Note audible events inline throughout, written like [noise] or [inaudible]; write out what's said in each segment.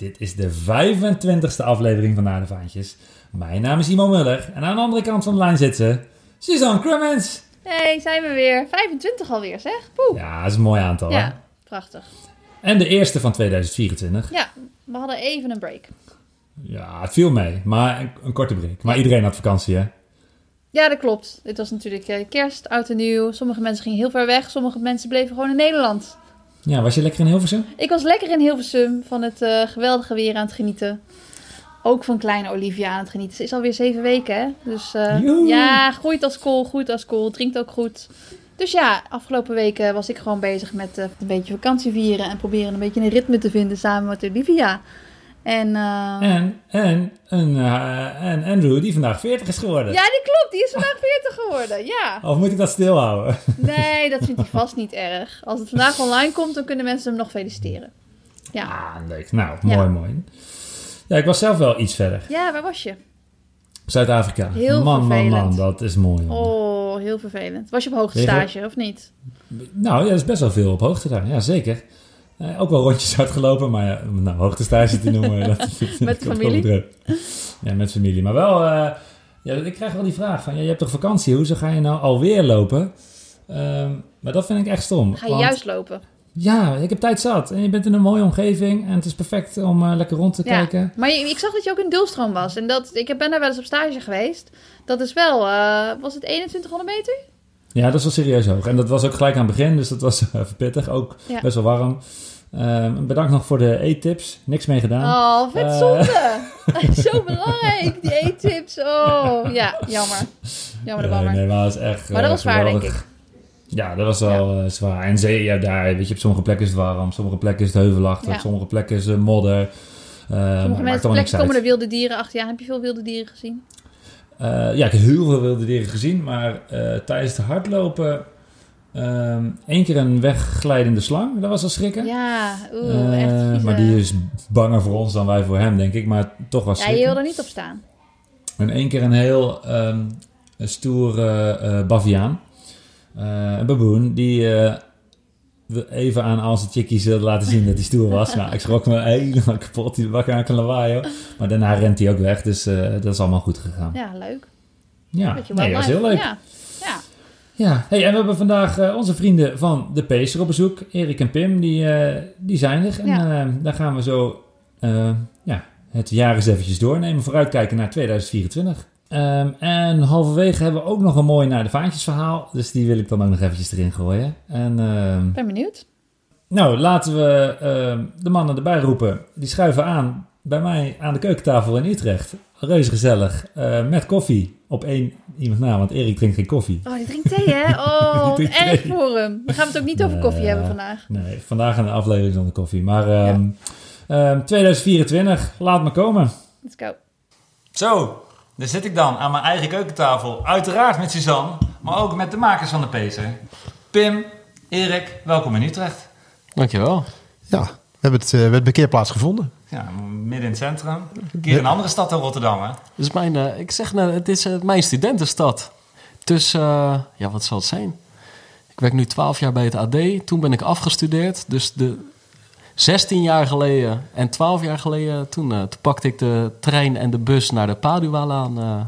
Dit is de 25e aflevering van Naar de Vaantjes. Mijn naam is Simon Muller en aan de andere kant van de lijn zit ze, Suzanne Crummins. Hey, zijn we weer. 25 alweer, zeg. Poeh. Ja, dat is een mooi aantal. hè? Ja, prachtig. En de eerste van 2024. Ja, we hadden even een break. Ja, het viel mee, maar een, een korte break. Maar iedereen had vakantie, hè? Ja, dat klopt. Dit was natuurlijk eh, kerst, oud en nieuw. Sommige mensen gingen heel ver weg. Sommige mensen bleven gewoon in Nederland. Ja, was je lekker in Hilversum? Ik was lekker in Hilversum van het eh, geweldige weer aan het genieten. Ook van kleine Olivia aan het genieten. Ze is alweer zeven weken, hè? Dus eh, ja, groeit als kool, groeit als kool, drinkt ook goed. Dus ja, afgelopen weken was ik gewoon bezig met eh, een beetje vakantie vieren en proberen een beetje een ritme te vinden samen met Olivia. En eh, En, en, en, eh, en Andrew, die vandaag 40 is geworden. ja, die klopt, die is vandaag 40 geworden. Ja. Of moet ik dat stilhouden? Nee, dat vindt hij vast niet erg. Als het vandaag online komt, dan kunnen mensen hem nog feliciteren. Ja, Ah, leuk. Nou, mooi, Ja. mooi. Ja, ik was zelf wel iets verder. ja waar was je? Zuid-Afrika. Heel man, man, vervelend. man, dat is mooi. man. Oh, heel vervelend. Was je op hoogtestage of niet? Nou, ja, dat is best wel veel op hoogte daar. Ja, zeker. Eh, ook wel rondjes uitgelopen, maar ja, nou, hoogtestage te noemen. [laughs] dat Met familie? Ja, met familie. Maar wel, eh, ja, ik krijg wel die vraag van, ja, je hebt toch vakantie? Hoezo ga je nou alweer lopen? Ehm, maar dat vind ik echt stom. Ga je want- juist lopen? Ja, ik heb tijd zat. En je bent in een mooie omgeving. En het is perfect om eh, lekker rond te Ja. kijken. Maar ik zag dat je ook in Dulstroom was. En dat, ik ben daar wel eens op stage geweest. Dat is wel, eh, was het 2100 meter? Ja, dat is wel serieus hoog. En dat was ook gelijk aan het begin, dus dat was even pittig. Ook Ja. best wel warm. Ehm, bedankt nog voor de eettips. Niks mee gedaan. Oh, vet Eh. zonde. [laughs] [laughs] Zo belangrijk, die eettips. Oh, ja, jammer. Jammer de bammer. nee, maar dat was echt Maar dat eh, was zwaar, denk geweldig. Ja, dat was wel eh, zwaar. En zee, ja, daar, weet je, op sommige plekken is het warm. Sommige plekken is het heuvelachtig. Ja. Sommige plekken is het modder. Eh, Sommige mensen, plekken komen er wilde dieren achter. Ja, heb je veel wilde dieren gezien? Ja, ik heb heel veel wilde dieren gezien. Maar tijdens het hardlopen... ehm één keer een wegglijdende slang. Dat was al schrikken. Ja, oeh, echt Eh, vieze. maar die is banger voor ons dan wij voor hem, denk ik. Maar toch was Ja, je schrikken. wil er niet op staan. En één keer een heel ehm een stoere eh baviaan. Eh, een baboon. Die even aan al zijn chickies wilde laten zien dat hij stoer was. nou, ik schrok me helemaal kapot. Die wakker aan een lawaai, joh. Maar daarna rent hij ook weg. Dus dat is allemaal goed gegaan. Ja, leuk. Ja, nee, dat was heel leuk. Ja, ja. Hey, en we hebben vandaag eh, onze vrienden van de Pacer op bezoek. Erik en Pim, die, eh, die zijn er. En Ja. eh, daar gaan we zo ja, het jaar eens eventjes doornemen. Vooruitkijken naar 2024. Ehm, en halverwege hebben we ook nog een mooi naar de vaantjes verhaal. Dus die wil ik dan ook nog eventjes erin gooien. En ehm, ben benieuwd. nou, laten we ehm, de mannen erbij roepen. Die schuiven aan bij mij aan de keukentafel in Utrecht. Reuze gezellig. eh, met koffie. Op één iemand na, want Erik drinkt geen koffie. Oh, die drinkt thee, hè? [laughs] Oh, erg thee. voor hem. Dan gaan we het ook niet over Nee, koffie hebben vandaag. Nee, vandaag een aflevering zonder koffie. Maar ehm, ehm, 2024, laat me komen. Let's go. Zo, daar zit ik dan aan mijn eigen keukentafel. Uiteraard met Suzanne, maar ook met de makers van de Pacer. Pim, Erik, welkom in Utrecht. Dankjewel. Ja, we hebben het, eh, we hebben de parkeerplaats gevonden. Ja, midden in het centrum. Een keer een andere stad dan Rotterdam, hè? Is mijn, eh, ik zeg nou, het is eh, mijn studentenstad. Dus, eh, ja, wat zal het zijn? Ik werk nu 12 jaar bij het AD. Toen ben ik afgestudeerd. Dus de 16 jaar geleden en 12 jaar geleden, toen, eh, toen pakte ik de trein en de bus naar de Padualaan eh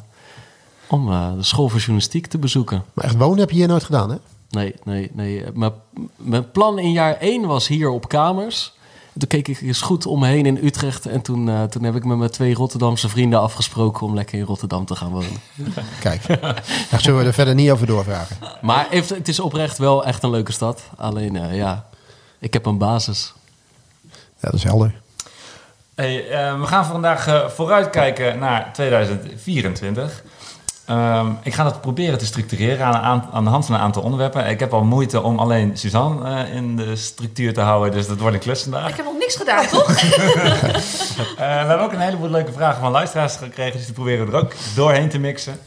om eh, de school voor journalistiek te bezoeken. Maar echt wonen heb je hier nooit gedaan, hè? Nee, nee, nee. Mijn, mijn plan in jaar 1 was hier op kamers. Toen keek ik eens goed om me heen in Utrecht. En toen, eh, toen heb ik met mijn twee Rotterdamse vrienden afgesproken om lekker in Rotterdam te gaan wonen. [laughs] Kijk, daar zullen we er verder niet over doorvragen. Maar heeft- het is oprecht wel echt een leuke stad. Alleen, eh, ja, ik heb een basis. Ja, dat is helder. Hey, eh, we gaan vandaag vooruitkijken naar 2024. Ehm, ik ga dat proberen te structureren aan, aan, aan de hand van een aantal onderwerpen. Ik heb al moeite om alleen Suzanne eh, in de structuur te houden, dus dat wordt een klus vandaag. Ik heb nog niks gedaan, toch? [laughs] [laughs] Eh, we hebben ook een heleboel leuke vragen van luisteraars gekregen, dus die proberen we er ook doorheen te mixen.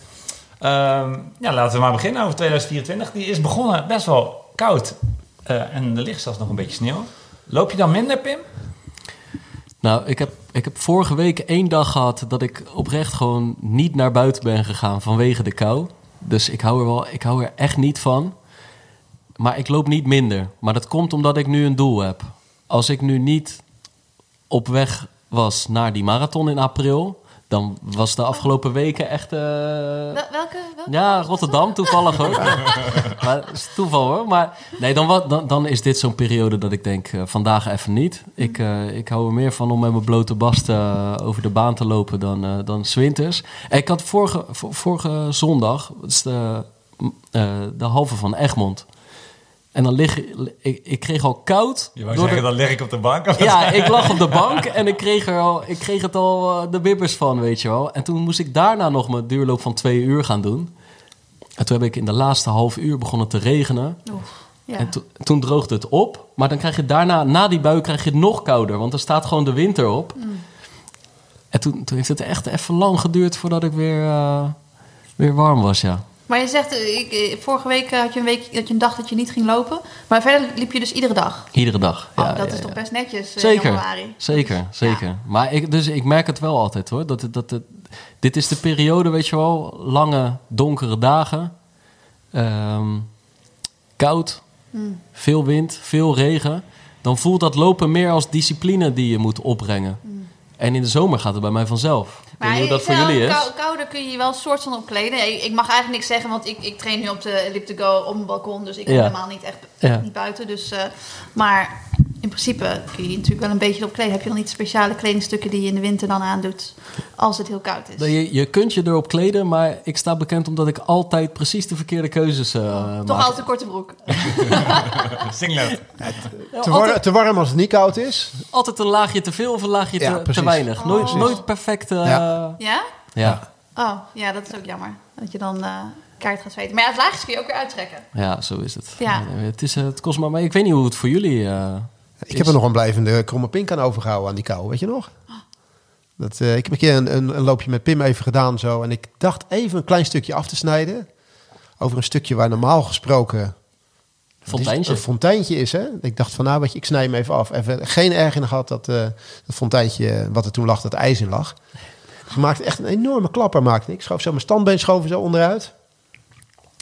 Ehm, ja, laten we maar beginnen over 2024. Die is begonnen best wel koud eh, en er ligt zelfs nog een beetje sneeuw. Loop je dan minder, Pim? Nou, ik heb, ik heb vorige week één dag gehad dat ik oprecht gewoon niet naar buiten ben gegaan vanwege de kou. Dus ik hou er, wel, ik hou er echt niet van. Maar ik loop niet minder. Maar dat komt omdat ik nu een doel heb. Als ik nu niet op weg was naar die marathon in april, dan was de afgelopen weken echt. eh, Wel- welke? welke ja, Rotterdam toevallig ook. [laughs] maar is toeval hoor. Maar nee, dan, dan, dan is dit zo'n periode dat ik denk, eh, vandaag even niet. Ik, eh, ik hou er meer van om met mijn blote bast over de baan te lopen dan, dan 's winters. En ik had vorige, vo- vorige zondag, dat is de, de halve van Egmond. En dan lig ik, ik kreeg al koud. door de- dan lig ik op de bank. ja, ik lag op de bank en ik kreeg, er al, ik kreeg het al eh, de bibbers van, weet je wel. En toen moest ik daarna nog mijn duurloop van twee uur gaan doen. En toen heb ik in de laatste half uur begonnen te regenen. Ja. En to- toen droogde het op. Maar dan krijg je daarna, na die bui, krijg je het nog kouder. Want er staat gewoon de winter op. Mm. En toen, toen heeft het echt even lang geduurd voordat ik weer, eh, weer warm was, ja. Maar je zegt, eh, ik, eh, vorige week eh, had je, een week dat je een dag dat je niet ging lopen. Maar verder liep je dus iedere dag. Iedere dag. Oh, ja, dat ja, is ja. toch best netjes Zeker, januari. zeker, zeker. Maar ik, dus ik merk het wel altijd hoor. Dat, dat, dit is de periode, weet je wel, lange donkere dagen. Ehm, koud, Hmm. veel wind, veel regen. Dan voelt dat lopen meer als discipline die je moet opbrengen. En in de zomer gaat het bij mij vanzelf. Maar hoe dat voor jullie is. kou- kouder kun je je wel een soort van opkleden. Ik, ik mag eigenlijk niks zeggen, want ik, ik train nu op de Elliptico op een balkon. Dus ik ben helemaal niet echt niet buiten. Dus, eh, maar in principe kun je je natuurlijk wel een beetje opkleden. Heb je dan niet speciale kledingstukken die je in de winter dan aandoet als het heel koud is? Je, je kunt je erop kleden, maar ik sta bekend omdat ik altijd precies de verkeerde keuzes eh maak. Toch altijd een korte broek. [laughs] Singlet. Ja, Te, war- te warm als het niet koud is. Altijd een laagje te veel of een laagje Ja, te, te weinig. Nooit, Oh. nooit perfect. eh, Ja. Ja? ja. Oh, ja, dat is ook jammer. Dat je dan eh kaart gaat zweten. Maar ja, het laagjes kun je ook weer uittrekken. Ja, zo is het. Ja. Het, is, het kost maar mee. Ik weet niet hoe het voor jullie eh, Ik heb er nog een blijvende kromme pink aan overgehouden aan die kou, weet je nog? Dat, eh, ik heb een keer een, een, een loopje met Pim even gedaan zo. En ik dacht even een klein stukje af te snijden. Over een stukje waar normaal gesproken... Fonteintje. Een fonteintje is, hè? Ik dacht van, nou, weet je, ik snij hem even af. Even geen erg in gehad dat, eh dat fonteintje, wat er toen lag, dat ijs in lag. Dus maakte echt een enorme klapper, maakte ik. Schoof zo mijn standbeen schoven zo onderuit.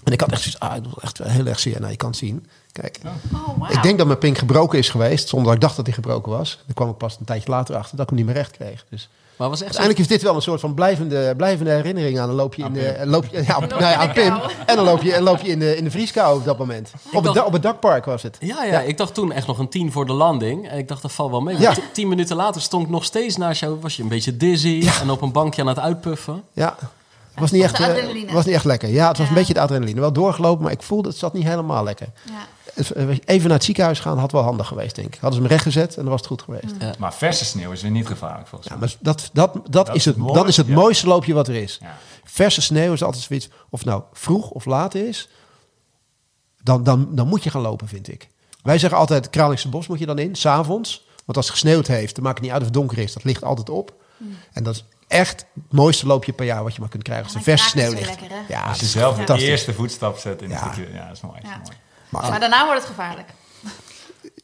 En ik had echt zoiets, ah, ik echt heel erg zeer. Nou, je kan het zien. Kijk. Oh, wauw. Ik denk dat mijn pink gebroken is geweest, zonder dat ik dacht dat hij gebroken was. Daar kwam ik pas een tijdje later achter dat ik hem niet meer recht kreeg. Dus Maar was echt zo, uiteindelijk is dit wel een soort van blijvende, blijvende herinnering aan een loopje in de, ja, loop nou ja, in de aan Pim. kou. En een loopje, een loopje in de, in de vrieskou op dat moment. Op het, dacht- op het dakpark was het. ja, ja, ik dacht toen echt nog een tien voor de landing. En ik dacht, dat valt wel mee. Ja. Tien minuten later stond ik nog steeds naast jou. Was je een beetje dizzy en op een bankje aan het uitpuffen. Ja. Het was niet, echt, de eh, was niet echt lekker. Ja, het was Ja. een beetje de adrenaline. Wel doorgelopen, maar ik voelde het zat niet helemaal lekker. Ja. Even naar het ziekenhuis gaan had wel handig geweest, denk ik. Hadden ze hem rechtgezet en dan was het goed geweest. Ja. Maar verse sneeuw is weer niet gevaarlijk volgens Ja, mij. maar dat, dat, dat, is is het, dat is het ja. mooiste loopje wat er is. Ja. Verse sneeuw is altijd zoiets, of het nou vroeg of laat is, dan, dan, dan moet je gaan lopen, vind ik. Wij zeggen altijd, Kralingse Bos moet je dan in, s'avonds. Want als het gesneeuwd heeft, dan maakt het niet uit of het donker is. Dat ligt altijd op. En dat is echt het mooiste loopje per jaar wat je maar kunt krijgen. Als er Ja, maar verse sneeuw ligt. lekker? Ja, Als je het is zelf de eerste voetstap zet in de Ja. Ja, dat is mooi. dat is mooi. Maar, Maar daarna wordt het gevaarlijk.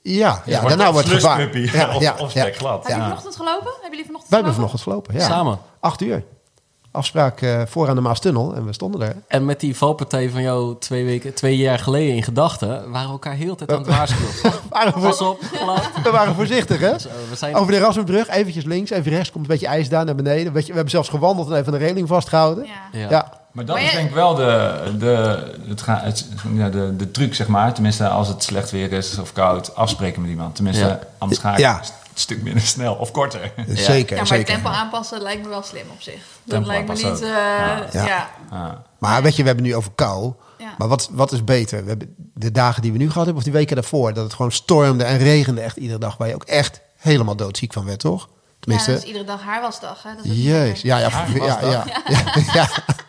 ja, ja, daarna wordt het gevaar. slushpuppy Ja, of- ja, of ja. stekglad. Heb je Ja. vanochtend gelopen? Hebben jullie vanochtend Wij hebben gelopen? vanochtend gelopen, ja. Samen. Acht uur. Afspraak eh, voor aan de Maastunnel en we stonden er. En met die valpartij van jou twee, weken, twee jaar geleden in gedachten... waren we elkaar heel de tijd aan het waarschuwen. [laughs] We waren, Pas op, glad. we waren voorzichtig, hè? Zo, we zijn... Over de Erasmusbrug, eventjes links, even rechts, komt een beetje ijs daar naar beneden. We hebben zelfs gewandeld en even een reling vastgehouden. Ja. Ja. Ja, Maar dat Maar is je- denk ik wel de, de, het, ga- het, ja, de, de truc, zeg maar. Tenminste, als het slecht weer is of koud, afspreken met iemand. Tenminste, Ja. anders ga ik Ja. een stuk minder [laughs] snel of korter. zeker. Ja, maar zeker. tempo aanpassen lijkt me wel slim op zich. Dat Tempo lijkt me niet... aanpassen eh, ja. Ja. Maar weet je, we hebben nu over kou. Ja. Maar wat, wat is beter? We hebben de dagen die we nu gehad hebben, of die weken daarvoor, dat het gewoon stormde en regende echt iedere dag, waar je ook echt helemaal doodziek van werd, toch? Ja, Tenminste, dat is iedere dag haarwasdag. Hè? Dat is jezus. Ja, ja, ja, ja, ja, [laughs]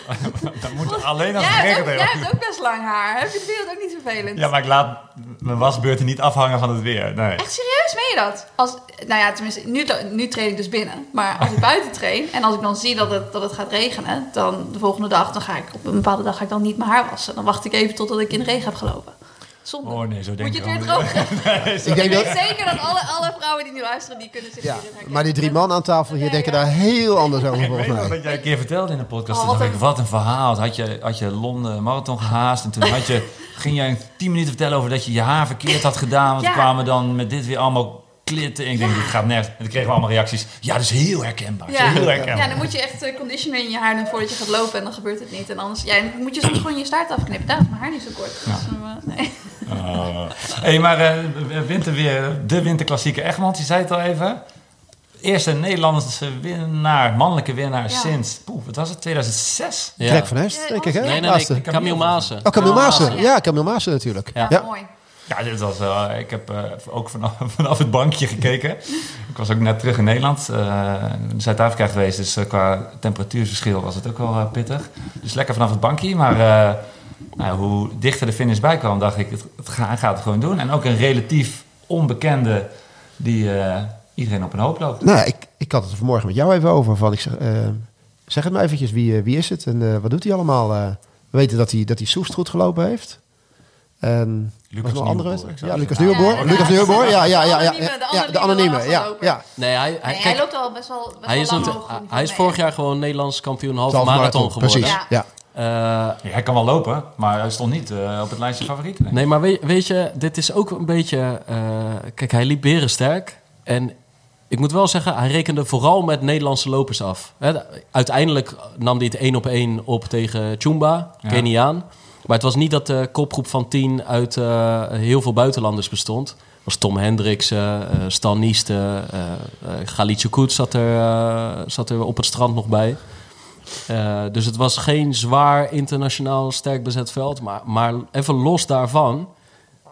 [laughs] Dan moet alleen als Jij het regent jij hebt ook best lang haar. Heb je het weer ook niet vervelend? Ja, maar ik laat mijn wasbeurten niet afhangen van het weer. Nee. Echt serieus, meen je dat? Als, nou ja, tenminste, nu, nu train ik dus binnen. Maar als ik [laughs] buiten train en als ik dan zie dat het, dat het gaat regenen, dan de volgende dag, dan ga ik op een bepaalde dag ga ik dan niet mijn haar wassen. Dan wacht ik even totdat ik in de regen heb gelopen. Zonde. Oh nee, zo denk Moet je ik het weer niet. [laughs] Ik denk dat, zeker dat alle, alle vrouwen die nu luisteren, die kunnen zich ja, maar die drie man aan tafel hier Ja, denken ja. daar heel anders over Ik volgens mij. dat jij een keer vertelde in de podcast. Oh, wat een- wat een verhaal. Had je, had je Londen marathon gehaast. En toen had je, [laughs] ging jij tien minuten vertellen over dat je je haar verkeerd had gedaan. Want kwamen dan met dit weer allemaal klitten. En ik denk, dit gaat nergens. En toen kregen we allemaal reacties. Ja, dat is heel herkenbaar. Ja. heel herkenbaar. ja, dan moet je echt eh, conditioner in je haar doen voordat je gaat lopen en dan gebeurt het niet. En anders ja, dan moet je soms gewoon je staart afknippen. Daarom is mijn haar niet zo kort. Dus, eh, nee. Oh. hey, maar eh, winterweer, de winterklassieke Egmond, je zei het al even. Eerste Nederlandse winnaar, mannelijke winnaar Ja. sinds, poeh, wat was het, 2006? Ja. Greg van Hest, Ja, denk ik, hè? Nee, nee, nee. Camille Maassen. Oh, Camille Maassen. ja. Camille Maassen natuurlijk. Ja. mooi. Ja, dit was, eh, ik heb eh, ook vanaf, [laughs] vanaf het bankje gekeken. ik was ook net terug in Nederland, eh, in Zuid-Afrika geweest. Dus qua temperatuurverschil was het ook wel pittig. Dus lekker vanaf het bankje. Maar nou, hoe dichter de finish bij kwam, dacht ik, het, gaat het gewoon doen. En ook een relatief onbekende die iedereen op een hoop loopt. Nou, ik, ik had het vanmorgen met jou even over. Van, ik zeg, zeg het maar eventjes, wie, wie is het en wat doet hij allemaal? we weten dat hij, dat hij Soest goed gelopen heeft. En Lucas nog andere wedstrijd? Ja, Lucas zeggen. Nieuwenboer. Ja, Lucas ja. Nieuwenboer. Ja, ja, ja. ja, De anonieme, ja, de anonieme anonieme. Ja. Nee, hij, hij, Nee, hij kijk, loopt al best wel, best hij wel is, lang hoog. hij is vorig jaar gewoon Nederlands kampioen halve marathon geworden. Precies, Ja. Eh, Ja, hij kan wel lopen, maar hij stond niet eh, op het lijstje favorieten. Nee, maar weet, weet je, dit is ook een beetje... eh, kijk, hij liep berensterk. En ik moet wel zeggen, hij rekende vooral met Nederlandse lopers af. Hè, uiteindelijk nam hij het één op één op tegen Chumba, Ja. Keniaan. Maar het was niet dat de kopgroep van tien uit eh, heel veel buitenlanders bestond. Was Tom Hendriksen, eh Stan Nieste, eh Galicia Koet zat er, eh, zat er op het strand nog bij. Dus het was geen zwaar internationaal sterk bezet veld. Maar, maar even los daarvan,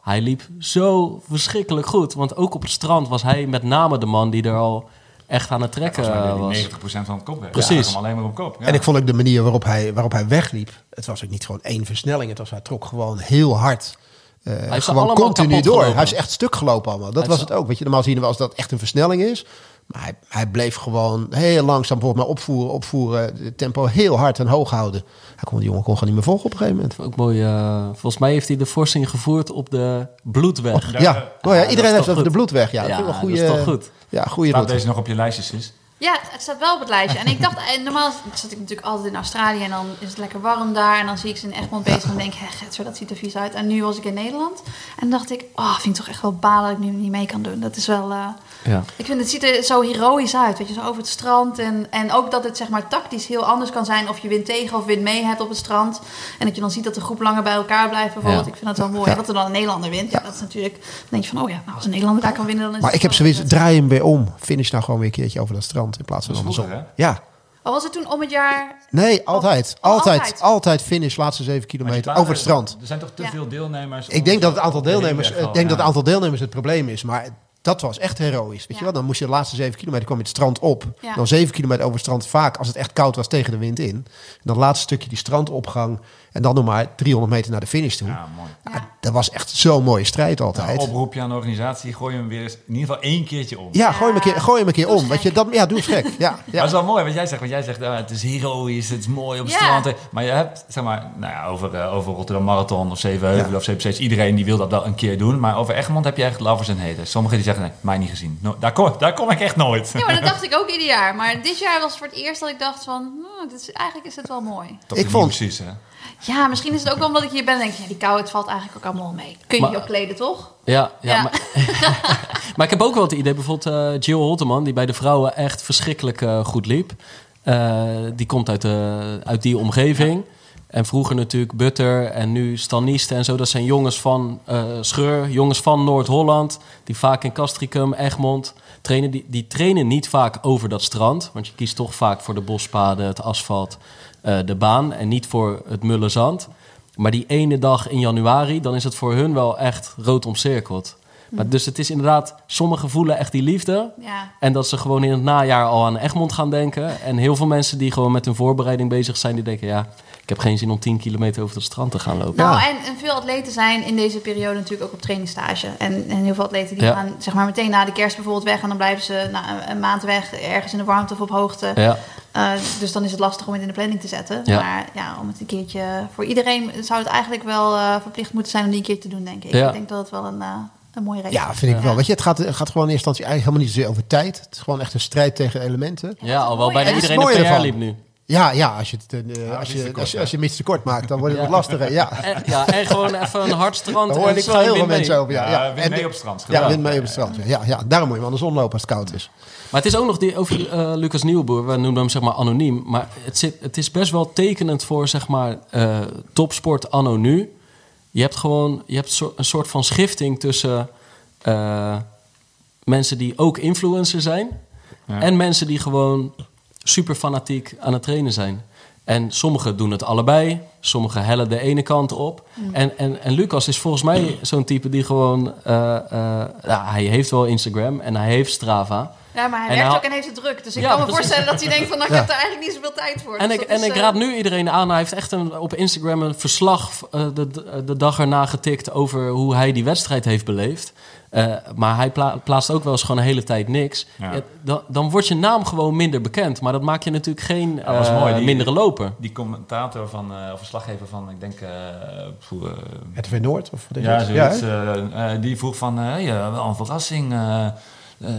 hij liep zo verschrikkelijk goed. Want ook op het strand was hij met name de man die er al echt aan het trekken hij was. 90% van het kop weg. Precies. Ja, hem alleen maar op kop. Ja. En ik vond ook de manier waarop hij, waarop hij wegliep. Het was ook niet gewoon één versnelling. Het was, hij trok gewoon heel hard. eh, heeft ze gewoon continu door. gelopen. Hij is echt stuk gelopen allemaal. Dat Hij was het ook. Weet je, normaal zien we wel eens dat echt een versnelling is. Maar hij, hij bleef gewoon heel langzaam bijvoorbeeld maar opvoeren, opvoeren. Het tempo heel hard en hoog houden. Hij kon, die jongen kon gewoon niet meer volgen op een gegeven moment. Ook mooi. eh, volgens mij heeft hij de forsing gevoerd op de bloedweg. Ja, Ja, oh ja, is iedereen heeft over de bloedweg. Ja, Ja, dat wel dat goede, is toch goed? Ja, goede Staat deze nog op je lijstjes is? Ja, het staat wel op het lijstje. En ik dacht, eh, normaal zat ik natuurlijk altijd in Australië en dan is het lekker warm daar. En dan zie ik ze in Egmond bezig en denk ik, hé, Getser, dat ziet er vies uit. En nu was ik in Nederland en dacht ik, oh, vind ik toch echt wel balen dat ik nu niet mee kan doen. Dat is wel, eh, Ja. ik vind het ziet er zo heroïs uit, weet je, zo over het strand. En, en ook dat het zeg maar tactisch heel anders kan zijn of je wind tegen of wind mee hebt op het strand. En dat je dan ziet dat de groep langer bij elkaar blijft bijvoorbeeld. Ja. Ik vind dat wel mooi. Dat er dan een Nederlander wint, ja, dat is natuurlijk, dan denk je van, oh ja, nou als een Nederlander daar kan winnen, dan is Maar het ik heb zoiets, draai hem weer om. Finish nou gewoon weer een keertje over dat strand in plaats van andersom. vroeger, Ja, Oh, was het toen om het jaar nee, altijd. Oh, altijd, altijd. altijd finish, laatste zeven kilometer over het strand. Er zijn toch te Ja. veel deelnemers? Ik denk dat het aantal deelnemers, ik al, denk dat het aantal deelnemers het probleem is. Maar dat was echt heroïs. Weet je wel? Dan moest je de laatste zeven kilometer kwam je het strand op. Ja. Dan zeven kilometer over het strand vaak, als het echt koud was, tegen de wind in. En dan het laatste stukje die strandopgang. En dan nog maar 300 meter naar de finish toe. Ja, mooi. Ja. Dat was echt zo'n mooie strijd Nou, altijd. oproepje aan de organisatie, gooi hem weer eens in ieder geval één keertje om. Ja, gooi hem een keer, gooi hem een keer om. Weet je, dat, ja, doe eens gek. Ja, [laughs] ja. dat is wel mooi wat jij zegt. Want jij zegt, ah, het is heroïs, het is mooi op het Ja. strand. Maar je hebt, zeg maar, nou ja, over, eh, over Rotterdam Marathon of Zevenheuvel Ja. of CPC's. Iedereen die wil dat wel een keer doen. Maar over Egmond heb je echt lovers en haters. Sommigen die zeggen, nee, mij niet gezien. No- daar, kom, daar kom ik echt nooit. Ja, maar dat dacht [laughs] ik ook ieder jaar. Maar dit jaar was het voor het eerst dat ik dacht van... nou, dit is, eigenlijk is het wel mooi. Toch Ik vond- season, hè? Ja, misschien is het ook wel omdat ik hier ben en denk... Ja, die kou, het valt eigenlijk ook allemaal mee. Kun je je ook kleden, toch? Ja, ja, Ja. Maar, [laughs] maar ik heb ook wel het idee, bijvoorbeeld eh Jill Holteman, die bij de vrouwen echt verschrikkelijk eh, goed liep. Eh, die komt uit, de, uit die omgeving. En vroeger natuurlijk Butter en nu Staniste en zo. Dat zijn jongens van eh, Scheur, jongens van Noord-Holland. Die vaak in Castricum, Egmond trainen. Die, die trainen niet vaak over dat strand. Want je kiest toch vaak voor de bospaden, het asfalt, eh, de baan. En niet voor het mulle zand. Maar die ene dag in januari, dan is het voor hun wel echt rood omcirkeld. Maar dus het is inderdaad, sommigen voelen echt die liefde. Ja. En dat ze gewoon in het najaar al aan Egmond gaan denken. En heel veel mensen die gewoon met hun voorbereiding bezig zijn, die denken, ja, heb geen zin om 10 kilometer over het strand te gaan lopen. Nou, Ja. en, en veel atleten zijn in deze periode natuurlijk ook op trainingsstage. En, en heel veel atleten die Ja. gaan zeg maar meteen na de kerst bijvoorbeeld weg. En dan blijven ze na een- een maand weg, ergens in de warmte of op hoogte. Ja, Eh, dus dan is het lastig om het in de planning te zetten. Ja. Maar ja, om het een keertje... Voor iedereen zou het eigenlijk wel eh, verplicht moeten zijn om die een keer te doen, denk ik. Ja. Ik denk dat het wel een, eh, een mooie reden Ja, vind ik wel. Weet je, het gaat, het gaat gewoon in eerste instantie eigenlijk helemaal niet zozeer over tijd. Het is gewoon echt een strijd tegen elementen. ja al wel bijna iedereen een PR liep nu. Ja, ja als je het eh, als als je als je, als je tekort maakt, dan wordt het Ja. wat lastiger. Ja. [laughs] En, ja, en gewoon even een hard strand. Daar hoor en ik heel veel mensen over. Ja, Ja, En- mee op het strand. Ja, win mee op het strand. Ja, ja, daarom moet je de zon lopen als het koud is. Maar het is ook nog die, over eh, Lucas Nieuwboer, we noemen hem zeg maar anoniem. Maar het, zit, het is best wel tekenend voor zeg maar eh, topsport anno nu. Je hebt gewoon je hebt zo- een soort van schifting tussen eh, mensen die ook influencer zijn. Ja. En mensen die gewoon super fanatiek aan het trainen zijn. En sommigen doen het allebei. Sommigen hellen de ene kant op. En, en, en Lucas is volgens mij zo'n type die gewoon... eh, eh, ja, hij heeft wel Instagram en hij heeft Strava. Ja, maar hij En werkt hij- ook en heeft het druk. Dus ik Ja, kan me precies. voorstellen dat hij denkt van... Nou, ik heb daar eigenlijk niet zoveel tijd voor. En Dus ik, en is, ik eh, raad nu iedereen aan. Hij heeft echt een, op Instagram een verslag eh, de, de dag erna getikt... over hoe hij die wedstrijd heeft beleefd. Eh, maar hij pla- plaatst ook wel eens gewoon een hele tijd niks. Ja. Ja, dan, dan wordt je naam gewoon minder bekend. Maar dat maakt je natuurlijk geen Ja, dat was eh, mooi, die- mindere loper. Die commentator van, eh, of verslaggever van, ik denk, eh, eh, Het weer Noord? Of wat is ja, het? zoiets. hè? eh, eh, die vroeg van, hey, wel een verrassing eh, eh,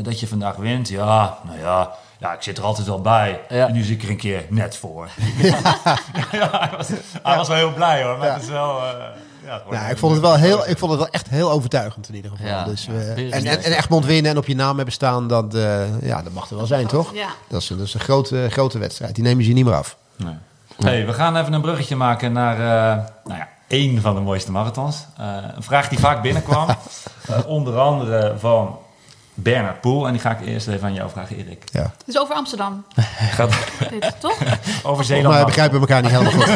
dat je vandaag wint. Ja, nou ja, ja, ik zit er altijd wel bij. Ja. En nu zit ik er een keer net voor. [laughs] [laughs] ja, hij, was, hij was wel heel blij hoor, maar Ja. het is wel... eh, ja, ik vond het wel heel, ik vond het wel echt heel overtuigend in ieder geval. Ja, dus, ja, eh, en, en, en Egmond winnen en op je naam hebben staan, dat, eh, ja, dat mag er wel zijn, toch? Ja. Dat is, dat is een grote, grote wedstrijd. Die nemen ze je niet meer af. Nee. Hey, we gaan even een bruggetje maken naar uh, nou ja, één van de mooiste marathons. Uh, een vraag die vaak binnenkwam. uh, [laughs] onder andere van Bernard Poel. En die ga ik eerst even aan jou vragen, Erik. Ja. Dus over Amsterdam. [laughs] Gaat Dit, toch? over Zeeland. Maar begrijpen we elkaar niet helemaal [laughs] goed.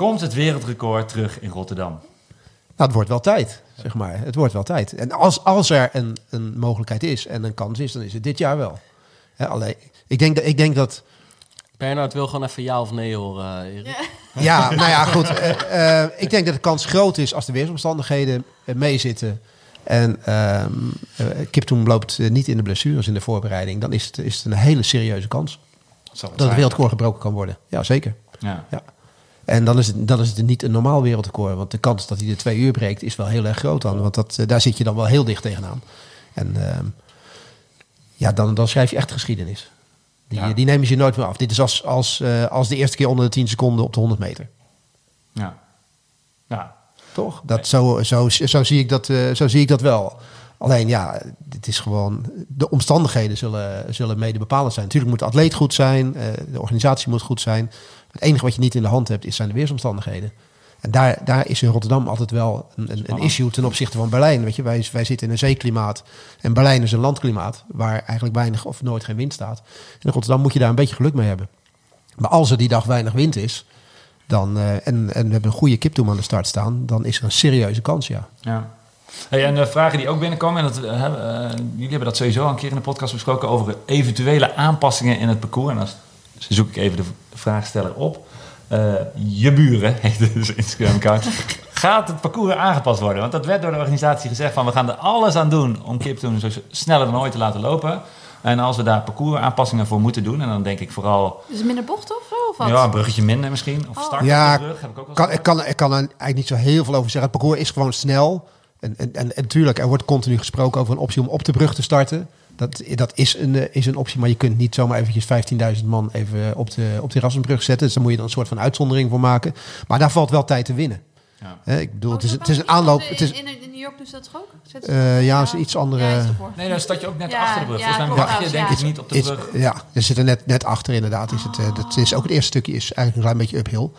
Komt het wereldrecord terug in Rotterdam? Nou, het wordt wel tijd, zeg maar. Het wordt wel tijd. En als, als er een, een mogelijkheid is en een kans is, dan is het dit jaar wel. Hè, alleen, ik denk dat... Ik denk dat Bernard wil gewoon even ja of nee horen, Erik. Ja. Ja, nou ja, goed. eh, eh, ik denk dat de kans groot is als de weersomstandigheden eh, meezitten. En ehm uh, Kiptoen loopt eh, niet in de blessures in de voorbereiding. Dan is het, is het een hele serieuze kans dat het wereldrecord gebroken kan worden. Ja, zeker. Ja. Ja. En dan is, het, dan is het niet een normaal wereldrecord. Want de kans dat hij de twee uur breekt is wel heel erg groot dan. Want dat, eh, daar zit je dan wel heel dicht tegenaan. En ehm, ja, dan, dan schrijf je echt geschiedenis. Die, Ja. die nemen ze je nooit meer af. Dit is als, als, eh, als de eerste keer onder de 10 seconden op de 100 meter. Ja. ja. Toch? Dat, zo, zo, zo, zie ik dat, eh, zo zie ik dat wel. Alleen ja, het is gewoon. De omstandigheden zullen, zullen mede bepalend zijn. Natuurlijk moet de atleet goed zijn, de organisatie moet goed zijn. Het enige wat je niet in de hand hebt, is zijn de weersomstandigheden. En daar, daar is in Rotterdam altijd wel een, een, issue ten opzichte van Berlijn. Weet je, wij, wij zitten in een zeeklimaat en Berlijn is een landklimaat waar eigenlijk weinig of nooit geen wind staat. In Rotterdam moet je daar een beetje geluk mee hebben. Maar als er die dag weinig wind is, dan, uh, en, en we hebben een goede kiptoem aan de start staan, dan is er een serieuze kans, ja. ja. Hey, en de vragen die ook binnenkomen, en dat, uh, uh, jullie hebben dat sowieso al een keer in de podcast besproken over eventuele aanpassingen in het parcours. En dan zoek ik even de vraagsteller op. Uh, je buren, [laughs] heet dus Instagram-account. Gaat het parcours aangepast worden? Want dat werd door de organisatie gezegd van we gaan er alles aan doen om Kiptoon zo sneller dan ooit te laten lopen. En als we daar parcours aanpassingen voor moeten doen, en dan denk ik vooral... Dus minder bocht of zo? Of wat? Ja, een bruggetje minder misschien. Of start ja, brug, heb ik ook wel kan, ik, kan, ik kan er eigenlijk niet zo heel veel over zeggen. Het parcours is gewoon snel. En, en, en, en natuurlijk, er wordt continu gesproken over een optie om op de brug te starten. Dat, dat is, een, is een optie, maar je kunt niet zomaar eventjes 15.000 man even op de, op de Rassenbrug zetten. Dus daar moet je dan een soort van uitzondering voor maken. Maar daar valt wel tijd te winnen. Ja. Ik bedoel, Oh, het is, het is een aanloop. In, Het is, in, in New York doen ze dat toch ook? Eh, ja, is iets andere- Ja, ervoor. Nee, dan start je ook net Ja, achter de brug. ja, Volgens mij mag je denk ja. ik niet op de is, brug. ja, er zit er net, net achter inderdaad. Is het, eh, dat is ook het eerste stukje is eigenlijk een klein beetje uphill.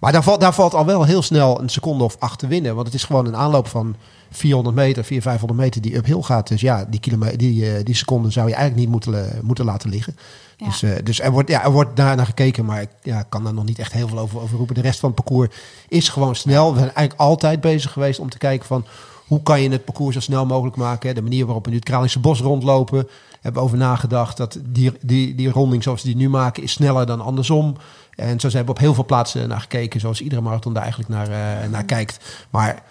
Maar daar valt, daar valt al wel heel snel een seconde of acht te winnen. Want het is gewoon een aanloop van 400 meter, 400, 500 meter die uphill gaat. Dus ja, die, kilome- die, eh, die seconde zou je eigenlijk niet moeten, eh, moeten laten liggen. Ja. Dus, eh, dus er wordt, ja, er wordt daar naar gekeken, maar ik ja, kan daar nog niet echt heel veel over, over roepen. De rest van het parcours is gewoon snel. We zijn eigenlijk altijd bezig geweest om te kijken van hoe kan je het parcours zo snel mogelijk maken? De manier waarop we nu het Kralingse Bos rondlopen, hebben we over nagedacht dat die, die, die ronding zoals we die nu maken is sneller dan andersom. En zo zijn we op heel veel plaatsen naar gekeken, zoals iedere marathon daar eigenlijk naar, naar kijkt. Maar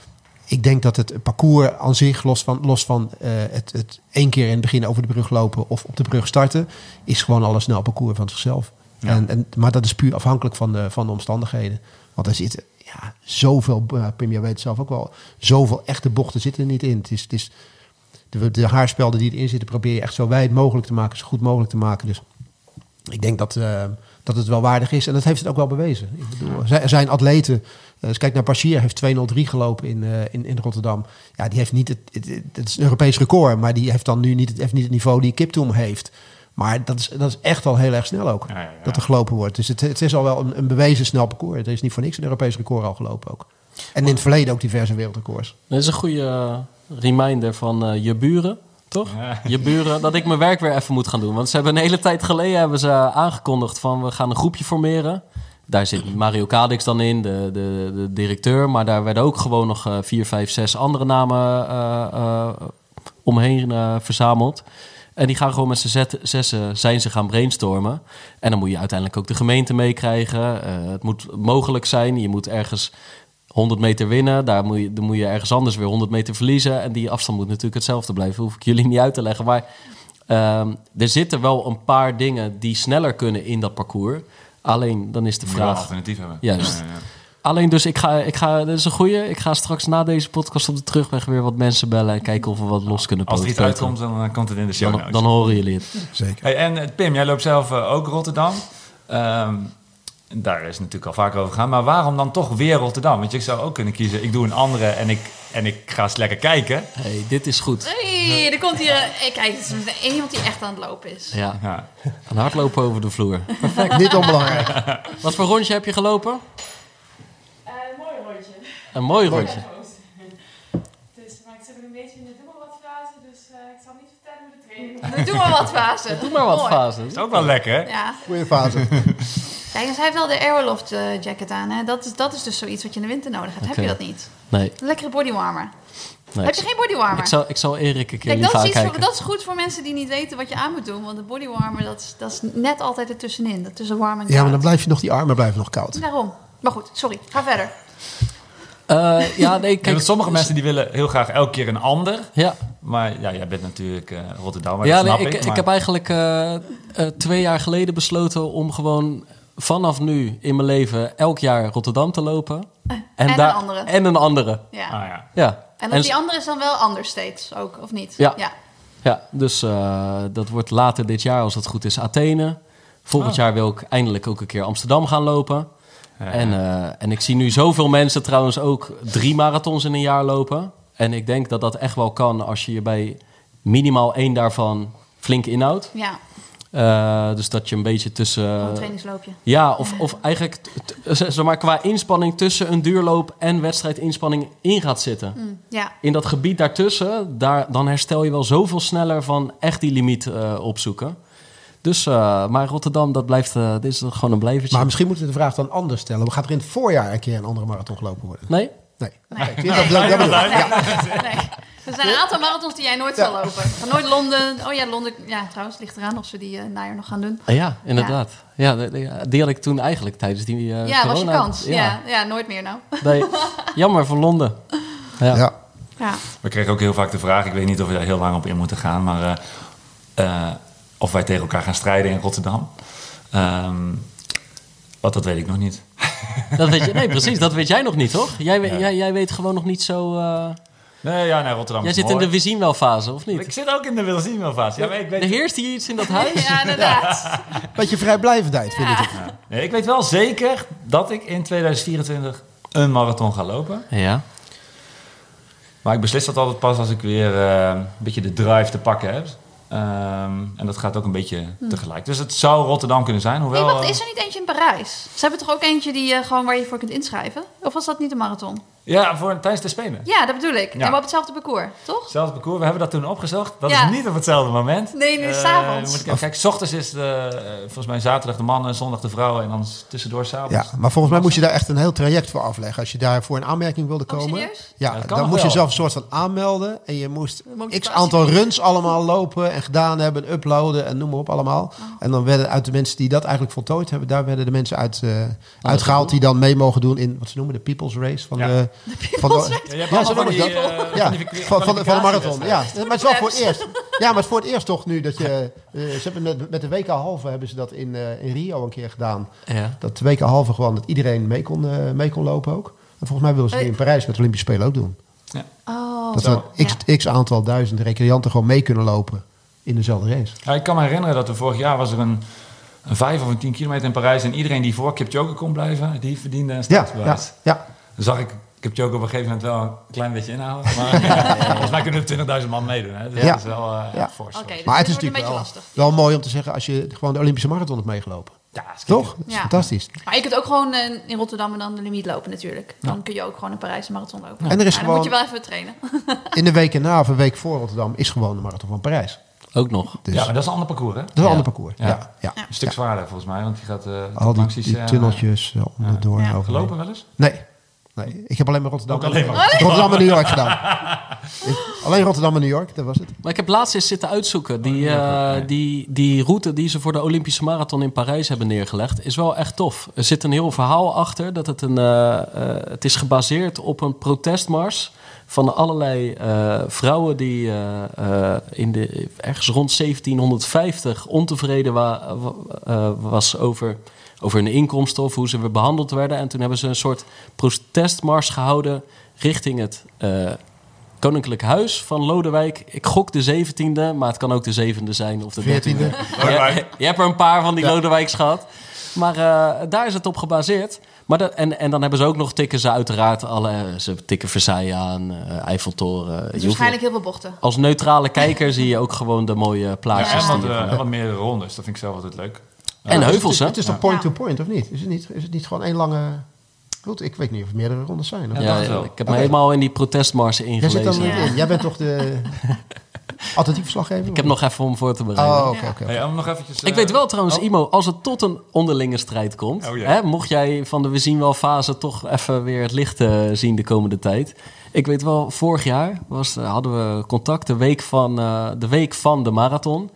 ik denk dat het parcours aan zich, los van, los van eh, het, het één keer in het begin over de brug lopen of op de brug starten, is gewoon al een snel parcours van zichzelf. Ja. En, en, maar dat is puur afhankelijk van de, van de omstandigheden. Want er zitten ja, zoveel, uh, Pim, jij weet het zelf ook wel, zoveel echte bochten zitten er niet in. Het is, het is de, de haarspelden die erin zitten, probeer je echt zo wijd mogelijk te maken, zo goed mogelijk te maken. Dus ik denk dat, uh, dat het wel waardig is. En dat heeft het ook wel bewezen. Ik bedoel, er zijn atleten. Uh, als kijk naar Paschier, heeft 203 gelopen in, uh, in, in Rotterdam. Ja, die heeft niet het, het, het, is een Europees record, maar die heeft dan nu niet het, heeft niet het niveau die Kiptoom heeft. Maar dat is, dat is echt al heel erg snel ook. Ja, ja, ja. Dat er gelopen wordt. Dus het, het is al wel een, een, bewezen snel parcours. Het is niet voor niks een Europees record al gelopen ook. En in het verleden ook diverse wereldrecords. Dat is een goede reminder van uh, je buren, toch? Ja. Je buren, dat ik mijn werk weer even moet gaan doen. Want ze hebben een hele tijd geleden hebben ze aangekondigd van we gaan een groepje formeren. Daar zit Mario Kadix dan in, de, de, de directeur. Maar daar werden ook gewoon nog uh, vier, vijf, zes andere namen uh, omheen verzameld. En die gaan gewoon met z'n zessen zijn ze gaan brainstormen. En dan moet je uiteindelijk ook de gemeente meekrijgen. Het moet mogelijk zijn. Je moet ergens 100 meter winnen. Daar moet, je, dan moet je ergens anders weer 100 meter verliezen. En die afstand moet natuurlijk hetzelfde blijven. Hoef ik jullie niet uit te leggen. Maar um, er zitten wel een paar dingen die sneller kunnen in dat parcours. Alleen dan is de vraag. een alternatief hebben. Juist. Ja, ja, ja. Alleen dus, ik ga, ik ga, dat is een goeie. Ik ga straks na deze podcast op de terugweg weer wat mensen bellen en kijken of we wat los kunnen Als er iets peuteren. uitkomt, dan eh, komt het in de show dan, horen jullie het. Zeker. Hey, en eh, Pim, jij loopt zelf eh, ook Rotterdam. Ehm, daar is het natuurlijk al vaker over gegaan. Maar waarom dan toch weer Rotterdam? Want je zou ook kunnen kiezen, ik doe een andere en ik, en ik ga eens lekker kijken. hey, dit is goed. Hey, er komt hier... eh, kijk, het is één iemand die echt aan het lopen is. Ja, Ja. een hardlopen over de vloer. Niet onbelangrijk. [laughs] Wat voor rondje heb je gelopen? mooi rondje. Een mooi rondje. Dus, maar ik zit een beetje in de doe maar wat fase, dus eh, ik zal niet vertellen hoe de training Doe maar wat fase. Doe maar wat Mooi. fase. is ook wel lekker, hè? Ja. Goeie fase. [laughs] Kijk, dus hij heeft wel de Aeroloft eh, jacket aan. Hè? Dat, is, dat is dus zoiets wat je in de winter nodig hebt. Heb je dat niet? Nee, Een lekkere bodywarmer. nee. heb je geen bodywarmer? Ik zal, ik zal Erik een keer Kijk, dat is, iets voor- dat is goed voor mensen die niet weten wat je aan moet doen. Want de bodywarmer, dat is, dat is net altijd ertussenin. Dat tussen warm en koud. Ja, maar dan blijf je nog, die armen blijven nog koud. Daarom. Maar goed, sorry. Ga verder. Eh, ja, nee, Kijk, sommige mensen die willen heel graag elke keer een ander. Ja, Maar ja, jij bent natuurlijk eh Rotterdam, ja dat nee, snap ik, ik. ik, maar- heb eigenlijk twee jaar geleden besloten om gewoon vanaf nu in mijn leven elk jaar Rotterdam te lopen. en een andere. En een andere. Ja. Ah, ja. Ja. En En op die andere is dan wel understates ook, of niet? Ja. ja. Ja, dus eh, dat wordt later dit jaar, als het goed is, Athene. Volgend Oh. jaar wil ik eindelijk ook een keer Amsterdam gaan lopen. Ja. En, eh, en ik zie nu zoveel mensen trouwens ook drie marathons in een jaar lopen. En ik denk dat dat echt wel kan als je je bij minimaal één daarvan flink inhoudt. Ja, Eh, dus dat je een beetje tussen... gewoon een trainingsloopje. Ja, of, of eigenlijk t- zeg maar, qua inspanning tussen een duurloop en wedstrijdinspanning in gaat zitten. Mm, ja. In dat gebied daartussen, daar, dan herstel je wel zoveel sneller van echt die limiet eh, opzoeken. Dus, eh, maar Rotterdam, dat blijft, eh, dit is gewoon een blijvertje. Maar misschien moeten we de vraag dan anders stellen. Gaat er in het voorjaar een keer een andere marathon gelopen worden? Nee? Nee. Nee. Kijk, dat, dat, dat bedoel ik. Ja. Er zijn een aantal marathons die jij nooit zal lopen. Ga nooit Londen. Oh ja, Londen. Ja, trouwens, het ligt eraan of ze die eh najaar nog gaan doen. Ah, ja, inderdaad. Ja. die had ik toen eigenlijk tijdens die eh ja, was je corona- kans. Ja. Ja, nooit meer nou. [laughs] Nee, jammer voor Londen. Ja. Ja. Ja. We kregen ook heel vaak de vraag, ik weet niet of we daar heel lang op in moeten gaan, maar eh, eh, of wij tegen elkaar gaan strijden in Rotterdam. Ehm, wat, dat weet ik nog niet. Dat weet je, nee, [laughs] precies. Dat weet jij nog niet, toch? Jij, Ja. jij, jij weet gewoon nog niet zo... eh, Nee, ja, nee, Rotterdam jij is zit in de we zien wel fase, of niet? Ik zit ook in de wil zien wel vast. Ja, maar ik weet, Er heerst hier iets in dat huis? [laughs] Ja, inderdaad. Beetje vrijblijvendheid, vind ik het. Ja. Nee, ik weet wel zeker dat ik in 2024 een marathon ga lopen. Ja. Maar ik beslis dat altijd pas als ik weer eh, een beetje de drive te pakken heb. Ehm, en dat gaat ook een beetje tegelijk. Dus het zou Rotterdam kunnen zijn. Hey, Hoewel, wacht, eh, is er niet eentje in Parijs? Ze hebben toch ook eentje die, eh, gewoon waar je voor kunt inschrijven? Of was dat niet een marathon? Ja, voor, tijdens de Spelen. Ja, dat bedoel ik. Ja. En op hetzelfde parcours, toch? Hetzelfde parcours, we hebben dat toen opgezocht. Dat Ja. is niet op hetzelfde moment. Nee, nu is het Eh, avonds. moet ik even kijken, 's ochtends is de, eh, volgens mij zaterdag de mannen, zondag de vrouwen en dan s- tussendoor s'avonds. Ja, maar volgens mij moest je daar echt een heel traject voor afleggen. Als je daarvoor een aanmerking wilde Oh, komen. Ja, dan moest je zelf een soort van aanmelden. En je moest x aantal runs allemaal lopen en gedaan hebben, uploaden en noem maar op allemaal. Oh. En dan werden uit de mensen die dat eigenlijk voltooid hebben, daar werden de mensen uit, eh, uitgehaald die dan mee mogen doen in wat ze noemen de People's Race. Van Ja. de, van de? Ja, Ja, zo van noem die, ik dat. ja, van die van, van, de, van de marathon. Ja, maar het is wel voor het eerst. Ja, maar het is voor het eerst toch nu dat je. eh, ze hebben met, met de WK halve hebben ze dat in, eh, in Rio een keer gedaan. Ja. Dat de WK halve gewoon dat iedereen mee kon, eh, mee kon lopen ook. En volgens mij willen ze het in Parijs met de Olympische Spelen ook doen. Oh, Dat er x, x aantal duizend recreanten gewoon mee kunnen lopen in dezelfde race. Ja, ik kan me herinneren dat er vorig jaar was er een, een 5 of een 10 kilometer in Parijs. En iedereen die voor Kipchoge kon blijven, die verdiende een Ja, ja, startbewijs. ja. Dan zag ik Kipchoge op een gegeven moment wel een klein beetje inhouden. Maar [laughs] [laughs] volgens mij kunnen er 20.000 man meedoen. Hè? Dus Ja. dat is wel eh Ja. fors. Dus Maar het is natuurlijk wel, lastig. wel mooi om te zeggen als je gewoon de Olympische marathon hebt meegelopen. Ja, is Toch? kicken. Dat is Ja. fantastisch. Maar je kunt ook gewoon eh, in Rotterdam en dan de limiet lopen natuurlijk. Dan kun je ook gewoon een Parijse marathon lopen. En er is Maar dan moet je wel even trainen. [laughs] in de week erna of een week voor Rotterdam is gewoon de marathon van Parijs. Ook nog. Dus Ja, maar dat is een ander parcours, hè? dat is een Ja. ander parcours. Ja. Ja. Ja. Een stuk zwaarder volgens mij, want die gaat eh Al die, die eh, tunneltjes onderdoor. Gelopen wel eens? Nee. Nee. Ik heb alleen maar Rotterdam, Ook alleen. Rotterdam en New York gedaan. Ik- alleen Rotterdam en New York, dat was het. Maar ik heb laatst eens zitten uitzoeken. Die, Oh, eh, die, die route die ze voor de Olympische Marathon in Parijs hebben neergelegd, is wel echt tof. Er zit een heel verhaal achter. Dat het, een, eh, eh, het is gebaseerd op een protestmars van allerlei eh, vrouwen die eh, eh, in de, ergens rond 1750 ontevreden wa- wa- eh, was over, over hun inkomsten of hoe ze weer behandeld werden. En toen hebben ze een soort protestmars gehouden richting het eh, Koninklijk Huis van Lodewijk. Ik gok de 17e, maar het kan ook de zevende zijn of de 14e. 13e. Je, [laughs] je hebt er een paar van die Lodewijks gehad. Maar eh, daar is het op gebaseerd. Maar dat, en, en dan hebben ze ook nog, tikken ze uiteraard alle... Ze tikken Versailles aan, eh, Eiffeltoren. Dus waarschijnlijk heel veel bochten. als neutrale kijker zie je ook gewoon de mooie Ja, plaatjes. en wat, van- wat meer rondes, dat vind ik zelf altijd leuk. En heuvels, het, hè? is- het is toch Ja. point-to-point, of niet? Is het niet? Is het niet gewoon één lange... Goed, ik weet niet of het meerdere rondes zijn. of Ja, ik heb me helemaal in die protestmars Jij zit dan ingelezen. Ja. in. Jij bent toch de [laughs] alternatief verslaggever? Ik heb nog even om voor te bereiden. Oh, oké, Ja. oké. Hey, om nog eventjes, Ik eh, weet wel trouwens, oh, Imo, als het tot een onderlinge strijd komt... Oh, hè, mocht jij van de We zien wel fase toch even weer het licht eh, zien de komende tijd... Ik weet wel, vorig jaar was, eh, hadden we contact de week, van, eh, de week van de marathon.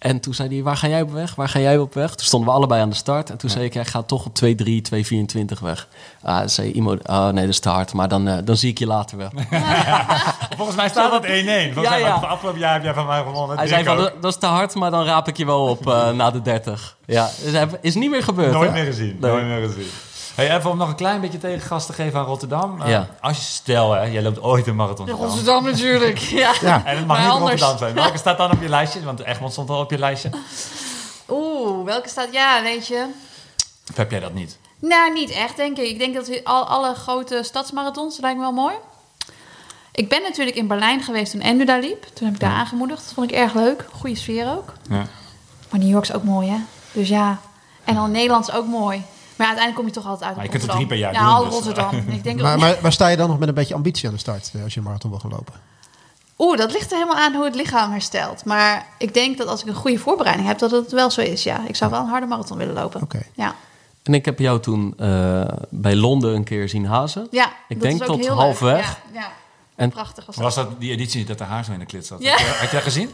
En toen zei hij, waar ga jij op weg? Waar ga jij op weg? Toen stonden we allebei aan de start. En toen zei ik, hij gaat toch op 2-3, 2-24 weg. Ah, toen zei Imo, oh nee, dat is te hard. Maar dan, eh, dan zie ik je later wel. [laughs] Volgens mij staat het 1-1. Volgens Ja, mij ja. afgelopen jaar heb jij van mij gewonnen. Hij zei van, dat dat is te hard, maar dan raap ik je wel op eh, na de 30. Ja, dus hij- is niet meer gebeurd. Nooit hè? meer gezien. Nee. Nooit meer gezien. Hey, even om nog een klein beetje tegengas te geven aan Rotterdam. Eh. Als je stel, hè, jij loopt ooit een marathon. In. Rotterdam natuurlijk. [laughs] Ja. Ja. En het mag Maar niet anders. Rotterdam zijn. Welke staat dan op je lijstje? Want Egmond stond al op je lijstje. Oeh, welke staat? Ja, weet je. Of heb jij dat niet? Nou, niet echt, denk ik. Ik denk dat we al, alle grote stadsmarathons, dat lijkt me wel mooi. Ik ben natuurlijk in Berlijn geweest toen Endo daar liep. Toen heb ik daar aangemoedigd. Dat vond ik erg leuk. Goede sfeer ook. Ja. Maar New York is ook mooi, hè? Dus ja. En dan Nederland is ook mooi. Maar ja, uiteindelijk kom je toch altijd uit Maar op je kunt er Rotterdam. drie per jaar ja, doen, al dus, Rotterdam. Ik denk Maar, ook- maar, maar sta je dan nog met een beetje ambitie aan de start eh, als je een marathon wil gaan lopen? Oeh, dat ligt er helemaal aan hoe het lichaam herstelt. Maar ik denk dat als ik een goede voorbereiding heb, dat het wel zo is, ja. Ik zou wel een harde marathon willen lopen. Oké. Ja. En ik heb jou toen eh, bij Londen een keer zien hazen. ja Ik dat denk is ook tot halfweg. Ja, ja. En- Prachtig was Was dat. die editie niet dat de haar zo in de klit zat? Ja. Had, je, had dat gezien?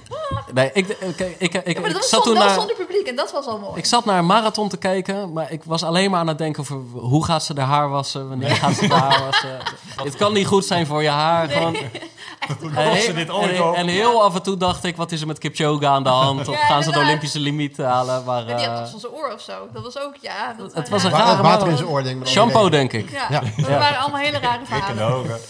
Nee, ik, ik, ik, ik, ik, Ja, maar ik dat was zat toen wel naar, zonder publiek en dat was al mooi. ik zat naar een marathon te kijken, maar ik was alleen maar aan het denken over hoe gaat ze haar haar wassen, wanneer gaat ze haar haar wassen. [laughs] Het kan niet goed zijn voor je haar. Gewoon. [laughs] En, ze heel- dit ooit en, en heel af en toe dacht ik, wat is er met Kipchoge aan de hand? Of Ja, gaan ze de. Olympische limiet halen? Maar, die had eh, van zijn oor of zo. Dat was ook, ja. Dat het was een rare water in zijn oor, denk ik. Shampoo, denk ik. Ja, Ja. dat waren allemaal hele rare de verhalen.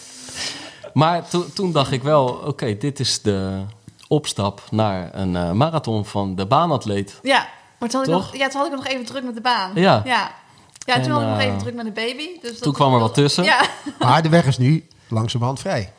Maar to- toen dacht ik wel, oké, dit is de opstap naar een eh, marathon van de baanatleet. Ja, maar toen had, ik nog, ja, toen had ik nog even druk met de baan. Ja. Ja, ja toen En, had ik nog eh, even druk met de baby. Dus dat toen kwam er wat tussen. Ja, Maar de weg is nu langzamerhand vrij.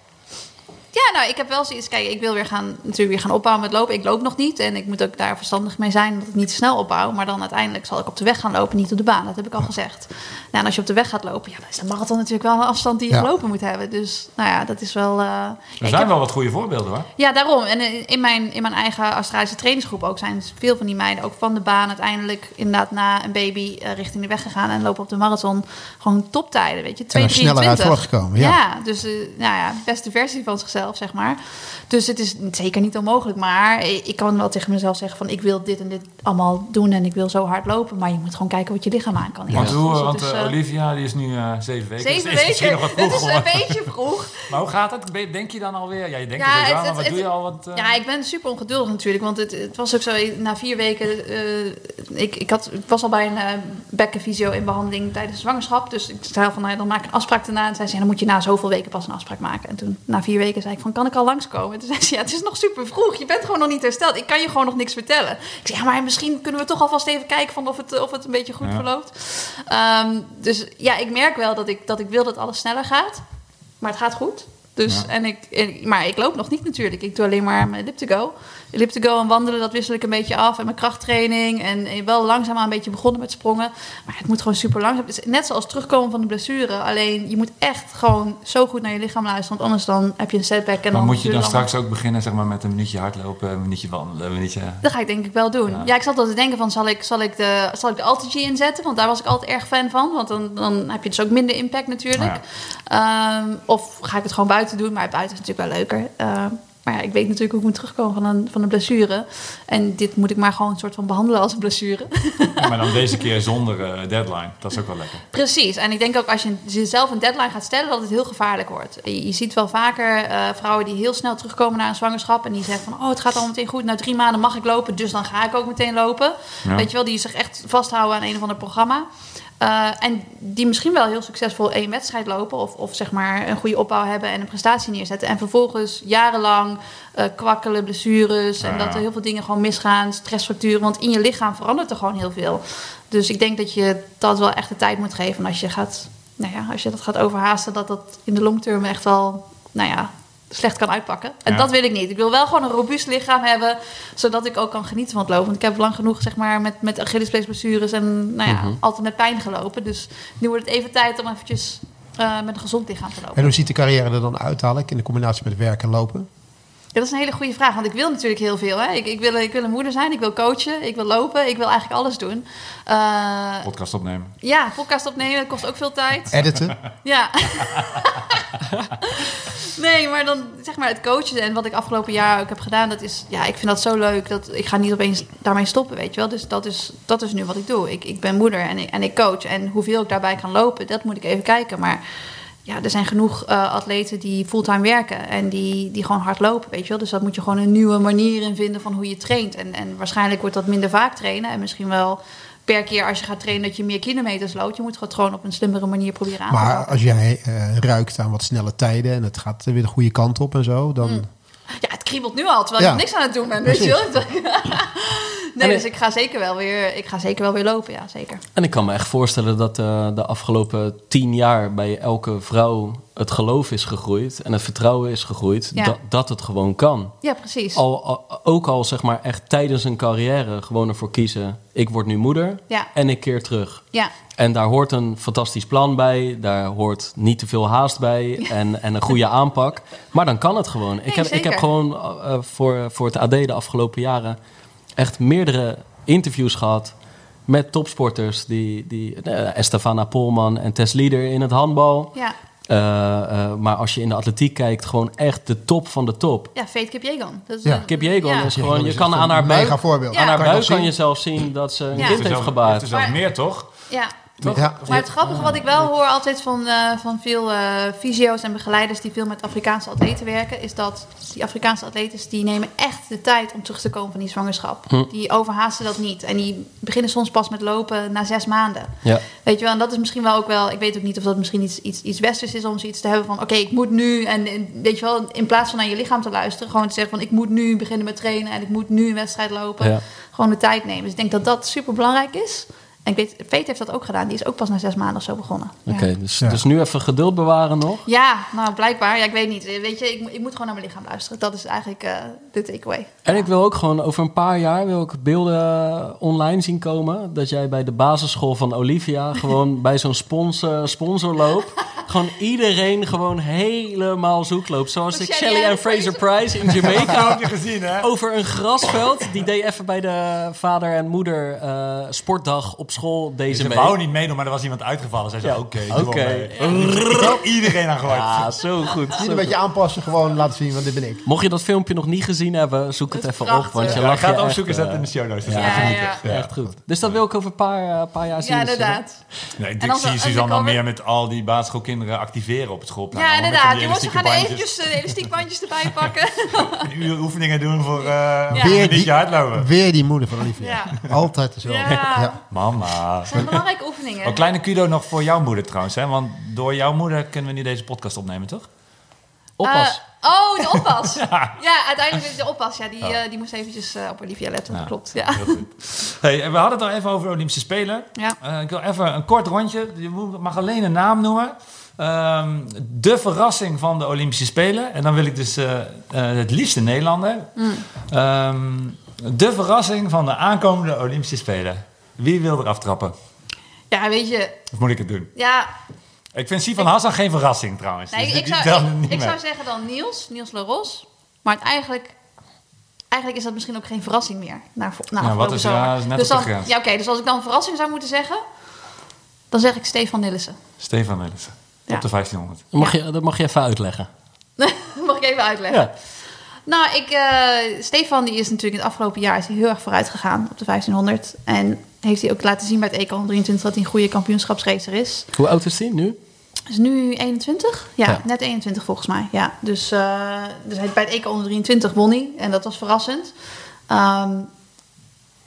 Ja, nou, ik heb wel zoiets. Kijk, ik wil weer gaan, natuurlijk weer gaan opbouwen met lopen. Ik loop nog niet en ik moet ook daar verstandig mee zijn dat ik niet te snel opbouw. Maar dan uiteindelijk zal ik op de weg gaan lopen, niet op de baan. Dat heb ik al gezegd. Nou, en als je op de weg gaat lopen, ja, dan is de marathon natuurlijk wel een afstand die je Ja. gelopen moet hebben. Dus, nou ja, dat is wel. eh, Er zijn heb- wel wat goede voorbeelden hoor. Ja, daarom. En in- in mijn, in mijn eigen Australische trainingsgroep ook zijn veel van die meiden ook van de baan uiteindelijk inderdaad na een baby eh, richting de weg gegaan en lopen op de marathon gewoon toptijden, weet je. En er sneller uit 2:23. voortgekomen. Ja. Ja, dus eh, nou ja, beste versie van zichzelf, zeg maar. Dus het is zeker niet onmogelijk, maar ik kan wel tegen mezelf zeggen van ik wil dit en dit allemaal doen en ik wil zo hard lopen, maar je moet gewoon kijken wat je lichaam aan kan. Want, Ja, hoe, dus dat want is, eh, eh, Olivia die is nu eh, zeven weken. Zeven Dus weken, nog dat [laughs] is een beetje vroeg. Maar hoe gaat het? Denk je dan alweer? Ja, je denkt Ja, het, wel, maar wat het- doe je al? Wat, eh, Ja, ik ben super ongeduldig natuurlijk. Want het, het was ook zo, na vier weken... eh, ik, ik, had, ik was al bij een bekkenfysio in behandeling tijdens de zwangerschap. Dus ik zei van, nou, ja, dan maak ik een afspraak daarna. En zei ze, ja, dan moet je na zoveel weken pas een afspraak maken. En toen, na vier weken, zei ik van, kan ik al langskomen? En toen zei ze, ja, het is nog super vroeg. Je bent gewoon nog niet hersteld. Ik kan je gewoon nog niks vertellen. Ik zei, ja, maar misschien kunnen we toch alvast even kijken van of het, of het een beetje goed Ja. verloopt. Ehm, dus ja, ik merk wel dat ik, dat ik wil dat alles sneller gaat. Maar het gaat goed. Dus, Ja. en ik, en- maar ik loop nog niet natuurlijk. Ik doe alleen maar mijn elliptigo. Elliptigo en wandelen, dat wissel ik een beetje af. En mijn krachttraining. En wel langzaamaan een beetje begonnen met sprongen. Maar het moet gewoon super langzaam. Het is net zoals terugkomen van de blessure. Alleen je moet echt gewoon zo goed naar je lichaam luisteren. Want anders dan heb je een setback. En maar dan moet je dan straks ook beginnen zeg maar, met een minuutje hardlopen, een minuutje wandelen, een minuutje... Dat ga ik denk ik wel doen. Ja. Ja, ik zat al te denken van, zal ik, zal ik de, zal ik de AlterG inzetten? Want daar was ik altijd erg fan van. Want dan, dan heb je dus ook minder impact natuurlijk. Ehm, of ga ik het gewoon buiten doen? Maar buiten is natuurlijk wel leuker. Ehm, maar ja, ik weet natuurlijk hoe ik moet terugkomen van een, van een blessure. En dit moet ik maar gewoon een soort van behandelen als een blessure. Ja, maar dan deze keer zonder eh, deadline. Dat is ook wel lekker. Precies. En ik denk ook als je jezelf een deadline gaat stellen, dat het heel gevaarlijk wordt. Je, je ziet wel vaker eh, vrouwen die heel snel terugkomen na een zwangerschap. En die zeggen van, oh, het gaat al meteen goed. Na drie maanden mag ik lopen, dus dan ga ik ook meteen lopen. Ja. Weet je wel, die zich echt vasthouden aan een of ander programma. Eh, en die misschien wel heel succesvol één wedstrijd lopen. Of, of zeg maar een goede opbouw hebben en een prestatie neerzetten. En vervolgens jarenlang eh, kwakkelen, blessures. En Ja. dat er heel veel dingen gewoon misgaan. Stressfracturen. Want in je lichaam verandert er gewoon heel veel. Dus ik denk dat je dat wel echt de tijd moet geven. En als je, gaat, nou ja, als je dat gaat overhaasten, dat dat in de longterm echt wel, nou ja, slecht kan uitpakken. En Ja. dat wil ik niet. Ik wil wel gewoon een robuust lichaam hebben, zodat ik ook kan genieten van het lopen. Want ik heb lang genoeg, zeg maar, met, met Achillespeesblessures en, nou ja, altijd met pijn gelopen. Dus nu wordt het even tijd om eventjes eh, met een gezond lichaam te lopen. En hoe ziet de carrière er dan uit, dadelijk, in de combinatie met werk en lopen? Ja, dat is een hele goede vraag, want ik wil natuurlijk heel veel. Hè? Ik, ik, wil, ik wil een moeder zijn, ik wil coachen, ik wil lopen, ik wil eigenlijk alles doen. Eh, Podcast opnemen. ja, podcast opnemen, dat kost ook veel tijd. Editen? [laughs] Ja. [laughs] nee, maar dan zeg maar het coachen en wat ik afgelopen jaar ook heb gedaan, dat is, ja, ik vind dat zo leuk dat ik ga niet opeens daarmee stoppen, weet je wel. Dus dat is, dat is nu wat ik doe. Ik, ik ben moeder en ik, en ik coach en hoeveel ik daarbij kan lopen, dat moet ik even kijken. Maar ja, er zijn genoeg eh, atleten die fulltime werken en die, die gewoon hard lopen, weet je wel. Dus dat moet je gewoon een nieuwe manier in vinden van hoe je traint. En, en waarschijnlijk wordt dat minder vaak trainen en misschien wel per keer als je gaat trainen dat je meer kilometers loopt. Je moet het gewoon op een slimmere manier proberen aan te Maar pakken. als jij eh, ruikt aan wat snelle tijden en het gaat weer de goede kant op en zo, dan... Mm. Ja, het kriebelt nu al, terwijl Ja. ik nog niks aan het doen ben, weet je wel. [laughs] nee, dus ik ga, zeker wel weer, ik ga zeker wel weer lopen, ja, zeker. En ik kan me echt voorstellen dat eh, de afgelopen tien jaar bij elke vrouw het geloof is gegroeid en het vertrouwen is gegroeid Ja. dat, dat het gewoon kan. Ja, precies. Al, al- ook al zeg maar echt tijdens een carrière gewoon ervoor kiezen. Ik word nu moeder Ja. en ik keer terug. Ja, En daar hoort een fantastisch plan bij. Daar hoort niet te veel haast bij. [laughs] En, en een goede aanpak. Maar dan kan het gewoon. ik, heb, ik heb gewoon eh, voor, voor het AD de afgelopen jaren echt meerdere interviews gehad. Met topsporters. Die, die, eh, Estefana Polman en Tess Lieder in het handbal. ja. Eh, eh, maar als je in de atletiek kijkt, gewoon echt de top van de top. Ja, Fate Kipjegon. Dat is, Ja. Kip Jegon ja. is gewoon, je kan aan haar buik, voorbeeld. Ja. aan haar Kan je buik kan je zelf zien dat ze een Ja. kind heeft gebaard. Het is zelfs meer, toch? Ja. Ja. Maar het grappige wat ik wel hoor altijd van, eh, van veel eh fysio's en begeleiders die veel met Afrikaanse atleten werken, is dat die Afrikaanse atleten die nemen echt de tijd om terug te komen van die zwangerschap. Hm. Die overhaasten dat niet. En die beginnen soms pas met lopen na zes maanden. Ja. Weet je wel, en dat is misschien wel ook wel, ik weet ook niet of dat misschien iets, iets, iets westers is om zoiets te hebben van, oké, ik moet nu, en, en weet je wel, in plaats van naar je lichaam te luisteren, gewoon te zeggen van, ik moet nu beginnen met trainen en ik moet nu een wedstrijd lopen. Ja. Gewoon de tijd nemen. Dus ik denk dat dat super belangrijk is. En ik weet, Veet heeft dat ook gedaan. Die is ook pas na zes maanden of zo begonnen. Ja. Oké, dus, Ja. dus nu even geduld bewaren nog. Ja, nou blijkbaar. Ja, ik weet niet. Weet je, ik, ik moet gewoon naar mijn lichaam luisteren. Dat is eigenlijk eh, de takeaway. En ik wil ook gewoon over een paar jaar wil ik beelden online zien komen. Dat jij bij de basisschool van Olivia [laughs] gewoon bij zo'n sponsor, sponsor loopt. Gewoon iedereen gewoon helemaal zoek loopt. Zoals Shelly Shelly en Fraser. Price in Jamaica. [laughs] Heb je gezien, hè? Over een grasveld. Die deed even bij de vader en moeder eh, sportdag op school deze Ze wou niet meedoen, maar er was iemand uitgevallen. Zij zei, Ja. oké, Oké. iedereen aan gegooid. Ja, zo goed. Zo een beetje goed. aanpassen, gewoon laten zien, want dit ben ik. Mocht je dat filmpje nog niet gezien hebben, zoek het even op. Want je Ja, ik lacht ga het je opzoeken, zetten in eh, de show notes. Dus Ja, Ja, genieten. ja. Echt goed. Dus dat wil ik over een paar, eh, paar jaar zien. Ja, Dus, eh, inderdaad. Nee, ik En dan zie zo Suzanne al meer met al die basisschoolkinderen activeren op het schoolplein. Ja, inderdaad. Jongens, we gaan eventjes eh, de elastiekbandjes erbij [laughs] pakken. Een uur oefeningen doen voor eh een die- hardlopen. Weer die moeder van Olivia. Altijd dezelfde. Ja. Mama. Dat zijn belangrijke oefeningen. Een kleine kudo nog voor jouw moeder trouwens. Hè? Want door jouw moeder kunnen we nu deze podcast opnemen, toch? Oppas. Eh, oh, de oppas. [laughs] ja. uiteindelijk de oppas. Ja, die, eh, die moest eventjes eh, op Olivia letten. Ja. Dat klopt. Ja. Heel goed. Hey, we hadden het al even over de Olympische Spelen. Ja. Ik wil even een kort rondje. Je moet- mag alleen een naam noemen. Ehm, de verrassing van de Olympische Spelen. En dan wil ik dus het liefste Nederlander. Mm. Ehm, de verrassing van de aankomende Olympische Spelen. Wie wil er aftrappen? ja, weet je. Of moet ik het doen? Ja, Ik vind Sivan Hassan geen verrassing trouwens. nee, Dus ik, zou, ik, niet ik mee. zou zeggen dan Niels. Niels Laros. Maar het eigenlijk... Eigenlijk is dat misschien ook geen verrassing meer. Na, na Ja, wat is- ja, is net dus op de dan, grens. Ja, oké. dus als ik dan een verrassing zou moeten zeggen... Dan zeg ik Stefan Nillissen. Stefan Melissen. Ja. Op de 1500. Dat mag, je, dat mag je even uitleggen. [laughs] Mag ik even uitleggen? Ja. Nou, ik, eh, Stefan die is natuurlijk in het afgelopen jaar is hij heel erg vooruit gegaan op de 1500. En heeft hij ook laten zien bij het EK 23 dat hij een goede kampioenschapsracer is. Hoe oud is die nu? Is nu 21? Ja, Ja. net 21 volgens mij. Ja, dus, eh, dus hij, bij het EK 23 won hij en dat was verrassend. Ehm,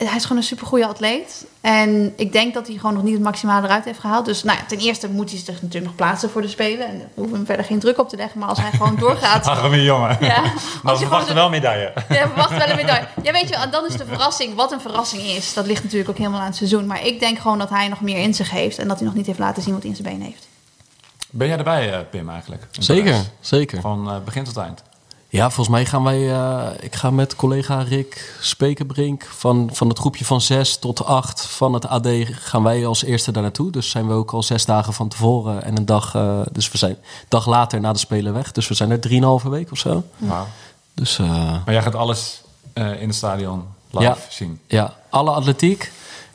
hij is gewoon een supergoeie atleet. En ik denk dat hij gewoon nog niet het maximale eruit heeft gehaald. Dus nou ja, ten eerste moet hij zich natuurlijk nog plaatsen voor de Spelen. En daar hoeven we hem verder geen druk op te leggen. Maar als hij gewoon doorgaat... [laughs] Arme jongen. Ja, Maar we verwachten wel medaille. [laughs] ja, we verwachten wel een medaille. Ja, weet je, en dan is de verrassing. Wat een verrassing is, dat ligt natuurlijk ook helemaal aan het seizoen. Maar ik denk gewoon dat hij nog meer in zich heeft. En dat hij nog niet heeft laten zien wat hij in zijn been heeft. Ben jij erbij, eh, Pim, eigenlijk? Zeker, Parijs? zeker. Van eh, begin tot eind. Ja, volgens mij gaan wij... eh, ik ga met collega Rick Spekerbrink van, van het groepje van 6 tot 8 van het AD... gaan wij als eerste daar naartoe. Dus zijn we ook al zes dagen van tevoren en een dag... eh, dus we zijn een dag later na de Spelen weg. Dus we zijn er drieënhalve week of zo. Dus eh, Maar jij gaat alles eh, in het stadion live Ja. zien. ja, alle atletiek.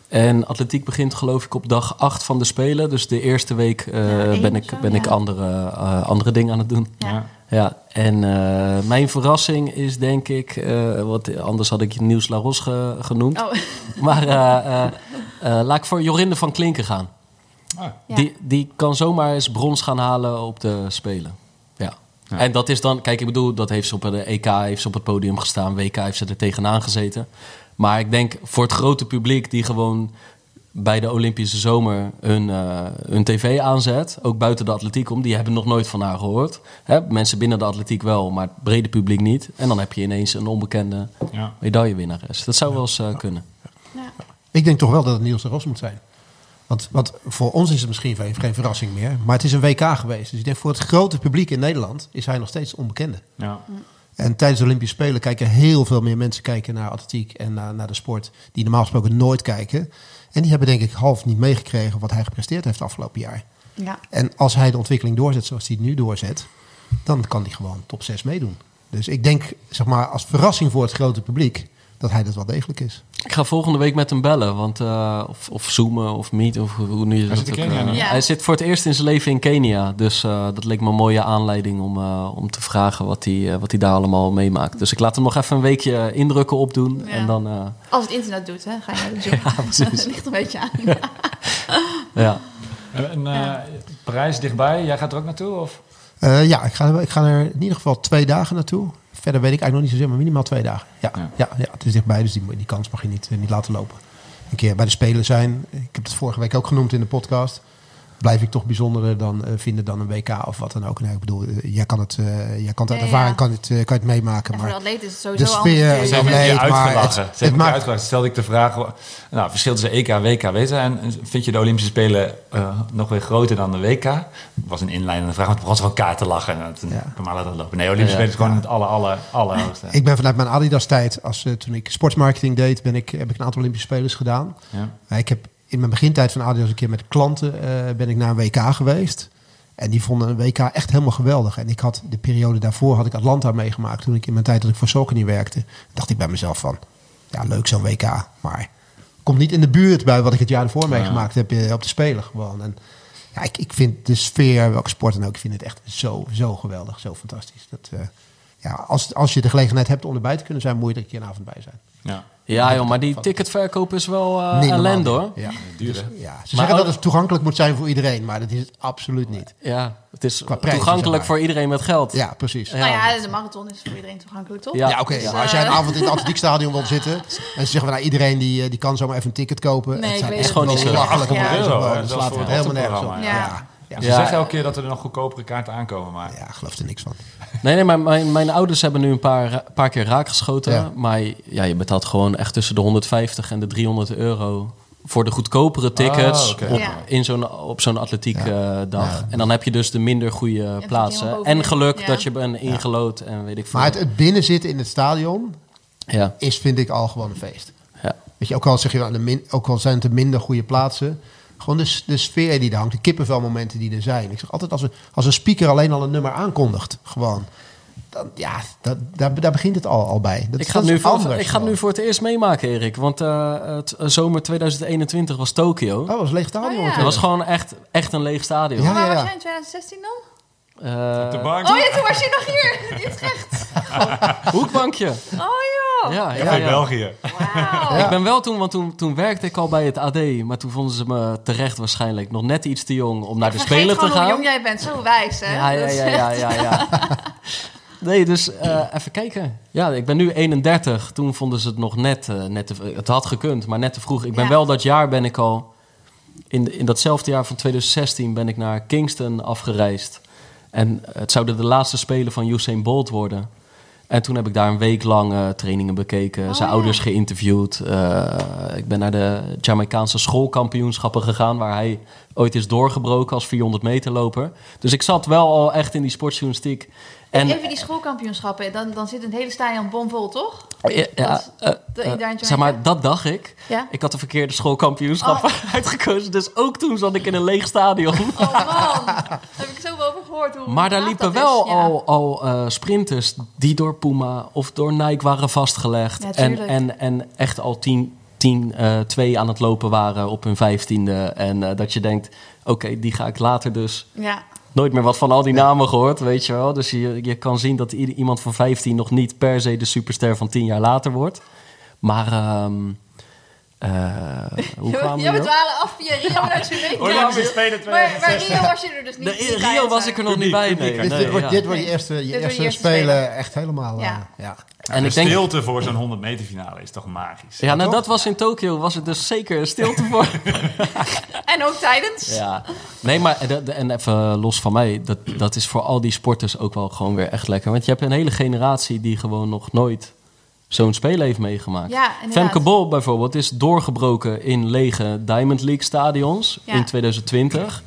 En atletiek begint geloof ik op dag 8 van de Spelen. Dus de eerste week eh, Ja, ben, ik, ben ik andere, eh, andere dingen aan het doen. Ja. Ja, en eh, mijn verrassing is denk ik, eh, wat, anders had ik je Nieuws Laros ge- genoemd. Oh, [laughs] Maar eh, eh, eh, laat ik voor Jorinde van Klinken gaan. Ah, ja. Die, die kan zomaar eens brons gaan halen op de Spelen. Ja. Ja. En dat is dan, kijk, ik bedoel, dat heeft ze op de EK heeft ze op het podium gestaan, WK heeft ze er tegenaan gezeten. Maar ik denk voor het grote publiek die gewoon bij de Olympische Zomer hun, eh, hun tv aanzet, ook buiten de atletiek om, die hebben nog nooit van haar gehoord. Hè, mensen binnen de atletiek wel, maar het brede publiek niet. En dan heb je ineens een onbekende ja. medaillewinnares. Dat zou wel eens eh, kunnen. ja. Ik denk toch wel dat het Niels de Ros moet zijn. Want, want voor ons is het misschien geen, geen verrassing meer. Maar het is een WK geweest. Dus ik denk voor het grote publiek in Nederland is hij nog steeds onbekende. ja. En tijdens de Olympische Spelen kijken heel veel meer mensen kijken naar atletiek en naar, naar de sport. Die normaal gesproken nooit kijken. En die hebben denk ik half niet meegekregen wat hij gepresteerd heeft afgelopen jaar. ja. En als hij de ontwikkeling doorzet zoals hij het nu doorzet, dan kan hij gewoon top 6 meedoen. Dus ik denk, zeg maar, als verrassing voor het grote publiek, dat hij dat wel degelijk is. Ik ga volgende week met hem bellen, want, eh, of, of zoomen of meet, of hoe nu Hij zit ook, Kenia eh. Ja. Hij zit voor het eerst in zijn leven in Kenia, dus eh, dat leek me een mooie aanleiding om, eh, om te vragen wat hij, wat hij daar allemaal meemaakt. Dus ik laat hem nog even een weekje indrukken opdoen Ja. en dan, eh, Als het internet doet, hè, ga je naar de gym. [laughs] Ja, [laughs] precies. Dat ligt een beetje aan. [laughs] ja. En. Parijs dichtbij, jij gaat er ook naartoe? Of? Eh, ja, ik ga, ik ga er in ieder geval twee dagen naartoe. Verder weet ik eigenlijk nog niet zozeer, maar minimaal twee dagen. Ja, Ja. ja. Ja, het is dichtbij, dus die, die kans mag je niet, eh, niet laten lopen. Een keer bij de Spelen zijn. Ik heb het vorige week ook genoemd in de podcast. Blijf ik toch bijzonderder dan, eh, vinden dan een WK of wat dan ook. Nee, ik bedoel, eh, jij kan het, eh, jij kan het uit Ja, ja. ervaring kan het, eh, kan je het meemaken. En voor Maar de atleet is het de sowieso sfeer, anders je maar het- het je maakt- uitgelachen. Stelde ik de vraag... Nou, verschil tussen EK en WK weten. En vind je de Olympische Spelen eh, nog weer groter dan de WK? Dat was een inleidende vraag, want het begon ze gewoon kaart te lachen. En toen Ja. ja. maar laten lopen. Nee, Olympische Ja. Spelen is gewoon het aller, aller, allerhoogste. Ik ben vanuit mijn Adidas-tijd, als, eh, toen ik sportsmarketing deed, ben ik, heb ik een aantal Olympische Spelers gedaan. Ja. Ik heb in mijn begintijd van Adidas een keer met klanten eh, ben ik naar een WK geweest. En die vonden een WK echt helemaal geweldig. En ik had de periode daarvoor had ik Atlanta meegemaakt. Toen ik in mijn tijd dat ik voor Saucony werkte, dacht ik bij mezelf van, ja leuk zo'n WK, maar komt niet in de buurt bij wat ik het jaar ervoor meegemaakt heb eh, op de Spelen gewoon. En ja, ik, ik vind de sfeer, welke sport dan ook, ik vind het echt zo, zo geweldig, zo fantastisch. Dat, eh, ja, als, als je de gelegenheid hebt om erbij te kunnen zijn, moet je er een keer een avond bij zijn. Ja. Ja, joh, maar die ticketverkoop is wel eh Niet normaal ellende, hoor. Ja. Duur, Dus, hè? ja. Ze Maar zeggen ook- dat het toegankelijk moet zijn voor iedereen, maar dat is het absoluut niet. Ja, het is Qua prijs, toegankelijk zeg maar. voor iedereen met geld. Ja, precies. Ja. Nou ja, de marathon is voor iedereen toegankelijk, toch? Ja. Ja, oké. Dus, maar als jij een eh, avond in het atletiekstadion wilt zitten [laughs] en ze zeggen, nou, iedereen die, eh, die kan zomaar even een ticket kopen. Nee, het ik zijn echt. Gewoon niet zo. Ja. Dat slaat voor het helemaal nergens op. Ja. Ja. Ze Ja. zeggen elke keer dat er nog goedkopere kaarten aankomen, maar... Ja, geloof er niks van. Nee, nee, maar mijn, mijn ouders hebben nu een paar, paar keer raakgeschoten. Ja. Maar ja, je betaalt gewoon echt tussen de 150 en de 300 euro voor de goedkopere tickets oké. op, Ja. in zo'n, op zo'n atletiek Ja. eh, dag. Ja. En dan heb je dus de minder goede plaatsen. En geluk Ja. dat je bent ingelood en weet ik veel. Maar het, het binnenzitten in het stadion ja, is, vind ik, al gewoon een feest. ja. Weet je, ook al, zeg je, ook al zijn het de minder goede plaatsen. Gewoon de, sfeer die er hangt, de kippenvelmomenten die er zijn. Ik zeg altijd, als een, als een speaker alleen al een nummer aankondigt, gewoon. Dan, ja, dat, daar, daar begint het al, al bij. Dat, Ik is- ga, dat nu voor, anders ik ga het nu voor het eerst meemaken, Erik. Want eh, het eh, zomer 2021 was Tokio. Oh, dat was een leeg stadion. Oh, ja. Dat was gewoon echt, echt een leeg stadion. Ja, Maar ja, waar was ja. jij in 2016 dan? Eh, de bank. Oh ja, toen was je nog hier in Utrecht. [laughs] hoekbankje. Oh joh. Ja, ja, Ja. België. Wauw. Ik ben wel toen, want toen, toen werkte ik al bij het AD. Maar toen vonden ze me terecht waarschijnlijk nog net iets te jong om naar de Spelen te gewoon hoe gaan. jong jij bent, zo wijs hè. Ja, ja, is ja, ja, ja, ja. [laughs] Nee, dus eh, even kijken. Ja, ik ben nu 31. Toen vonden ze het nog net, eh, net te, het had gekund, maar net te vroeg. Ik ben Ja. wel dat jaar ben ik al, in, in datzelfde jaar van 2016 ben ik naar Kingston afgereisd. En het zouden de laatste spelen van Usain Bolt worden. En toen heb ik daar een week lang eh, trainingen bekeken, Oh, zijn ja. ouders geïnterviewd. Eh, ik ben naar de Jamaicaanse schoolkampioenschappen gegaan, waar hij ooit is doorgebroken als 400 meter loper. Dus ik zat wel al echt in die sportjournalistiek. En, Even die schoolkampioenschappen, dan, dan zit het hele stadion bomvol, toch? ja, ja, dat- eh, eh, zeg maar, dat dacht ik. Ja? Ik had de verkeerde schoolkampioenschappen [laughs] uitgekozen. Dus ook toen zat ik in een leeg stadion. Oh man, daar heb ik zoveel over gehoord. Hoe Maar daar liepen wel. Ja. al, al eh, sprinters die door Puma of door Nike waren vastgelegd. En, en, en echt al 10, 10 eh, 2 aan het lopen waren op hun vijftiende. En dat je denkt, oké, die ga ik later dus Ja, nooit meer wat van al die namen gehoord, weet je wel. Dus je, je kan zien dat iemand van 15 nog niet per se de superster van 10 jaar later wordt. Maar ehm, eh, hoe [laughs] kwamen [laughs] ja, we dwalen af via Rio naar Jamaica. Olympische Spelen Maar, maar Rio was je er dus niet bij, Rio was ik er nog niet bij. Nee, Dit, nee, dit, wordt, ja. dit wordt je eerste, je eerste, je eerste spelen, spelen. echt helemaal. eh, Ja. ja. En de ik denk, stilte voor zo'n 100 meter finale is toch magisch? ja, nou toch? dat was in Tokio, was het dus zeker een stilte voor. [laughs] En ook tijdens. ja, nee, maar de- de- en even los van mij, dat, dat is voor al die sporters ook wel gewoon weer echt lekker. Want je hebt een hele generatie die gewoon nog nooit zo'n spelen heeft meegemaakt. Ja. Femke Bol bijvoorbeeld is doorgebroken in lege Diamond League stadions Ja. in 2020.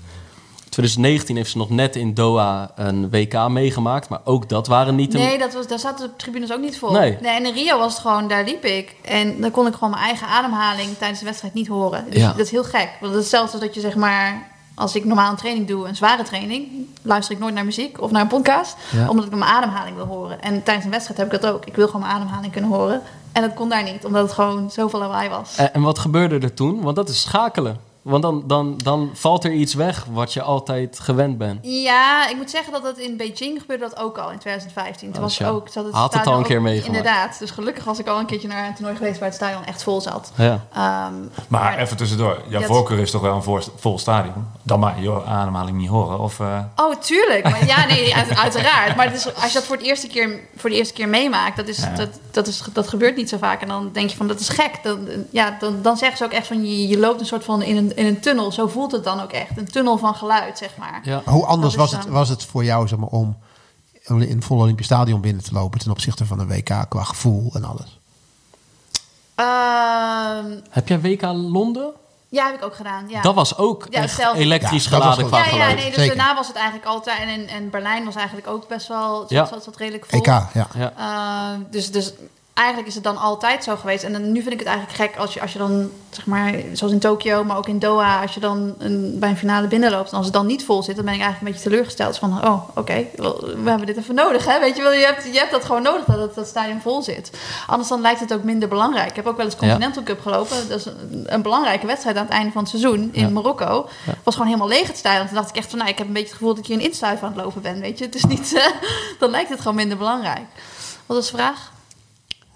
2019 heeft ze nog net in Doha een WK meegemaakt, maar ook dat waren niet. Nee, dat was, daar zaten de tribunes ook niet vol. Nee. en in Rio was het gewoon, daar liep ik. En dan kon ik gewoon mijn eigen ademhaling tijdens de wedstrijd niet horen. Dus Ja. dat is heel gek. Want het is hetzelfde dat je zeg maar, als ik normaal een training doe, een zware training, luister ik nooit naar muziek of naar een podcast. Ja. Omdat ik mijn ademhaling wil horen. En tijdens een wedstrijd heb ik dat ook. Ik wil gewoon mijn ademhaling kunnen horen. En dat kon daar niet, omdat het gewoon zoveel lawaai was. En, en wat gebeurde er toen? Want dat is schakelen. Want dan, dan, dan valt er iets weg wat je altijd gewend bent. Ja, ik moet zeggen dat dat in Beijing gebeurde dat ook al in 2015. Toen Oh, was ja. ook, zat het Had het al een keer meegemaakt. Inderdaad. Dus gelukkig was ik al een keertje naar een toernooi geweest waar het stadion echt vol zat. Ja. Ehm, Maar even tussendoor, jouw Ja, voorkeur is toch wel een voor- vol stadion? Dan maar je ademhaling niet horen? Of, eh, Oh, tuurlijk. Maar ja, nee, [laughs] uit- uiteraard. Maar het is, als je dat voor, het eerste keer, voor de eerste keer meemaakt, dat, is, Ja. dat, dat, is, dat gebeurt niet zo vaak. En dan denk je van, dat is gek. Dan, ja, dan, dan zeggen ze ook echt van, je, je loopt een soort van in een, in een tunnel. Zo voelt het dan ook echt. Een tunnel van geluid, zeg maar. Ja. Hoe anders Dat was het, dan- was het voor jou zeg maar, om in een vol Olympisch Stadion binnen te lopen ten opzichte van een WK qua gevoel en alles? Ehm, Heb jij WK Londen? ja, heb ik ook gedaan. Ja. Dat was ook Ja, echt elektrisch Ja, dat was geladen qua ja, ja, nee, dus Zeker. daarna was het eigenlijk altijd... En, en, en Berlijn was eigenlijk ook best wel... Ja. Zat, zat redelijk vol. EK, ja. Ja. Uh, dus, dus eigenlijk is het dan altijd zo geweest. En dan, nu vind ik het eigenlijk gek als je, als je dan, zeg maar, zoals in Tokio, maar ook in Doha, als je dan een, bij een finale binnenloopt en als het dan niet vol zit, dan ben ik eigenlijk een beetje teleurgesteld. Van, oh, oké, we hebben dit even nodig, hè? Weet je wel, je hebt, je hebt dat gewoon nodig dat het, dat stadion vol zit. Anders dan lijkt het ook minder belangrijk. Ik heb ook wel eens Continental Cup gelopen. Dat is een, een belangrijke wedstrijd aan het einde van het seizoen in Ja. Marokko. was gewoon helemaal leeg het stadion. Toen dacht ik echt van, nou, ik heb een beetje het gevoel dat je een insluif aan het lopen bent, weet je. Het is niet, [laughs] dan lijkt het gewoon minder belangrijk. Wat was de vraag?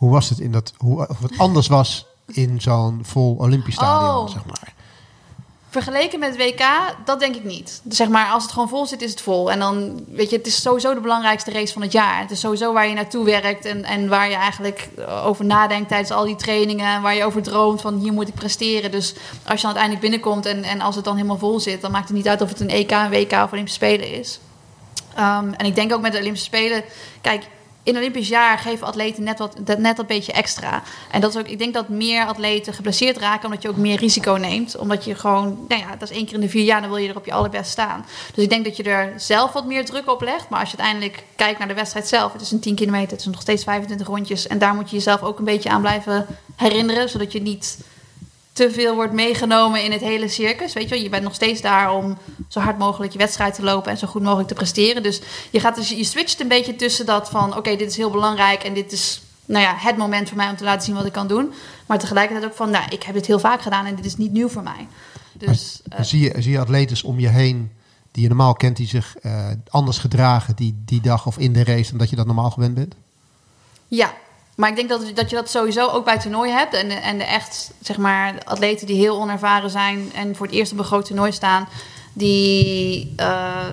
Hoe was het in dat, hoe, of het anders was in zo'n vol Olympisch Stadion, Oh. zeg maar? Vergeleken met WK, dat denk ik niet. Zeg maar, als het gewoon vol zit, is het vol. En dan, weet je, het is sowieso de belangrijkste race van het jaar. Het is sowieso waar je naartoe werkt en, en waar je eigenlijk eh, over nadenkt tijdens al die trainingen. Waar je over droomt van hier moet ik presteren. Dus als je dan uiteindelijk binnenkomt en, en als het dan helemaal vol zit, dan maakt het niet uit of het een EK, een WK of Olympische Spelen is. Ehm, en ik denk ook met de Olympische Spelen, kijk, in Olympisch jaar geven atleten net wat, dat, net dat beetje extra. En dat is ook, ik denk dat meer atleten geblesseerd raken, omdat je ook meer risico neemt. Omdat je gewoon, nou ja, dat is één keer in de vier jaar, dan wil je er op je allerbest staan. Dus ik denk dat je er zelf wat meer druk op legt. Maar als je uiteindelijk kijkt naar de wedstrijd zelf, het is een 10 kilometer, het is nog steeds 25 rondjes. En daar moet je jezelf ook een beetje aan blijven herinneren, zodat je niet te veel wordt meegenomen in het hele circus. Weet je, wel? je bent nog steeds daar om zo hard mogelijk je wedstrijd te lopen en zo goed mogelijk te presteren. Dus je gaat dus je switcht een beetje tussen dat van oké, dit is heel belangrijk en dit is nou ja, het moment voor mij om te laten zien wat ik kan doen. Maar tegelijkertijd ook van, nou, ik heb dit heel vaak gedaan en dit is niet nieuw voor mij. Dus eh, zie, je, zie je atletes om je heen die je normaal kent, die zich eh, anders gedragen die, die dag of in de race dan dat je dat normaal gewend bent? Ja, maar ik denk dat, dat je dat sowieso ook bij toernooien hebt. En, de- en de echt, zeg maar, atleten die heel onervaren zijn en voor het eerst op een groot toernooi staan, die, eh,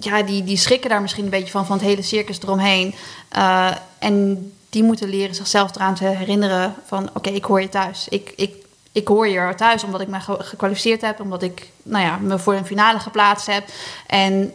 ja, die, die schrikken daar misschien een beetje van, van het hele circus eromheen. Eh, en die moeten leren zichzelf eraan te herinneren van, oké, ik hoor je thuis. Ik, ik, ik hoor je thuis omdat ik me ge- gekwalificeerd heb, omdat ik nou ja, me voor een finale geplaatst heb. En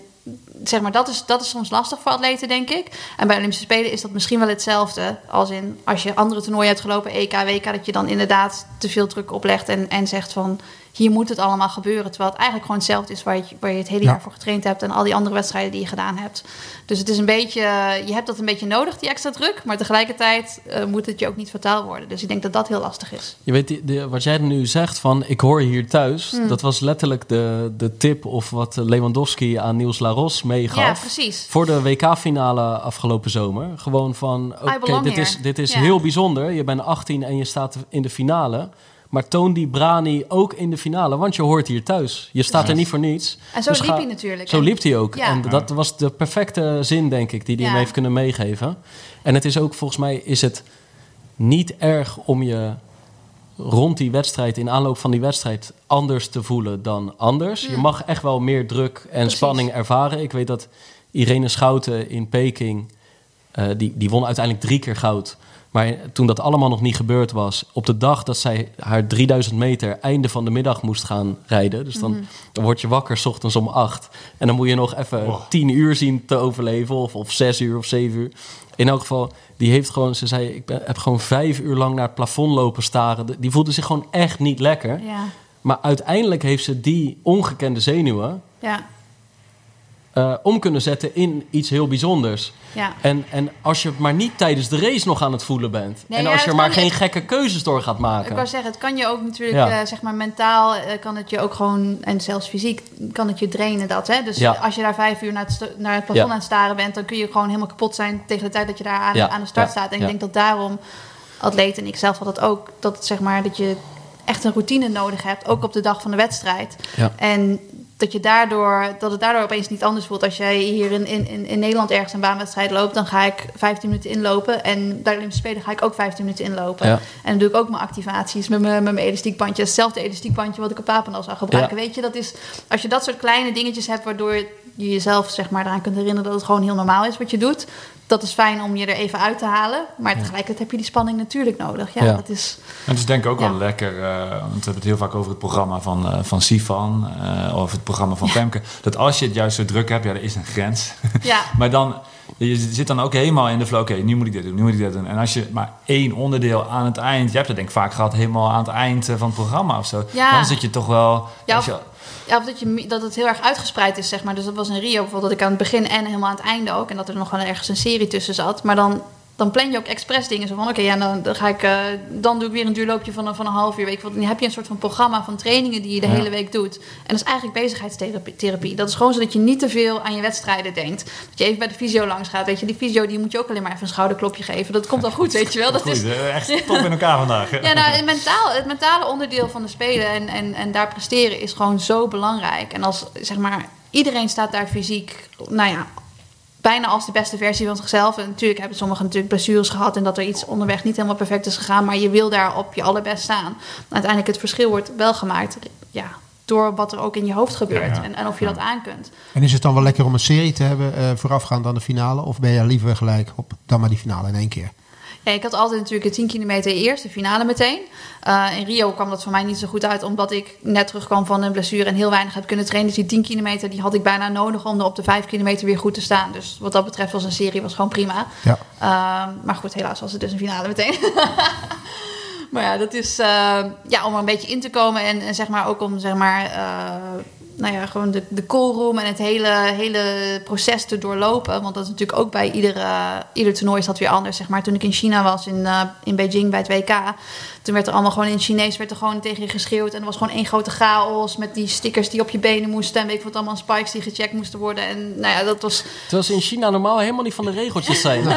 zeg maar, dat is, dat is soms lastig voor atleten, denk ik. En bij Olympische Spelen is dat misschien wel hetzelfde. Als in, als je andere toernooien hebt gelopen, EK, WK... dat je dan inderdaad te veel druk oplegt en, en zegt van... hier moet het allemaal gebeuren. Terwijl het eigenlijk gewoon hetzelfde is waar je, waar je het hele Ja. jaar voor getraind hebt... en al die andere wedstrijden die je gedaan hebt. Dus het is een beetje... Je hebt dat een beetje nodig, die extra druk. Maar tegelijkertijd eh, moet het je ook niet fataal worden. Dus ik denk dat dat heel lastig is. Je weet, de, wat jij nu zegt van ik hoor je hier thuis, Hmm. dat was letterlijk de, de tip of wat Lewandowski aan Niels Laros meegaf. Ja, precies. Voor de WK-finale afgelopen zomer. Gewoon van, oké, dit is, dit is heel bijzonder. Je bent 18 en je staat in de finale. Maar toon die brani ook in de finale, want je hoort hier thuis. Je staat er niet voor niets. En zo Dus liep ga- hij natuurlijk. Zo liep hij ook. Ja. En dat was de perfecte zin, denk ik, die hij Ja. hem heeft kunnen meegeven. En het is ook, volgens mij, is het niet erg om je rond die wedstrijd, in aanloop van die wedstrijd, anders te voelen dan anders. Je mag echt wel meer druk en. Precies. spanning ervaren. Ik weet dat Irene Schouten in Peking, eh, die, die won uiteindelijk drie keer goud. Maar toen dat allemaal nog niet gebeurd was, op de dag dat zij haar 3000 meter einde van de middag moest gaan rijden. Dus dan, Mhm. dan word je wakker 's ochtends om acht. En dan moet je nog even Oh. tien uur zien te overleven, of, of zes uur of zeven uur. In elk geval, die heeft gewoon, ze zei, ik ben, heb gewoon vijf uur lang naar het plafond lopen staren. Die voelde zich gewoon echt niet lekker. Ja, Maar uiteindelijk heeft ze die ongekende zenuwen ja, eh, om kunnen zetten in iets heel bijzonders. ja. En, en als je het maar niet tijdens de race nog aan het voelen bent. Nee, en ja, als je maar geen gekke keuzes door gaat Ik maken. wou zeggen, het kan je ook natuurlijk, Ja. eh, zeg maar mentaal, eh, kan het je ook gewoon, en zelfs fysiek, kan het je drainen dat. Hè? Dus als je daar vijf uur naar het, naar het plafond aan het staren bent, dan kun je gewoon helemaal kapot zijn tegen de tijd dat je daar aan, de start staat. En ik denk dat daarom, atleten en ik zelf had dat ook, dat, het, zeg maar, dat je echt een routine nodig hebt, ook op de dag van de wedstrijd. En dat, je daardoor, dat het daardoor opeens niet anders voelt. Als jij hier in, in, in- Nederland ergens een baanwedstrijd loopt, dan ga ik 15 minuten inlopen. En bij de Olympische Spelen ga ik ook 15 minuten inlopen. Ja. En dan doe ik ook mijn activaties met mijn, met mijn elastiekbandje. Hetzelfde elastiekbandje wat ik op Papendal zou gebruiken. Weet je, dat is, als je dat soort kleine dingetjes hebt waardoor je jezelf zeg maar, eraan kunt herinneren dat het gewoon heel normaal is wat je doet. Dat is fijn om je er even uit te halen. Maar tegelijkertijd heb je die spanning natuurlijk nodig. Ja, Ja. dat is... En het is denk ik ook Ja. wel lekker, eh, want we hebben het heel vaak over het programma van, eh, van Sifan eh, of het programma van [laughs] Femke. Dat als je het juist zo druk hebt, ja, er is een grens. [laughs] Ja, maar dan, je zit dan ook helemaal in de flow, oké, nu moet ik dit doen, nu moet ik dit doen. En als je maar één onderdeel aan het eind, je hebt het denk ik vaak gehad helemaal aan het eind van het programma of zo. Ja. Dan zit je toch wel... Ja, als je- Ja, of dat, je, dat het heel erg uitgespreid is, zeg maar. Dus dat was in Rio bijvoorbeeld, dat ik aan het begin en helemaal aan het einde ook. En dat er nog wel ergens een serie tussen zat. Maar dan, dan plan je ook expres dingen. Zo van, oké, ja, dan, dan ga ik... eh, dan doe ik weer een duurloopje van, een- van een half uur. Weet wat. Dan heb je een soort van programma van trainingen die je de Ja. hele week doet. En dat is eigenlijk bezigheidstherapie. therapie. Dat is gewoon zodat je niet te veel aan je wedstrijden denkt. Dat je even bij de fysio langs gaat. Weet je, die fysio die moet je ook alleen maar even een schouderklopje geven. Dat komt wel goed, weet je wel. Dat Goed, is, echt top in elkaar vandaag. [laughs] ja, nou, het, mentaal, het mentale onderdeel van de spelen en, en, en daar presteren is gewoon zo belangrijk. En als, zeg maar, iedereen staat daar fysiek, nou ja, bijna als de beste versie van zichzelf. En natuurlijk hebben sommigen natuurlijk blessures gehad en dat er iets onderweg niet helemaal perfect is gegaan. Maar je wil daar op je allerbest staan. Uiteindelijk het verschil wordt wel gemaakt, ja, door wat er ook in je hoofd gebeurt. Ja, ja. En, en of je dat aan kunt. En is het dan wel lekker om een serie te hebben eh, voorafgaand aan de finale? Of ben je liever gelijk op dan maar die finale in één keer? Ik had altijd natuurlijk de 10 kilometer eerst, de finale meteen. Eh, in Rio kwam dat voor mij niet zo goed uit, omdat ik net terugkwam van een blessure en heel weinig heb kunnen trainen. Dus die 10 kilometer die had ik bijna nodig om er op de 5 kilometer weer goed te staan. Dus wat dat betreft was een serie was gewoon prima. Ja. Ehm, maar goed, helaas was het dus een finale meteen. [laughs] maar ja, dat is eh, ja, om er een beetje in te komen en, en zeg maar ook om zeg maar, eh, nou ja, gewoon de, de callroom en het hele, hele proces te doorlopen. Want dat is natuurlijk ook bij iedere, ieder toernooi is dat weer anders. Zeg maar, toen ik in China was, in, eh, in Beijing bij het WK, toen werd er allemaal gewoon in het Chinees werd er gewoon tegen je geschreeuwd. En er was gewoon één grote chaos met die stickers die op je benen moesten. En weet ik wat allemaal spikes die gecheckt moesten worden. En nou ja, dat was Terwijl ze in China normaal helemaal niet van de regeltjes zijn. [laughs]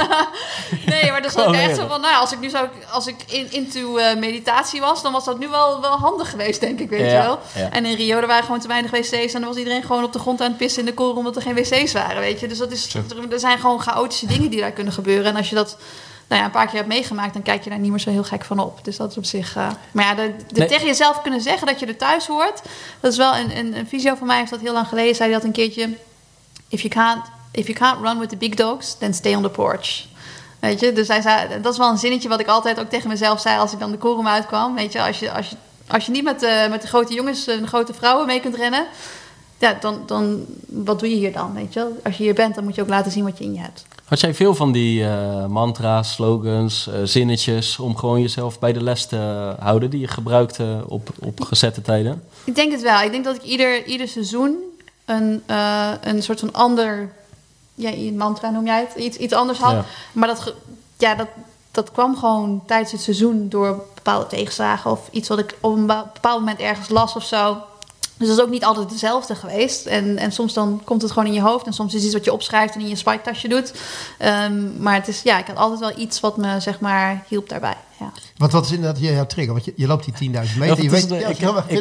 Nee, maar dat is ook echt zo van, nou, als ik nu zou, als ik in, into eh, meditatie was, dan was dat nu wel, wel handig geweest, denk ik, weet Ja, je wel. ja. En in Rio, er waren gewoon te weinig wc's en dan was iedereen gewoon op de grond aan het pissen in de koren omdat er geen wc's waren, weet je. Dus dat is, er zijn gewoon chaotische dingen die daar kunnen gebeuren. En als je dat nou ja, een paar keer hebt meegemaakt, dan kijk je daar niet meer zo heel gek van op. Dus dat is op zich... eh, maar ja, de, de Nee. tegen jezelf kunnen zeggen dat je er thuis hoort, dat is wel een, een, een visio van mij, heeft dat heel lang geleden, zei hij dat een keertje... If you can't, if you can't run with the big dogs, then stay on the porch. Weet je, dus hij zei, dat is wel een zinnetje wat ik altijd ook tegen mezelf zei als ik dan de korum uitkwam. Weet je, als je, als je, als je niet met de, met de grote jongens en de grote vrouwen mee kunt rennen, ja, dan, dan, wat doe je hier dan? Weet je, als je hier bent, dan moet je ook laten zien wat je in je hebt. Had jij veel van die eh, mantra's, slogans, eh, zinnetjes om gewoon jezelf bij de les te houden die je gebruikte op, op gezette tijden? Ik denk het wel. Ik denk dat ik ieder, ieder seizoen een, eh, een soort van ander ja, mantra noem jij het, iets, iets anders had. Ja. Maar dat, ja, dat, dat kwam gewoon tijdens het seizoen door bepaalde tegenslagen of iets wat ik op een be- bepaald moment ergens las of zo. Dus dat is ook niet altijd hetzelfde geweest. En, en soms dan komt het gewoon in je hoofd. En soms is het iets wat je opschrijft en in je spiketasje doet. Ehm, maar het is, ja, ik had altijd wel iets wat me, zeg maar, hielp daarbij. Ja. Want wat is inderdaad je, jouw trigger? Want je, je loopt die 10.000 meter. Ja, je het weet, de-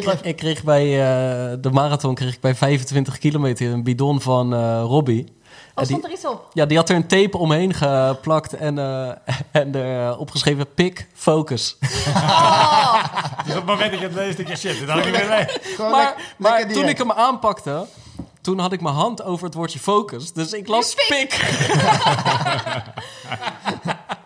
ja, ik kreeg bij eh, de marathon kreeg ik bij 25 kilometer een bidon van eh Robbie. Oh, stond er iets op? ja, die had er een tape omheen geplakt en, eh, [laughs] en er eh, opgeschreven pick, focus. Oh, [laughs] Dus op het moment dat je het leest, denk je shit, had ik niet meer maar lekker- maar lekker toen direct. ik hem aanpakte, toen had ik mijn hand over het woordje focus. Dus ik las Pik. pik. [laughs]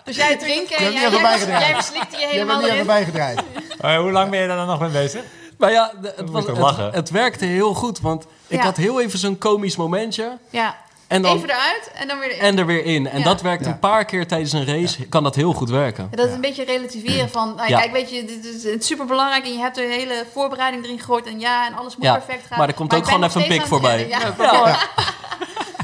dus jij drinken jij, jij, bijgedragen. jij verslikte je helemaal niet even erin. bijgedraaid. Eh, hoe lang ben je daar dan nog mee bezig? Maar ja, het, was, het, werkte heel goed. Want ik Ja. had heel even zo'n komisch momentje. Ja. En, dan, Even eruit en dan weer erin. en er weer in. En Ja. dat werkt Ja. een paar keer tijdens een race. Kan dat heel goed werken. Ja, dat is een beetje relativeren van, nou, Ja. kijk, weet je, dit is, het is super belangrijk en je hebt er een hele voorbereiding erin gegooid en ja, en alles moet Ja, perfect gaan. maar er komt ook gewoon even een pik voorbij. Ja. [laughs] [laughs]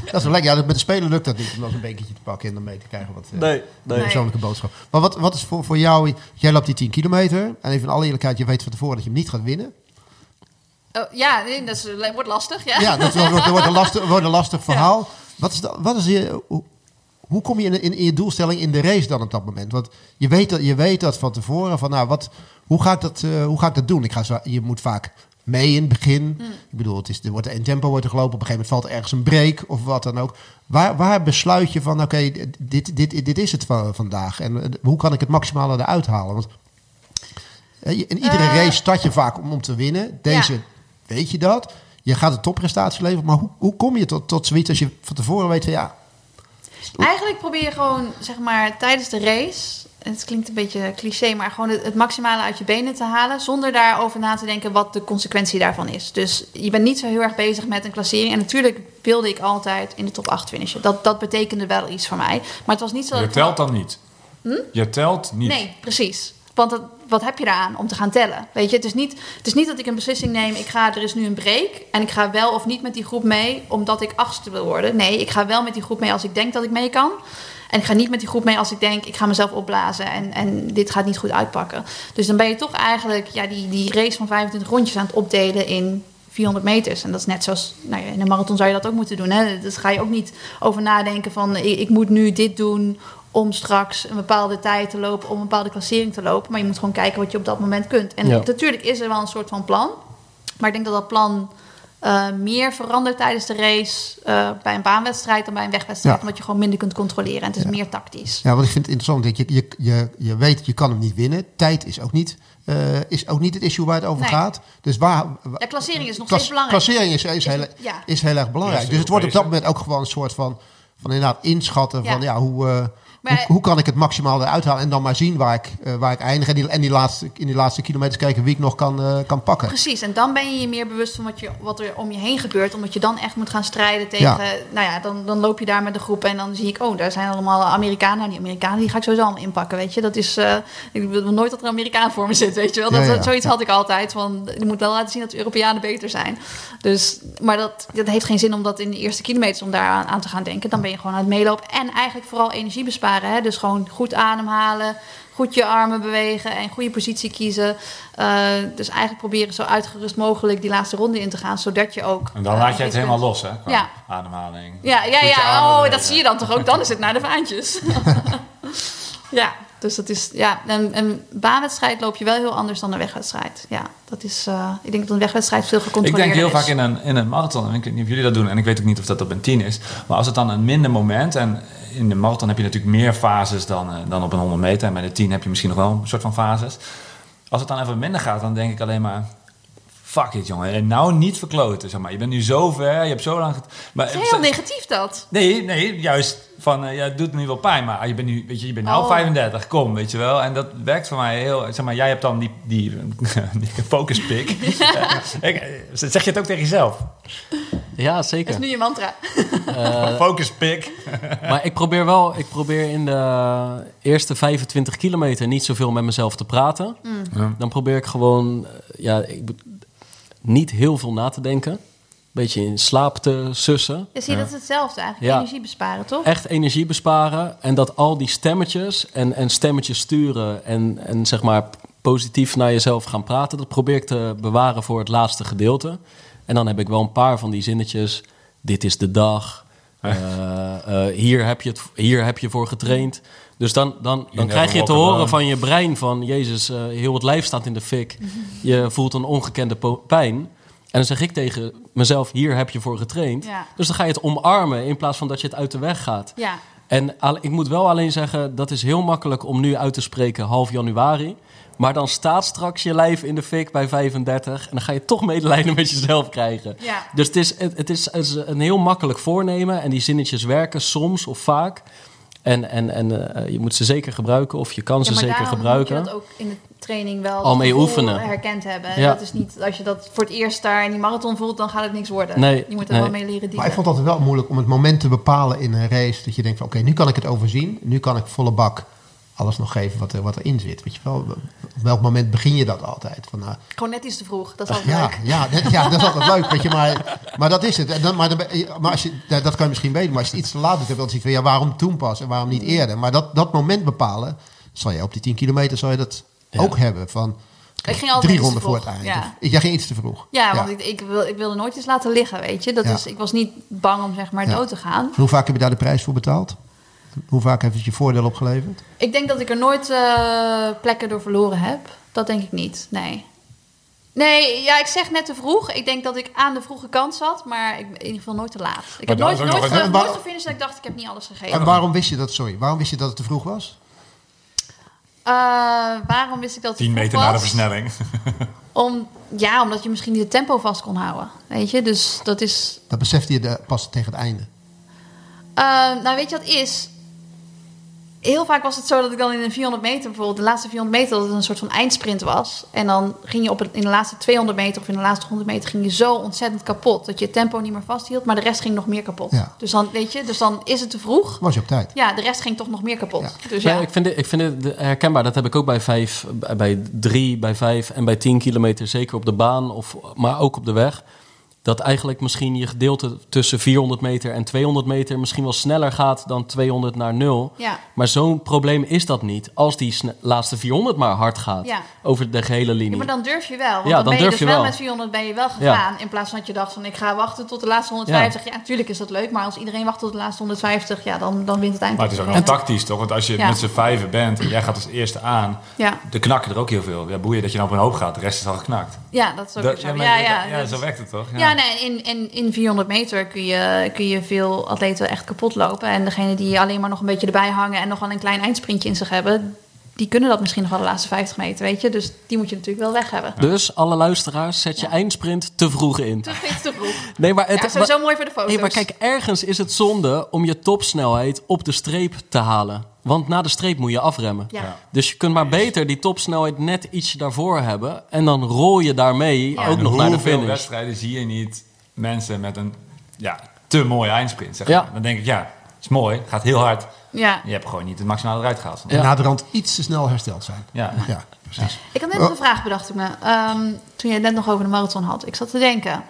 Dat is wel lekker. Ja, met de speler lukt dat niet om dan zo'n bekertje te pakken en dan mee te krijgen wat eh, Nee, een nee. persoonlijke boodschap. Maar wat, wat is voor, voor jou... Jij loopt die 10 kilometer en even in alle eerlijkheid, je weet van tevoren dat je hem niet gaat winnen. Oh, ja, nee, dat is, wordt lastig, ja. Ja, dat wordt, wordt, een, lastig, wordt een lastig [laughs] verhaal. Wat is, de, wat is je, hoe, hoe kom je in, in, in je doelstelling in de race dan op dat moment? Want je weet dat, je weet dat van tevoren. Van, nou, wat, hoe, ga ik dat, eh, hoe ga ik dat doen? Ik ga zo, je moet vaak mee in het begin. Ik bedoel, het is, er wordt in tempo wordt er gelopen. Op een gegeven moment valt ergens een break of wat dan ook. Waar, waar besluit je van, oké, dit, dit, dit is het van, vandaag. En eh, hoe kan ik het maximale eruit halen? Want eh, in iedere Eh. race start je vaak om, om te winnen. Deze Ja. Weet je dat. je gaat een topprestatie leveren. Maar hoe, hoe kom je tot, tot zoiets als je van tevoren weet van ja... Eigenlijk probeer je gewoon, zeg maar, tijdens de race... Het klinkt een beetje cliché, maar gewoon het, het maximale uit je benen te halen... zonder daarover na te denken wat de consequentie daarvan is. Dus je bent niet zo heel erg bezig met een klassering. En natuurlijk wilde ik altijd in de top 8 finishen. Dat, dat betekende wel iets voor mij. Maar het was niet zo dat Je ik- telt dan niet. Je telt niet. Nee, precies. Want wat heb je daaraan om te gaan tellen? Weet je, het is, niet, het is niet dat ik een beslissing neem. Ik ga, er is nu een break. En ik ga wel of niet met die groep mee omdat ik achtste wil worden. Nee, ik ga wel met die groep mee als ik denk dat ik mee kan. En ik ga niet met die groep mee als ik denk, ik ga mezelf opblazen en, en dit gaat niet goed uitpakken. Dus dan ben je toch eigenlijk ja, die, die race van 25 rondjes aan het opdelen in 400 meters. En dat is net zoals, nou ja, in een marathon zou je dat ook moeten doen. Dus ga je ook niet over nadenken van, ik moet nu dit doen om straks een bepaalde tijd te lopen, om een bepaalde klassering te lopen. Maar je moet gewoon kijken wat je op dat moment kunt. En Ja. natuurlijk is er wel een soort van plan. Maar ik denk dat dat plan eh, meer verandert tijdens de race eh, bij een baanwedstrijd dan bij een wegwedstrijd. Ja. Omdat je gewoon minder kunt controleren. En het is meer tactisch. Ja, want ik vind het interessant. dat Je, je, je, je weet, je kan hem niet winnen. Tijd is ook niet, eh, is ook niet het issue waar het over Nee. gaat. Dus waar... Ja, klassering is nog Klas- steeds belangrijk. Klassering is, is, Is- heel, ja. is heel erg belangrijk. Dus het wordt op dat moment ook gewoon een soort van, van inderdaad inschatten van Ja. ja, hoe, eh, Maar- hoe, hoe kan ik het maximaal eruit halen en dan maar zien waar ik, eh, waar ik eindig. En, die, en die laatste, in die laatste kilometers kijken wie ik nog kan, eh, kan pakken. Precies, en dan ben je je meer bewust van wat, je, wat er om je heen gebeurt. Omdat je dan echt moet gaan strijden tegen... Ja. Nou ja, dan, dan loop je daar met de groep en dan zie ik... Oh, daar zijn allemaal Amerikanen. Nou, Die Amerikanen die ga ik sowieso allemaal inpakken, weet je. Dat is... eh, ik wil nooit dat er een Amerikaan voor me zit, weet je wel. Dat, Ja, ja. dat- zoiets had ik altijd. Van, je moet wel laten zien dat de Europeanen beter zijn. Dus, maar dat, dat heeft geen zin om dat in de eerste kilometers... om daar aan, aan te gaan denken. Dan ben je gewoon aan het meelopen. En eigenlijk vooral energie besparen. Hè? Dus gewoon goed ademhalen... Goed je armen bewegen en goede positie kiezen. Eh, dus eigenlijk proberen zo uitgerust mogelijk die laatste ronde in te gaan, zodat je ook. En dan eh, laat je het helemaal los, hè? Qua Ja. ademhaling. Ja, ja, ja. armen Oh, dat zie je dan toch ook? Dan is het naar de vaantjes. [laughs] ja, dus dat is. Ja, een, een baanwedstrijd loop je wel heel anders dan een wegwedstrijd. Ja, dat is. eh, ik denk dat een wegwedstrijd veel Ik gecontroleerder denk heel is. vaak in een, in een marathon, en ik weet niet of jullie dat doen, en ik weet ook niet of dat op een 10 is, maar als het dan een minder moment, en in de marathon heb je natuurlijk meer fases dan, eh, dan op een 100 meter, en bij de 10 heb je misschien nog wel een soort van fases. Als het dan even minder gaat, dan denk ik alleen maar, fuck it jongen, en nou niet verkloten, zeg maar. Je bent nu zo ver, je hebt zo lang... Maar, Het is heel negatief dat. Nee, nee, juist van, eh, ja, het doet nu wel pijn, maar je bent nu, weet je, je bent nou Oh. 35, kom, weet je wel. En dat werkt voor mij heel, zeg maar, jij hebt dan die, die, [laughs] die focuspick. [laughs] [laughs] Ik- zeg je het ook tegen jezelf? Ja, Dat is zeker. nu je mantra. [laughs] Focuspick. [laughs] Maar ik probeer wel, ik probeer in de eerste 25 kilometer niet zoveel met mezelf te praten. Ja. Dan probeer ik gewoon, eh, ja, ik, niet heel veel na te denken. Een beetje in slaap te sussen. Ja, zie je, dat is hetzelfde eigenlijk. Ja. Energie besparen, toch? Echt energie besparen. En dat al die stemmetjes en, en stemmetjes sturen en, en zeg maar positief naar jezelf gaan praten, dat probeer ik te bewaren voor het laatste gedeelte. En dan heb ik wel een paar van die zinnetjes. Dit is de dag. Eh, eh, hier, heb je het, hier heb je voor getraind. Dus dan, dan, dan krijg je te horen van je brein van... Jezus, eh, heel het lijf staat in de fik. Je voelt een ongekende pijn. En dan zeg ik tegen mezelf, hier heb je voor getraind. Ja. Dus dan ga je het omarmen in plaats van dat je het uit de weg gaat. Ja. En al- ik moet wel alleen zeggen, dat is heel makkelijk om nu uit te spreken half januari. Maar dan staat straks je lijf in de fik bij 35 en dan ga je toch medelijden met jezelf krijgen. Ja. Dus het is, het, het is, het is een heel makkelijk voornemen en die zinnetjes werken soms of vaak. En, en, en eh, je moet ze zeker gebruiken of je kan ze Ja, maar zeker gebruiken. moet je dat ook in de training wel Al dat mee oefenen. herkend hebben. Ja. Dat is niet, als je dat voor het eerst daar in die marathon voelt, dan gaat het niks worden. Nee, je moet er nee. wel mee leren. Maar ik vond het altijd wel moeilijk om het moment te bepalen in een race. Dat je denkt van oké, nu kan ik het overzien. Nu kan ik volle bak alles nog geven wat, er, wat erin zit. Weet je wel, op welk moment begin je dat altijd? Van, nou, Gewoon net iets te vroeg. Dat is altijd ja, leuk. ja, dat, ja, dat is altijd leuk. Weet je, maar, [laughs] maar dat is het. En dan, maar je- maar als je, dat kan je misschien weten. Maar als je het iets te laat doet, je dan zoiets van ja, waarom toen pas en waarom niet Mm. eerder? Maar dat, dat moment bepalen, zal je op die 10 kilometer zal je dat Ja. ook hebben. Van, Ik ging altijd drie ronden voor het eind. ja. Of- jij ging iets te vroeg. Ja, want Ik, ik, wil, ik wilde nooit iets laten liggen, weet je. Dat Ja. is, ik was niet bang om zeg maar Ja. dood te gaan. Hoe vaak heb je daar de prijs voor betaald? Hoe vaak heeft het je voordeel opgeleverd? Ik denk dat ik er nooit eh, plekken door verloren heb. Dat denk ik niet, nee. Nee, ja, ik zeg net te vroeg. Ik denk dat ik aan de vroege kant zat, maar ik, in ieder geval nooit te laat. Ik heb nooit, nooit, nooit gefinished dat ik dacht, ik heb niet alles gegeven. En waarom wist je dat, sorry, waarom wist je dat het te vroeg was? Eh, waarom wist ik dat het 10 vroeg meter na de versnelling. [laughs] Om, ja, omdat je misschien niet het tempo vast kon houden. Weet je, dus dat is Dat besefte je de, pas tegen het einde. Eh, nou, weet je wat is? Heel vaak was het zo dat ik dan in een 400 meter, bijvoorbeeld de laatste 400 meter, dat het een soort van eindsprint was. En dan ging je op het, in de laatste 200 meter of in de laatste 100 meter ging je zo ontzettend kapot dat je het tempo niet meer vasthield, maar de rest ging nog meer kapot. Ja. Dus dan, weet je, dus dan is het te vroeg. Was je op tijd? Ja, de rest ging toch nog meer kapot. Ja. Dus Ja, ja, ik vind, het, ik vind het herkenbaar. Dat heb ik ook bij vijf, bij drie, bij vijf en bij 10 kilometer. Zeker op de baan, of, maar ook op de weg. Dat eigenlijk misschien je gedeelte tussen 400 meter en 200 meter misschien wel sneller gaat dan 200 naar 0. ja, Maar zo'n probleem is dat niet als die laatste 400 maar hard gaat Ja. over de gehele linie. Ja, maar dan durf je wel. Want Ja, dan, dan ben je durf dus je wel wel. met 400 ben je wel gegaan. In plaats van dat je dacht van ik ga wachten tot de laatste 150. Ja, natuurlijk is dat leuk. Maar als iedereen wacht tot de laatste 150, ja, dan, dan wint het eind. Maar het is ook nog tactisch, toch? Want als je Ja. met z'n vijven bent en jij gaat als eerste aan, Ja, de knakken er ook heel veel. Ja, boeien dat je nou op een hoop gaat, de rest is al geknakt. Ja, dat is ook Dat- zo. maar Ja, ja, ja, dat zo werkt het toch? Ja, nee, in, in, in 400 meter kun je, kun je veel atleten echt kapot lopen. En degene die alleen maar nog een beetje erbij hangen en nog wel een klein eindsprintje in zich hebben, die kunnen dat misschien nog wel de laatste 50 meter, weet je. Dus die moet je natuurlijk wel weg hebben. Dus alle luisteraars, zet je Ja. eindsprint te vroeg in. Te vroeg. [laughs] Nee, maar het, Ja, sowieso mooi voor de foto's. Nee, maar kijk, ergens is het zonde om je topsnelheid op de streep te halen. Want na de streep moet je afremmen. Ja. Dus je kunt maar beter die topsnelheid net ietsje daarvoor hebben. En dan rol je daarmee Ja. ook nog naar de Hoeveel finish. wedstrijden zie je niet mensen met een ja, te mooie eindsprint? Zeg Ja. maar. Dan denk ik, ja, is mooi, gaat heel hard. Ja. Je hebt gewoon niet het maximale eruit gehaald. Ja. En na de rand iets te snel hersteld zijn. Ja. Ja, precies. Ik had net nog een vraag bedacht ik me. Ehm, toen je het net nog over de marathon had. Ik zat te denken.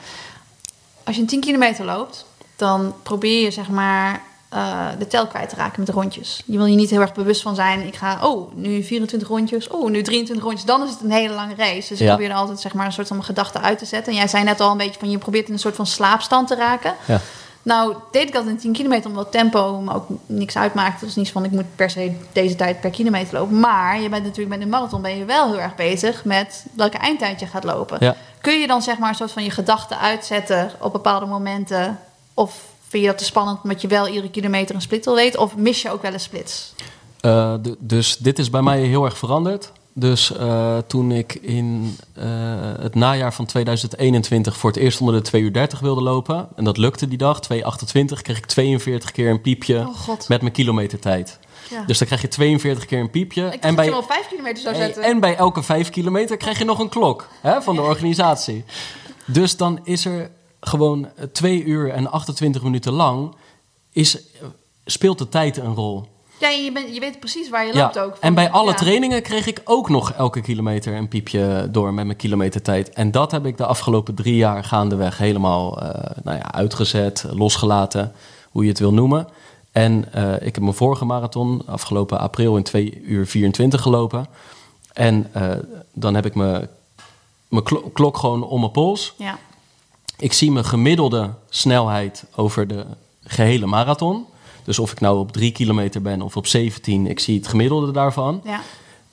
Als je een 10 kilometer loopt, dan probeer je zeg maar eh, de tel kwijt te raken met de rondjes. Je wil je niet heel erg bewust van zijn. Ik ga, oh, nu 24 rondjes. Oh, nu 23 rondjes. Dan is het een hele lange race. Dus ik probeer er altijd zeg maar een soort van gedachte uit te zetten. En jij zei net al een beetje van je probeert in een soort van slaapstand te raken. Ja. Nou, deed ik dat in 10 kilometer omdat tempo me ook niks uitmaakt. Het was niet van ik moet per se deze tijd per kilometer lopen. Maar je bent natuurlijk met een marathon ben je wel heel erg bezig met welke eindtijd je gaat lopen. Ja. Kun je dan zeg maar een soort van je gedachten uitzetten op bepaalde momenten? Of vind je dat te spannend omdat je wel iedere kilometer een split wil weten? Of mis je ook wel een splits? Eh, dus dit is bij mij heel erg veranderd. Dus eh, toen ik in eh, het najaar van 2021 voor het eerst onder de 2 uur 30 wilde lopen... en dat lukte die dag, 2.28, kreeg ik 42 keer een piepje Oh met mijn kilometertijd. Ja. Dus dan krijg je 42 keer een piepje. ik en, bij, hem op 5 kilometer zou Hey, zetten. en bij elke 5 kilometer krijg je nog een klok hè, van de organisatie. Dus dan is er gewoon 2 uur en 28 minuten lang... Is, speelt de tijd een rol. Ja, je, bent, je weet precies waar je Ja, loopt ook. Van- en bij alle ja. trainingen kreeg ik ook nog elke kilometer een piepje door met mijn kilometertijd. En dat heb ik de afgelopen drie jaar gaandeweg helemaal eh, nou ja, uitgezet, losgelaten, hoe je het wil noemen. En eh, ik heb mijn vorige marathon afgelopen april in 2 uur 24 gelopen. En eh, dan heb ik mijn, mijn klo- klok gewoon om mijn pols. Ja. Ik zie mijn gemiddelde snelheid over de gehele marathon. Dus of ik nou op 3 kilometer ben of op 17, ik zie het gemiddelde daarvan. ja,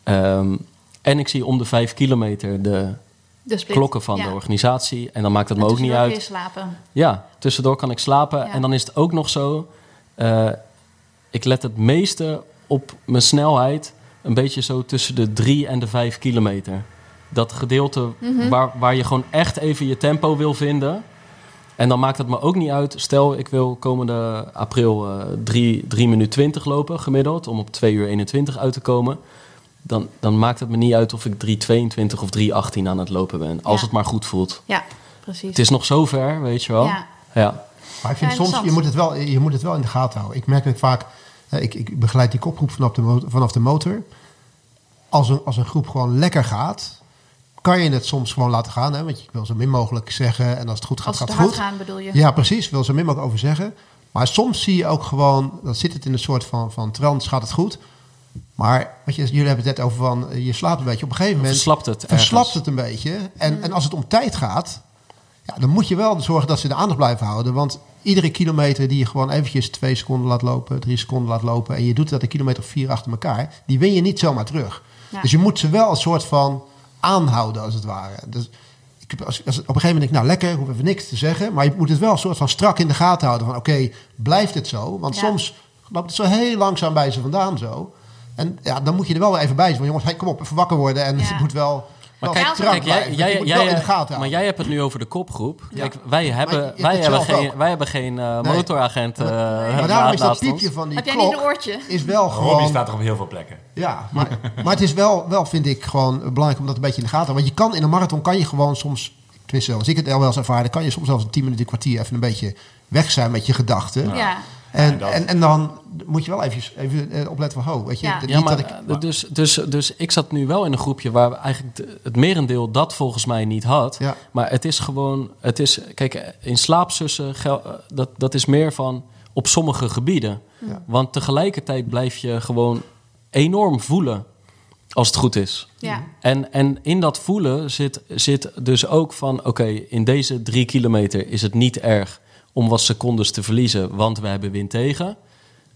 Ehm, en ik zie om de 5 kilometer de klokken van Ja. de organisatie. En dan maakt het En me ook niet uit. slapen. Ja, tussendoor kan ik slapen. Ja. En dan is het ook nog zo. eh, ik let het meeste op mijn snelheid. Een beetje zo tussen de 3 en de 5 kilometer. Dat gedeelte Mhm. waar, waar je gewoon echt even je tempo wil vinden. En dan maakt het me ook niet uit. Stel, ik wil komende april eh 3, 3 minuten 20 lopen gemiddeld. Om op 2 uur 21 uit te komen. Dan, dan maakt het me niet uit of ik 3,22 of 3,18 aan het lopen ben. Als Ja. het maar goed voelt. Ja, precies. Het is nog zo ver, weet je wel. Ja. ja. Maar ik vind Ja, soms, je moet, het wel, je moet het wel in de gaten houden. Ik merk het vaak, hè, ik, ik begeleid die kopgroep vanaf de, vanaf de motor. Als een, als een groep gewoon lekker gaat, kan je het soms gewoon laten gaan. Hè? Want je wil zo min mogelijk zeggen en als het goed gaat, Als gaat het het hard goed. gaan bedoel je? Ja, precies. Wil zo min mogelijk over zeggen. Maar soms zie je ook gewoon, dan zit het in een soort van, van trance, gaat het goed. Maar wat je, jullie hebben het net over van, eh, je slaapt een beetje. Op een gegeven moment Verslapt het verslapt het een beetje. En, en als het om tijd gaat, ja, dan moet je wel zorgen dat ze de aandacht blijven houden. Want iedere kilometer die je gewoon eventjes twee seconden laat lopen, drie seconden laat lopen... en je doet dat een kilometer of vier achter elkaar, die win je niet zomaar terug. Ja. Dus je moet ze wel een soort van aanhouden, als het ware. Dus ik heb, als, als, op een gegeven moment denk ik, nou lekker, ik hoef even niks te zeggen. Maar je moet het wel een soort van strak in de gaten houden. Van oké, blijft het zo? Want Ja. soms loopt het zo heel langzaam bij ze vandaan zo. En ja, dan moet je er wel even bij zijn. Want jongens, hey, kom op, even wakker worden. En Ja. het moet wel... wel kijk, jij, blijven. jij, je moet jij, wel in de gaten houden. maar jij hebt het nu over de kopgroep. Ja. Kijk, wij hebben, wij hebben, geen, wij hebben geen eh, Nee. motoragent eh maar daarom is dat piepje van die Heb jij niet klok... een oortje? is wel Robbie gewoon... staat er op heel veel plekken. Ja, maar, [laughs] maar het is wel, wel, vind ik, gewoon belangrijk om dat een beetje in de gaten te houden. Want je kan in een marathon kan je gewoon soms, tenminste als ik het wel eens ervaarde, kan je soms zelfs een 10 minuten, een kwartier even een beetje weg zijn met je gedachten. Ja. En, dat- en, en dan moet je wel even, even eh, opletten van, ho, weet je, Ja. niet Ja, maar, dat ik... dus, dus, dus ik zat nu wel in een groepje waar we eigenlijk het merendeel dat volgens mij niet had. Ja. Maar het is gewoon, het is, kijk, in slaapzussen, eh, dat, dat is meer van op sommige gebieden. Ja. Want tegelijkertijd blijf je gewoon enorm voelen als het goed is. Ja. En, en in dat voelen zit, zit dus ook van... oké, in deze drie kilometer is het niet erg om wat secondes te verliezen... want we hebben wind tegen.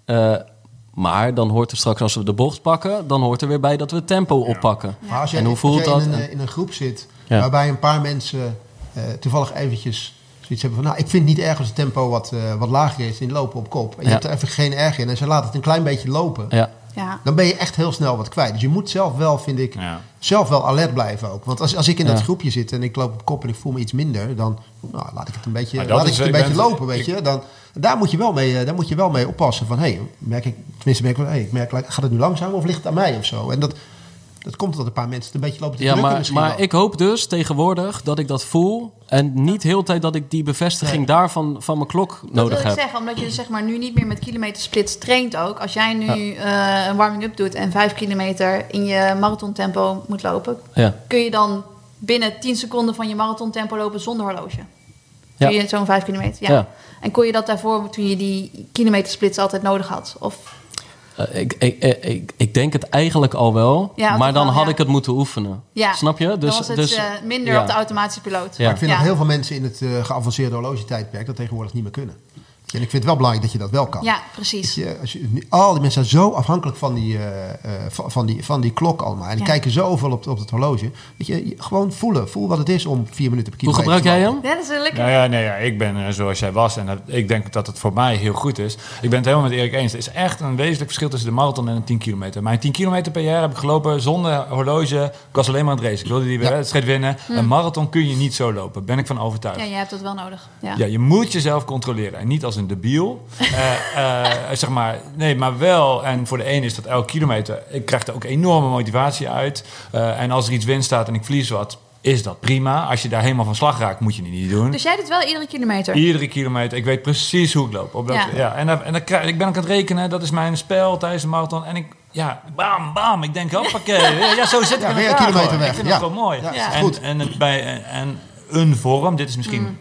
Eh, maar dan hoort er straks, als we de bocht pakken... dan hoort er weer bij dat we het tempo oppakken. Maar als jij, En hoe voelt als jij dat? In, een, En- eh, in een groep zit Ja. waarbij een paar mensen eh, toevallig eventjes zoiets hebben van... nou, ik vind het niet erg als het tempo wat, eh, wat lager is in lopen op kop. En je Ja. hebt er even geen erg in en ze laten het een klein beetje lopen. Ja, Ja. Dan ben je echt heel snel wat kwijt. Dus je moet zelf wel, vind ik, Ja. zelf wel alert blijven ook. Want als, als ik in dat Ja. groepje zit en ik loop op kop en ik voel me iets minder... dan nou, laat ik het een beetje, laat ik het een ik beetje ben- lopen, weet ik- je. Dan, daar, moet je wel mee, eh, daar moet je wel mee oppassen van... Hey, merk ik, tenminste merk ik, wel, hey, ik merk, gaat het nu langzaam of ligt het aan mij of zo? En dat, dat komt omdat een paar mensen het een beetje lopen te ja drukken maar, misschien maar wel. ik hoop dus tegenwoordig dat ik dat voel... en niet heel de tijd dat ik die bevestiging Nee. daarvan van mijn klok Dat nodig wil ik heb. zeggen, omdat je dus zeg maar nu niet meer met kilometersplits traint ook. Als jij nu eh, een warming-up doet en 5 kilometer in je marathontempo moet lopen, Ja. kun je dan binnen 10 seconden van je marathontempo lopen zonder horloge. Ja. Kun je zo'n 5 kilometer? Ja. Ja. En kon je dat daarvoor toen je die kilometersplits altijd nodig had? Of ik, ik, ik, ik, ik denk het eigenlijk al wel, Ja, maar dan wel, had ja. ik het moeten oefenen. ja, Snap je? dan Dus, was het dus, eh, minder ja. op de automatische piloot. Ja. Maar ik vind Ja. dat heel veel mensen in het eh, geavanceerde horlogetijdperk... dat tegenwoordig niet meer kunnen. En ik vind het wel belangrijk dat je dat wel kan. Ja, precies. Je, als je, al die mensen zijn zo afhankelijk van die, eh, eh, van, van die, van die klok allemaal. En die Ja. kijken zoveel op, op het horloge. Weet je, je- gewoon voelen. Voel wat het is om vier minuten per Hoe kilometer gebruik jij hem? Ja, dat is lekker. Nou ja, nee, ja, ik ben eh, zoals jij was en dat, ik denk dat het voor mij heel goed is. Ik ben het helemaal met Erik eens. Er is echt een wezenlijk verschil tussen de marathon en een 10 kilometer. Mijn 10 kilometer per jaar heb ik gelopen zonder horloge. Ik was alleen maar aan het racen. Ik wilde die Ja. wedstrijd winnen. Een marathon kun je niet zo lopen. Ben ik van overtuigd. Ja, jij hebt dat wel nodig. Ja. Ja, je moet jezelf controleren. En niet als een debiel. [laughs] Eh, eh, zeg maar, nee, maar wel. En voor de ene is dat elke kilometer. Ik krijg er ook enorme motivatie uit. Eh, en als er iets winst staat en ik verlies wat, is dat prima. Als je daar helemaal van slag raakt, moet je het niet doen. Dus jij doet wel iedere kilometer? Iedere kilometer. Ik weet precies hoe ik loop. Op welke- Ja. ja. En, dan, en dan krijg, ik ben ook aan het rekenen. Dat is mijn spel tijdens de marathon. En ik, ja, bam, bam. Ik denk, hoppakee. [laughs] ja, zo zit ik Ja, weer een kilometer weg. Ik vind Ja. dat gewoon mooi. Ja, Ja. En, goed. en, het bij, en, en een vorm, dit is misschien Mm.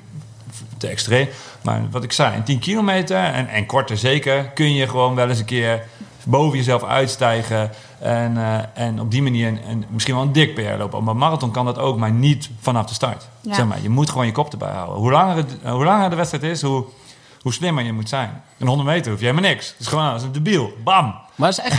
te extreem. Maar wat ik zei, een 10 kilometer en, en korter zeker, kun je gewoon wel eens een keer boven jezelf uitstijgen. En, eh, en op die manier een, een- misschien wel een dik PR lopen. Op een marathon kan dat ook, maar niet vanaf de start. Ja. Zeg maar, je moet gewoon je kop erbij houden. Hoe langer, het, eh, hoe langer de wedstrijd is, hoe, hoe slimmer je moet zijn. Een 100 meter hoef je helemaal niks. Het is gewoon als een debiel. Bam! [laughs] Maar het is echt,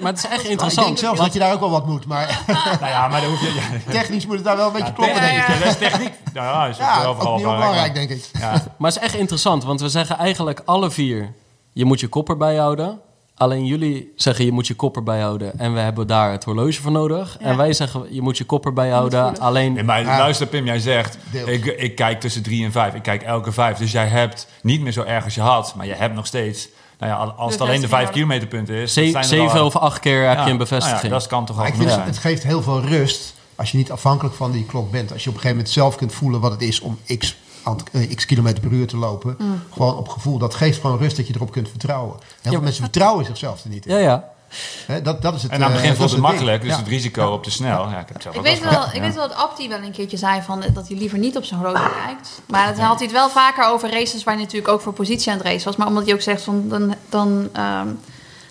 maar het is echt Nou, ik interessant. denk zelfs dat je daar ook wel wat moet. Maar [laughs] nou ja, maar dan hoef je... Ja, technisch moet het daar wel een beetje ja, kloppen, denk ik. techniek, Dat is techniek. Nou ja, is ook Ja, wel ook vooral niet onbelangrijk, denk ik. Ja. [laughs] Maar het is echt interessant, want we zeggen eigenlijk alle vier... je moet je kop erbij houden. Alleen jullie zeggen je moet je kop erbij houden... en we hebben daar het horloge voor nodig. Ja. En wij zeggen je moet je kop erbij houden. voelen. Alleen Nee, maar Ja. luister Pim, jij zegt, ik, ik kijk tussen drie en vijf. Ik kijk elke vijf. Dus jij hebt niet meer zo erg als je had. Maar je hebt nog steeds, nou ja, als het alleen de vijf Bevestiging kilometerpunten is. ze- zeven of acht keer heb Ja, je een bevestiging. nou ja, dat kan toch al Maar ik vind zijn. het, het geeft heel veel rust als je niet afhankelijk van die klok bent. Als je op een gegeven moment zelf kunt voelen wat het is om x, eh, x kilometer per uur te lopen. Mm. Gewoon op gevoel. Dat geeft gewoon rust dat je erop kunt vertrouwen. Heel veel mensen vertrouwen zichzelf er niet in. Ja, ja. Hè, dat, dat is het, En aan het eh, begin dat voelt het makkelijk, dus Ja. het risico op te snel. Ja, ik heb het zelf Ik weet, wel ik weet wel dat Abdi wel een keertje zei van, dat hij liever niet op zijn horloge kijkt. Maar dan had hij het wel vaker over races waar hij natuurlijk ook voor positie aan het racen was. Maar omdat hij ook zegt van, dan, dan, ehm,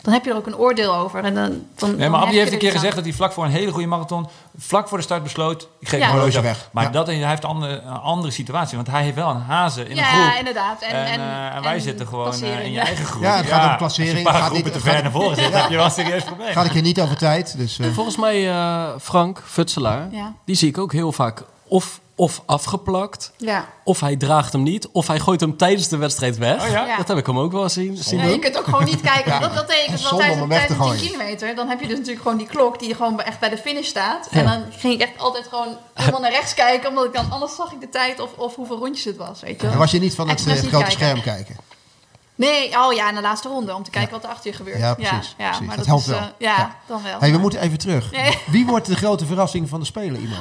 dan heb je er ook een oordeel over. En dan, dan, Nee, maar Abdi je heeft een keer gezegd dat hij vlak voor een hele goede marathon, vlak voor de start besloot, ik geef Ja. mijn horloge Horloge weg. Maar ja. dat, hij heeft een andere, een andere situatie, want hij heeft wel een hazen in een Ja, groep. inderdaad. En, En, en, eh, en wij en zitten gewoon eh, in je ja. eigen groep. Ja, het gaat om klassering. Als je een paar Het gaat groepen niet- te ver naar voren zit, heb je wel een serieus probleem. Gaat een keer niet over tijd. Dus, eh, Volgens mij, eh, Frank Futselaar, Ja. die zie ik ook heel vaak of, of afgeplakt. Ja. Of hij draagt hem niet. Of hij gooit hem tijdens de wedstrijd weg. Oh ja? Ja. Dat heb ik hem ook wel zien, zien Ja, je kunt ook gewoon niet kijken. Dat, dat ik dus wel om tijdens, de 10 gooien. kilometer. Dan heb je dus natuurlijk gewoon die klok die gewoon echt bij de finish staat. En dan ging ik echt altijd gewoon helemaal naar rechts kijken. Omdat ik dan anders zag ik de tijd of, of hoeveel rondjes het was. Weet je wel. En was je niet van het eh, grote kijken. scherm kijken? Nee, oh ja, in de laatste ronde. Om te kijken wat er achter je gebeurt. Ja, precies, Ja, precies. maar Dat dat, helpt is, wel. eh, ja, Ja. dan wel. Hey, we moeten even terug. Nee. Wie wordt de grote verrassing van de Spelen, Imo?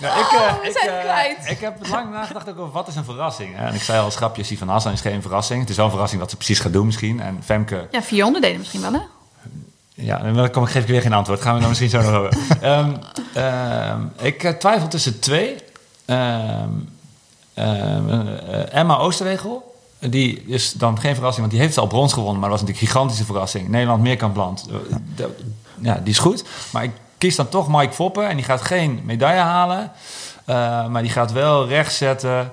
Ja, [laughs] ik, eh, we ik, zijn eh, kwijt. ik heb lang nagedacht ook over wat is een verrassing. En ik zei al als grapje, Sivan Hassan is geen verrassing. Het is wel een verrassing wat ze precies gaat doen misschien. En Femke, Ja, vier onderdelen misschien wel, hè? ja, dan kom ik, geef ik weer geen antwoord. Gaan we dan misschien zo nog over. [laughs] Ehm, ehm, ik twijfel tussen twee. Eh, Emma Oosterwegel. Die is dan geen verrassing, want die heeft al brons gewonnen. Maar dat was natuurlijk een gigantische verrassing. Nederland meerkampland. Eh, de- Ja, die is goed. Maar ik kies dan toch Mike Foppen. En die gaat geen medaille halen. Eh, maar die gaat wel rechtzetten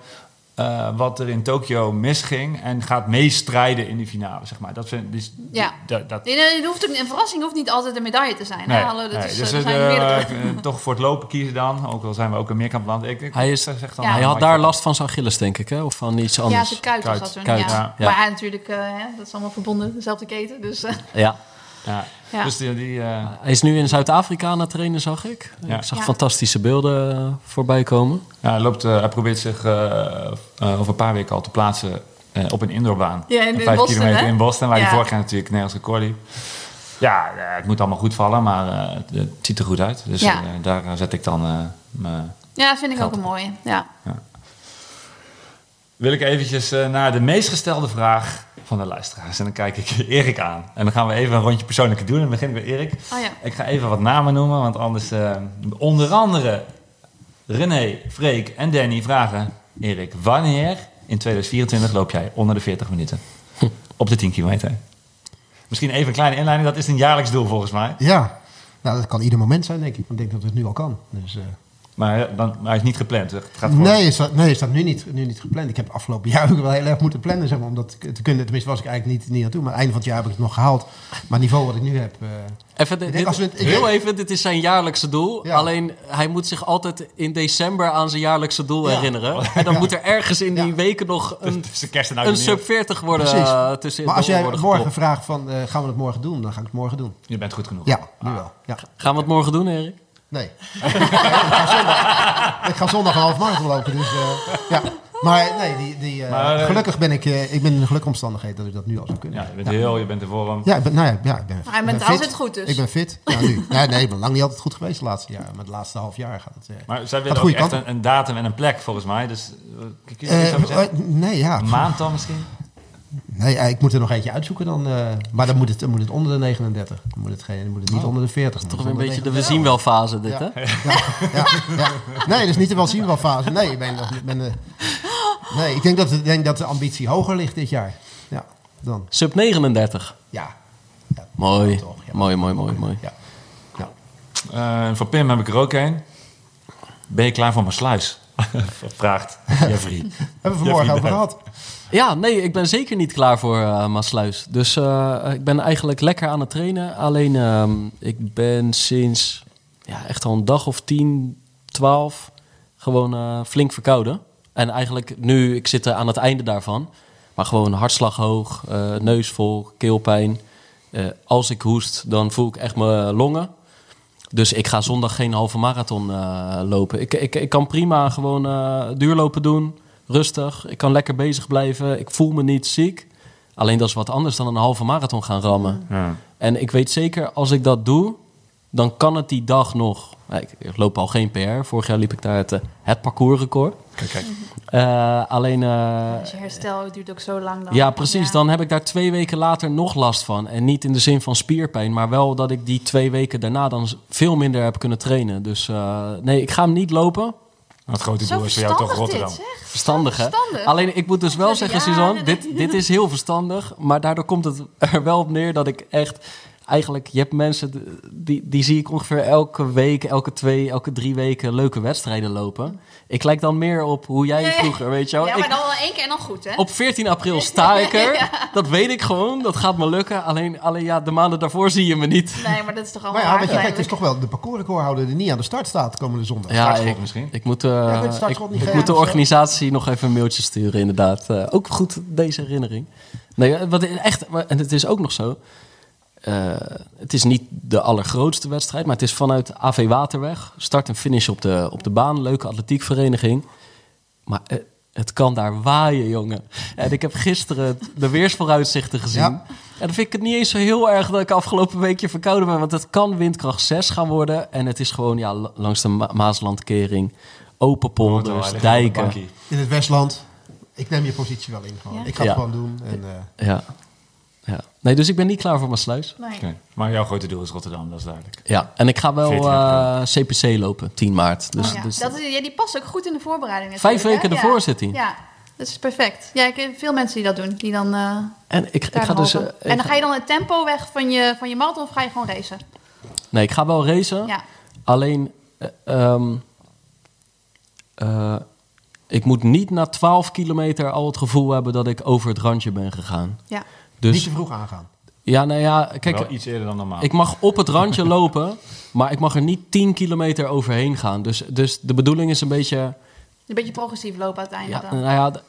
eh, wat er in Tokio misging. En gaat meestrijden in die finale, zeg maar. Dat vind, dus, Ja. dat, dat, Nee, hoeft ook, een verrassing hoeft niet altijd een medaille te zijn. Nee, hè? Hallo, dat nee, is, dus eh, er zijn meerdere. eh, toch voor het lopen kiezen dan. Ook al zijn we ook een meerkampland. Ik, ik Hij is- zeg dan Ja. Hij had daar last van zijn Achilles, denk ik, hè? Of van iets Ja, anders. zijn kuit was Kuit. dat ja. ja. Maar hij natuurlijk, hè, dat is allemaal verbonden, dezelfde keten. Dus eh, Ja. Ja. Ja. Dus die, die, eh, Hij is nu in Zuid-Afrika aan het trainen, zag ik. Ja. Ik zag Ja. fantastische beelden eh, voorbij komen. ja, hij, loopt, eh, hij probeert zich over een paar weken al te plaatsen eh, op een indoorbaan. Ja, in- in Vijf Boston, kilometer hè? in Boston, waar Ja. hij vorig jaar natuurlijk Nederlands record liep. Ja, het moet allemaal goed vallen, maar eh, het, het ziet er goed uit. Dus Ja. daar zet ik dan eh, mijn... ja, vind ik ook een mooie. Ja. Wil ik eventjes naar de meest gestelde vraag van de luisteraars. En dan kijk ik [laughs] Erik aan. En dan gaan we even een rondje persoonlijke doen. En dan begin ik bij Erik. Oh ja. Ik ga even wat namen noemen, want anders... eh, onder andere René, Freek en Danny vragen... Erik, wanneer in 2024 loop jij onder de 40 minuten? [laughs] Op de 10 kilometer. Misschien even een kleine inleiding. Dat is een jaarlijks doel volgens mij. Ja, nou, dat kan ieder moment zijn, denk ik. Ik denk dat het nu al kan. Dus, eh, Maar, eh, dan, hij is niet gepland. Het gaat gewoon... nee, is dat, nee, is dat nu niet, nu niet gepland. Ik heb afgelopen jaar ook wel heel erg moeten plannen, zeg maar, om dat te kunnen. Tenminste, was ik eigenlijk niet, niet aan toe. Maar einde van het jaar heb ik het nog gehaald. Maar het niveau wat ik nu heb... eh, Even, dit, we heel even, dit is zijn jaarlijkse doel. Ja. Alleen, hij moet zich altijd in december aan zijn jaarlijkse doel Ja. herinneren. [laughs] En dan moet er ergens in die Ja. weken nog [laughs] een, een sub 40 worden Precies. uh, tussen maar als jij morgen gepropt. vraagt van, eh, gaan we het morgen doen? Dan ga ik het morgen doen. Je bent goed genoeg. Ja, nu wel. Ja. Gaan we het morgen doen, Erik? Nee. [laughs] ik, ga zondag, ik ga zondag een half marathon lopen, dus eh, ja. Maar nee, die, die, eh, Maar, eh, gelukkig ben ik, eh, ik ben in een gelukkige omstandigheid dat ik dat nu al zou kunnen. Ja, je bent heel, je bent in vorm. Ja, ik ben, nou ja, ja, ik ben, Maar hij ik bent ben altijd fit. goed dus. Ik ben fit. Ja, nu. [laughs] Nee, nee, ik ben lang niet altijd goed geweest de laatste jaren. Maar het laatste half jaar gaat het... eh, Maar zij willen ook goede echt kant een, een datum en een plek volgens mij. Dus je zeggen? eh, nee, ja. Een maand dan misschien? Nee, eh, ik moet er nog eentje uitzoeken dan. eh, maar dan moet, het, dan moet het onder de 39. Dan moet het, geen, dan moet het niet onder de 40. Dan Toch moet weer een beetje de we zien wel fase dit, Ja. hè? Ja, ja, ja. Nee, dat is niet de wel zien wel fase. Nee, ik ben, eh, nee ik denk dat, ik denk dat de ambitie hoger ligt dit jaar. Ja, dan. Sub 39. Ja. ja Mooi. toch, ja. Mooi, mooi, mooi, mooi. Ja. ja. Eh, voor Pim heb ik er ook een. Ben je klaar voor mijn sluis? [laughs] Vraagt [laughs] Jeffrey. Hebben we vanmorgen over gehad. Ja, nee, ik ben zeker niet klaar voor uh, Maasluis. Dus uh, ik ben eigenlijk lekker aan het trainen. Alleen um, ik ben sinds ja, echt al een dag of 10, 12 gewoon flink verkouden. En eigenlijk nu, ik zit aan het einde daarvan. Maar gewoon hartslag hoog, neus vol, keelpijn. Als ik hoest, dan voel ik echt mijn longen. Dus ik ga zondag geen halve marathon lopen. Ik, ik, ik kan prima gewoon duurlopen doen. Rustig. Ik kan lekker bezig blijven. Ik voel me niet ziek. Alleen dat is wat anders dan een halve marathon gaan rammen. Ja. En ik weet zeker, als ik dat doe, dan kan het die dag nog. Ik, ik loop al geen PR. Vorig jaar liep ik daar het, uh, het parcoursrecord. Kijk, kijk. Uh, alleen. Als je herstel duurt ook zo lang dan. Ja, precies. Ja. Dan heb ik daar twee weken later nog last van. En niet in de zin van spierpijn, maar wel dat ik die twee weken daarna dan veel minder heb kunnen trainen. Dus uh, nee, ik ga hem niet lopen. Het grote doel is voor jou toch Rotterdam. dit. Verstandig, hè? Verstandig. Alleen ik moet dus wel zeggen, jaren. Suzanne, dit, dit is heel verstandig. Maar daardoor komt het [laughs] er wel op neer dat ik echt eigenlijk, je hebt mensen, die, die zie ik ongeveer elke week, elke twee, elke drie weken leuke wedstrijden lopen. Ik lijk dan meer op hoe jij vroeger, weet je wel. Ja, maar Ik- dan wel één keer en dan goed, hè? op 14 april sta ik er. [laughs] Dat weet ik gewoon. Dat gaat me lukken. Alleen, alleen ja, de maanden daarvoor zie je me niet. Nee, maar dat is toch allemaal Maar ja, je, kijk, het is toch wel de parcoursrecordhouder die niet aan de start staat komende zondag. Ja, ik, misschien. ik moet, eh, het ik, moet de organisatie nog even een mailtje sturen, inderdaad. Eh, ook goed, deze herinnering. Nee, eh, wat echt, maar- en het is ook nog zo. Eh, het is niet de allergrootste wedstrijd, maar het is vanuit AV Waterweg. Start en finish op de, op de baan. Leuke atletiekvereniging. Maar eh, het kan daar waaien, jongen. En ik heb gisteren de weersvooruitzichten gezien. Ja. En dan vind ik het niet eens zo heel erg dat ik afgelopen weekje verkouden ben. Want het kan windkracht 6 gaan worden. En het is gewoon ja, la- langs de Ma- Maaslandkering. Open polders, dijken. In het Westland. Ik neem je positie wel in. Gewoon. Ja. Ik ga het Ja. gewoon doen. En, eh, Ja. Ja. Nee, dus ik ben niet klaar voor mijn sluis. Nee. Maar jouw grote doel is Rotterdam, dat is duidelijk. Ja, en ik ga wel 14 eh, CPC lopen, 10 maart. Dus, Oh, ja. dus dat is, ja, die past ook goed in de voorbereiding. vijf weken hè? ervoor ja. zit hij. Ja, dat is perfect. Ja, ik heb veel mensen die dat doen. Die dan, eh En ik, ik ga dan dus... eh, en dan ga- je dan het tempo weg van je, van je marathon of ga je gewoon racen? Nee, ik ga wel racen. Ja. Alleen, eh, ehm, eh, ik moet niet na 12 kilometer al het gevoel hebben dat ik over het randje ben gegaan. Ja. Dus Niet te vroeg aangaan. ja, nou ja, kijk, Wel iets eerder dan normaal. ik mag op het randje [laughs] lopen, maar ik mag er niet 10 kilometer overheen gaan. Dus, dus de bedoeling is een beetje, Een beetje progressief lopen ja, uiteindelijk dan. nou ja,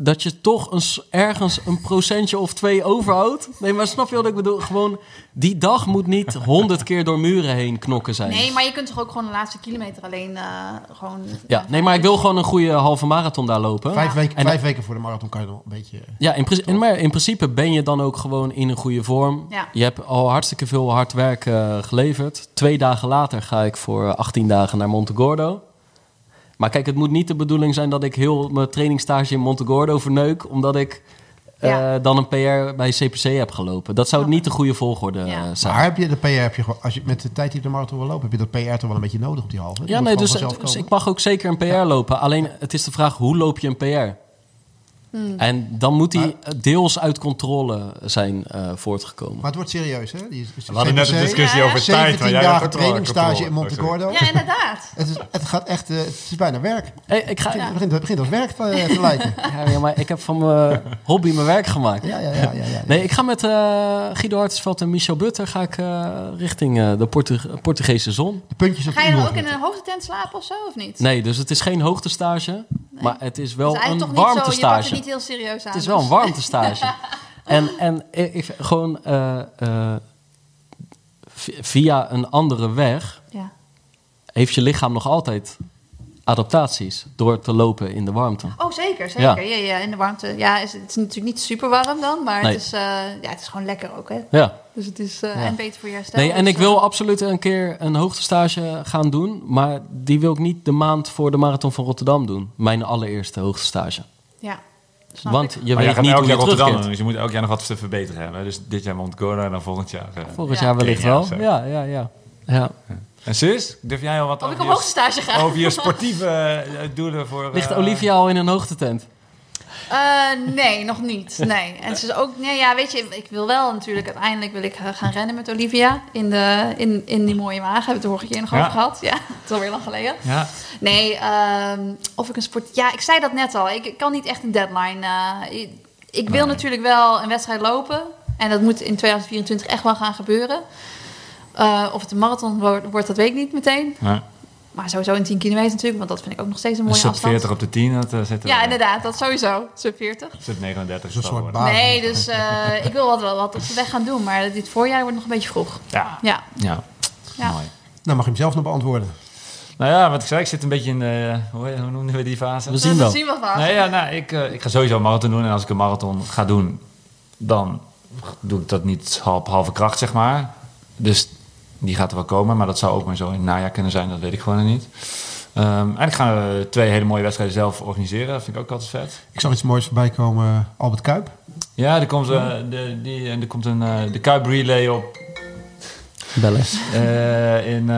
dat je toch een, ergens een procentje of twee overhoudt. Nee, maar snap je wat ik bedoel? Gewoon, die dag moet niet 100 keer door muren heen knokken zijn. Nee, maar je kunt toch ook gewoon de laatste kilometer alleen eh, gewoon... Ja, nee, maar ik wil gewoon een goede halve marathon daar lopen. Vijf, weken, En- vijf weken voor de marathon kan je nog een beetje... Ja, in, principe, maar in principe ben je dan ook gewoon in een goede vorm. Ja. Je hebt al hartstikke veel hard werk eh, geleverd. Twee dagen later ga ik voor 18 dagen naar Montegordo. Maar kijk, het moet niet de bedoeling zijn dat ik heel mijn trainingstage in Montegordo verneuk... omdat ik eh, dan een PR bij CPC heb gelopen. Dat zou niet de goede volgorde Ja. eh, zijn. Maar heb je de PR, heb je, gewoon- als je met de tijd die je de marathon wil lopen, heb je dat PR toch wel een beetje nodig op die halve? Ja, nee, dus, dus ik mag ook zeker een PR lopen. Alleen het is de vraag, hoe loop je een PR? En dan moet die deels uit controle zijn eh, voortgekomen. Maar het wordt serieus, hè? Die, We hadden net een discussie Ja. over tijd. 17 maar jij dagen trainingstage in controle. Montegordo. Ja, inderdaad. [laughs] Het, is, het gaat echt, eh, het is bijna werk. Hey, ik, ga, Het, begint, het begint als werk te, te [laughs] lijken. ja, ja, maar ik heb van mijn hobby mijn werk gemaakt. Ja, ja, ja. ja, ja. Nee, ik ga met eh, Guido Hartensveld en Michel Butter ga ik, eh, richting eh, de Portu- Portugese zon. De puntjes op Ga de je dan ook in een hoogte tent slapen of zo, of niet? Nee, dus het is geen hoogtestage, maar het is wel is een warmtestage. Niet heel serieus aan. Het is wel een dus- warmtestage. [laughs] En, en ik, gewoon eh, eh, vi- via een andere weg Ja. heeft je lichaam nog altijd adaptaties door te lopen in de warmte. Oh, zeker, zeker. Ja. Ja. Ja, in de warmte. Ja, is, het is natuurlijk niet super warm dan, maar Nee. het, is, eh, ja, het is gewoon lekker ook, hè. Ja. Dus het is Ja. en beter voor je herstel. Nee, en dus, ik wil absoluut een keer een hoogtestage gaan doen. Maar die wil ik niet de maand voor de Marathon van Rotterdam doen. Mijn allereerste hoogtestage. Ja, snap Want ik. je Maar jij weet gaat niet elk jaar Rotterdam doen, dus je moet elk jaar nog wat te verbeteren hebben. Dus dit jaar Montgora en dan volgend jaar. eh. Volgend Ja. jaar wellicht wel. Ja, ja, ja. ja. En zus, durf jij al wat over, je, over je sportieve eh, doelen voor... Ligt eh, Olivia al in een hoogtetent? Eh, nee, nog niet. Nee. En het is ook, nee, ja, weet je, ik wil wel natuurlijk, uiteindelijk wil ik gaan rennen met Olivia in, de, in, in die mooie wagen. Hebben we het de vorige keer nog Ja. over gehad? Ja, [laughs] het is alweer lang geleden. Ja, Nee, ehm, of ik een sport. Ja, ik zei dat net al. Ik, ik kan niet echt een deadline. eh, ik, ik wil Nee. natuurlijk wel een wedstrijd lopen. En dat moet in 2024 echt wel gaan gebeuren. Eh, of het een marathon wordt, wordt, dat weet ik niet meteen. Maar sowieso een 10 kilometer natuurlijk, want dat vind ik ook nog steeds een een mooie sub afstand. 40 op de 10, dat uh, zit er Ja, inderdaad, dat sowieso. Sub 40. Sub 39 Zo'n zal soort baan. Nee, dus eh, ik wil wat, wel wat op de weg gaan doen. Maar dit voorjaar wordt nog een beetje vroeg. Ja, Ja, ja. ja. mooi. Nou, mag je hem zelf nog beantwoorden. Nou ja, wat ik zei, ik zit een beetje in de... Hoe, hoe noemen we die fase? We zien wel. zien wat Nee, ja, nou, ik, eh, ik ga sowieso een marathon doen. En als ik een marathon ga doen, dan doe ik dat niet op halve kracht, zeg maar. Dus die gaat er wel komen. Maar dat zou ook maar zo in het najaar kunnen zijn. Dat weet ik gewoon nog niet. Ehm en ik ga eh, twee hele mooie wedstrijden zelf organiseren. Dat vind ik ook altijd vet. Ik zag iets moois voorbij komen. Albert Kuip. Ja, er komt, eh, de, die, en er komt een, eh, de Kuip Relay op Bellen. eh, in...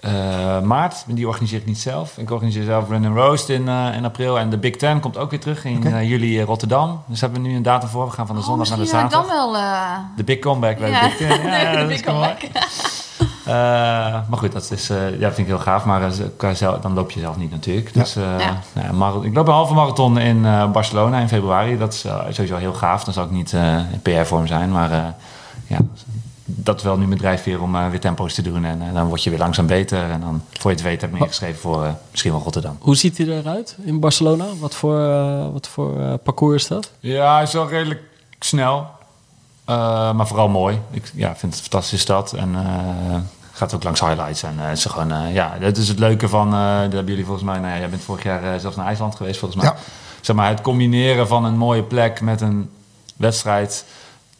eh, maart. Die organiseer ik niet zelf. Ik organiseer zelf Run and Roast in, eh, in april. En de Big Ten komt ook weer terug in Oké. eh, juli in Rotterdam. Dus hebben we nu een datum voor. We gaan van de Oh, zondag naar de zaterdag. dan wel... De Big Comeback bij Ja. de Big Ten. [laughs] Ja, de dat big is comeback. Maar goed, dat, is, ja, dat vind ik heel gaaf. Maar dan loop je zelf niet natuurlijk. Dus, Ja. nou ik loop een halve marathon in Barcelona in februari. Dat is sowieso heel gaaf. Dan zal ik niet in PR-vorm zijn. Maar ja, dat is wel nu mijn drijfveer om eh, weer tempo's te doen. En eh, dan word je weer langzaam beter. En dan, voor je het weet, heb ik me ingeschreven voor eh, misschien wel Rotterdam. Hoe ziet hij eruit in Barcelona? Wat voor, wat voor parcours is dat? Ja, hij is wel redelijk snel. Maar vooral mooi. Ik ja, vind het een fantastische stad. En gaat ook langs highlights. En het is gewoon, ja, dat is het leuke van, dat hebben jullie volgens mij, nou ja, jij bent vorig jaar zelfs naar IJsland geweest volgens mij. Ja. Zeg maar, het combineren van een mooie plek met een wedstrijd,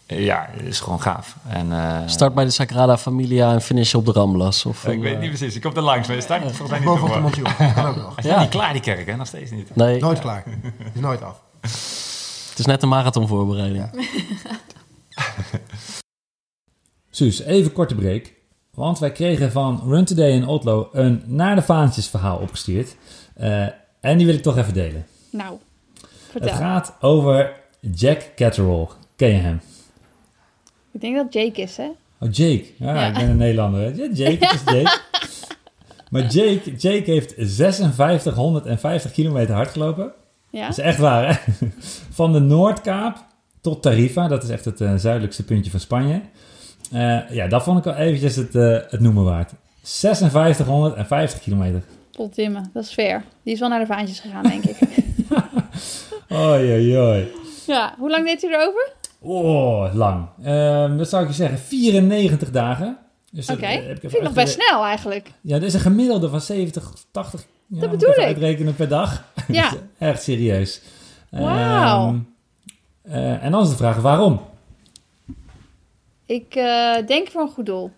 eh, ja, is gewoon gaaf. En, eh, Start bij de Sagrada Familia en finish op de Ramblas. Of ik een, weet eh, niet precies, ik kom er langs, maar je staat volgens mij niet Boven op de [laughs] ook nog. Hij Ja. niet klaar, die kerk, hè? Nog steeds niet. Nee, Nooit klaar. Is nooit af. [laughs] het is net een marathonvoorbereiding. [laughs] Suus, even korte break. Want wij kregen van Run Today in Otlo een naar de vaantjes verhaal opgestuurd. Eh, en die wil ik toch even delen. Nou, Het gaat over Jack Catterall. Ken je hem? Ik denk dat Jake is, hè? Oh, Jake. Ja, Ja. ik ben een Nederlander. hè. Ja, Jake, is [laughs] Jake. Maar Jake, Jake heeft 5650 kilometer hard gelopen. Ja. Dat is echt waar, hè? Van de Noordkaap tot Tarifa. Dat is echt het eh, zuidelijkste puntje van Spanje. Eh, ja, dat vond ik wel eventjes het, eh, het noemen waard. 5650 kilometer. Pottimmen, dat is fair. Die is wel naar de vaantjes gegaan, denk ik. [laughs] Oei, oei, oei. ja, hoe lang deed hij erover? Oh, lang. Ehm dat zou ik je zeggen, 94 dagen. Dus Oké, eh, heb ik vind ik nog best snel eigenlijk. Ja, dat is een gemiddelde van 70, 80. Ja, Dat bedoel ik. uitrekenen per dag. [laughs] Ja. Dat is echt serieus. Wauw. Ehm, eh, en dan is de vraag waarom? Ik eh, denk voor een goed doel.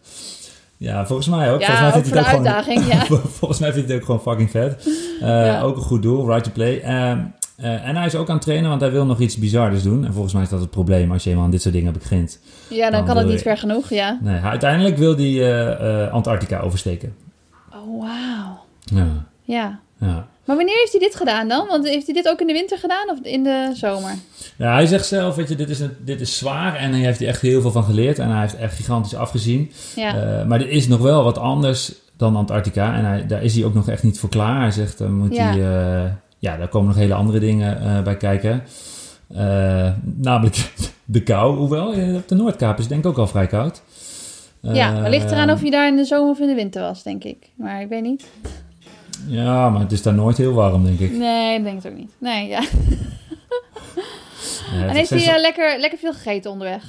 Ja, volgens mij ook. Ja, volgens mij ook vindt het ook uitdaging, ja. gewoon, [laughs] volgens mij vindt hij het ook gewoon fucking vet. [laughs] Eh, Ja. Ook een goed doel, right to play. Ehm, eh, en hij is ook aan het trainen, want hij wil nog iets bizarder doen. En volgens mij is dat het probleem als je eenmaal aan dit soort dingen begint. Ja, dan Dan kan het niet ver genoeg, ja. Nee, hij- uiteindelijk wil hij eh, eh, Antarctica oversteken. Oh, wauw. Ja, Ja. ja. Maar wanneer heeft hij dit gedaan dan? Want heeft hij dit ook in de winter gedaan of in de zomer? Ja, hij zegt zelf, weet je, dit is, een, dit is zwaar en hij heeft er echt heel veel van geleerd en hij heeft echt gigantisch afgezien. Ja. Maar er is nog wel wat anders dan Antarctica en hij, daar is hij ook nog echt niet voor klaar. Hij zegt, dan moet Ja. hij, ja, daar komen nog hele andere dingen eh, bij kijken. Eh, namelijk [laughs] de kou, hoewel eh, op de Noordkaap is het denk ik ook al vrij koud. ja, maar ligt eraan of je daar in de zomer of in de winter was, denk ik. Maar ik weet niet. Ja, maar het is daar nooit heel warm, denk ik. Nee, ik denk het ook niet. Nee, ja. En heeft hij lekker, lekker veel gegeten onderweg?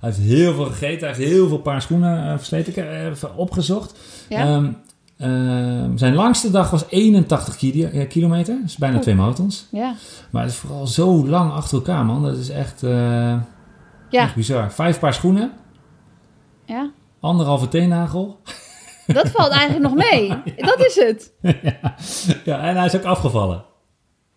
Hij heeft heel veel gegeten, hij heeft heel veel paar schoenen versleten. Ik heb even opgezocht. Ja? Ehm, ehm, zijn langste dag was 81 kilo- eh, kilometer. Dat is bijna Oh. twee marathons. ja. Maar het is vooral zo lang achter elkaar, man. Dat is echt, eh, Ja. echt bizar. Vijf paar schoenen, Ja. anderhalve teennagel. Dat valt [laughs] eigenlijk nog mee. Dat is het. [laughs] ja, en hij is ook afgevallen.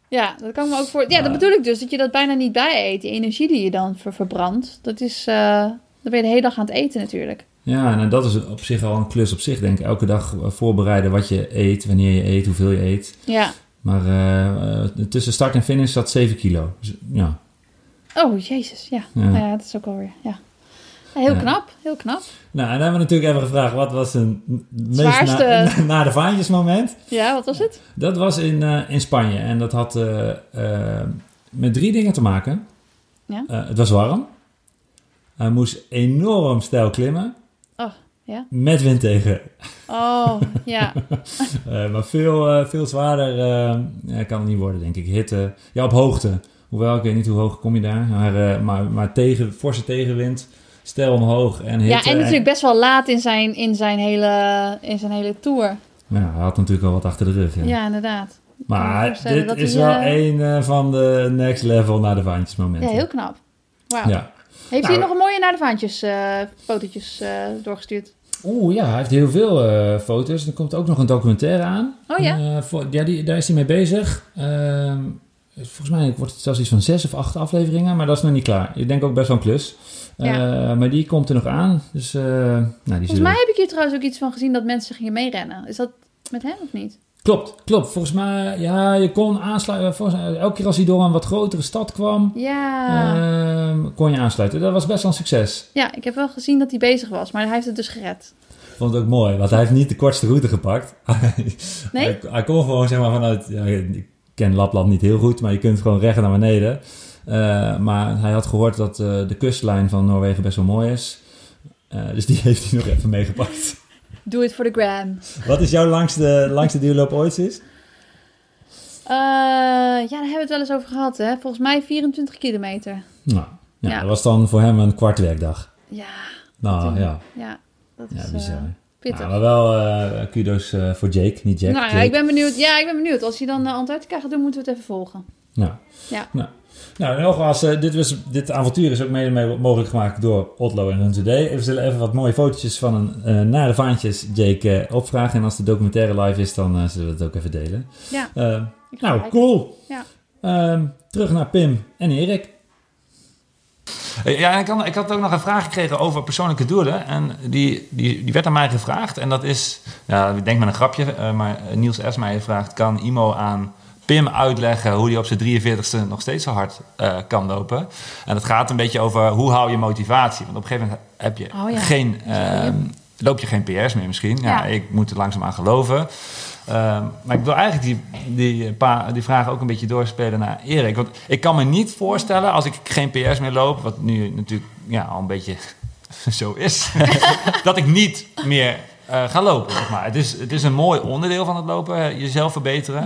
Ja, dat kan ik me ook voor. Ja, dat bedoel ik dus. Dat je dat bijna niet bij eet. Die energie die je dan ver- verbrandt. Dat is. eh, dan ben je de hele dag aan het eten natuurlijk. Ja, en dat is op zich al een klus op zich, denk ik. Elke dag eh, voorbereiden wat je eet, wanneer je eet, hoeveel je eet. Ja. Maar eh, eh, tussen start en finish zat 7 kilo. Dus, ja. Oh, jezus. Ja. Ja. Nou ja, dat is ook alweer. Ja. Ja, heel Ja. knap. Heel knap. Nou, en dan hebben we natuurlijk even gevraagd, wat was een meest Zwaarste- [laughs] na, na de vaantjes moment? Ja, wat was het? Dat was in, in Spanje en dat had met drie dingen te maken. Ja. Het was warm. Hij moest enorm stijl klimmen. Ja. Met wind tegen. Oh, [laughs] ja. Eh, maar veel, eh, veel zwaarder eh, kan het niet worden, denk ik. Hitte. Ja, op hoogte. Hoewel, ik weet niet hoe hoog kom je daar. Maar, maar, maar tegen, forse tegenwind, stijl omhoog en hitte. Ja, en natuurlijk best wel laat in zijn, in zijn, hele, in zijn hele tour. Ja, hij had natuurlijk al wat achter de rug. Ja. Ja, inderdaad. Maar dit is hij, wel een van de next level naar de vaantjes momenten. Ja, heel knap. Wauw. Ja. Heeft Nou, hij nog een mooie naar de vaantjes fotootjes doorgestuurd? Oeh, ja, hij heeft heel veel eh, foto's. Er komt ook nog een documentaire aan. Oh ja? Eh, voor, ja, die, daar is hij mee bezig. Ehm, volgens mij wordt het zelfs iets van zes of acht afleveringen, maar dat is nog niet klaar. Ik denk ook best wel een klus. Ja. maar die komt er nog aan. Dus, eh, nou, die Volgens zullen- mij heb ik hier trouwens ook iets van gezien dat mensen gingen meerennen. Is dat met hem of niet? Klopt, klopt. Volgens mij, ja, je kon aansluiten. Mij, elke keer als hij door een wat grotere stad kwam, Ja. ehm, kon je aansluiten. Dat was best wel een succes. ja, ik heb wel gezien dat hij bezig was, maar hij heeft het dus gered. Ik vond het ook mooi, want hij heeft niet de kortste route gepakt. [laughs] Nee? hij, hij kon gewoon zeg maar vanuit, ja, ik ken Lapland niet heel goed, maar je kunt gewoon recht naar beneden. Eh, maar hij had gehoord dat eh, de kustlijn van Noorwegen best wel mooi is. Eh, dus die heeft hij nog even meegepakt. Doe it for the gram. Wat is jouw langste, langste duurloop ooit is? Eh, ja, daar hebben we het wel eens over gehad, hè? Volgens mij 24 kilometer. Nou, ja, Ja. dat was dan voor hem een kwart werkdag. Ja, Nou ja, ja. Dat ja is bizar. eh, pittig. Ja, maar wel eh, kudos voor Jake, niet Jack. nou ja, ik ben benieuwd. Ja, ik ben benieuwd. Als hij dan Antarctica gaat doen, moeten we het even volgen. Nou, Ja. nou. Nou, nogmaals, eh, dit, was, dit avontuur is ook mede mee mogelijk gemaakt door Otlo en Run Today. We zullen even wat mooie fotootjes van een eh naar de vaantjes Jake eh, opvragen. En als de documentaire live is, dan zullen we het ook even delen. Ja. Nou, kijken. cool. Ja. Ehm, terug naar Pim en Erik. Ja, en ik, had, ik had ook nog een vraag gekregen over persoonlijke doelen. En die, die, die werd aan mij gevraagd. En dat is, ja, ik denk met een grapje, maar Niels S. mij vraagt... kan Imo aan Pim uitleggen hoe hij op zijn 43ste nog steeds zo hard eh, kan lopen? En dat gaat een beetje over hoe hou je motivatie? Want op een gegeven moment heb je Oh ja. geen... eh, loop je geen PR's meer misschien. Ja, Ja. ik moet er langzaam aan geloven. Ehm, maar ik wil eigenlijk die, die, paar, die vragen ook een beetje doorspelen naar Erik. Want ik kan me niet voorstellen, als ik geen PR's meer loop... wat nu natuurlijk ja, al een beetje [laughs] zo is... [laughs] dat ik niet meer eh, ga lopen. Zeg maar. het, is, het is een mooi onderdeel van het lopen, jezelf verbeteren.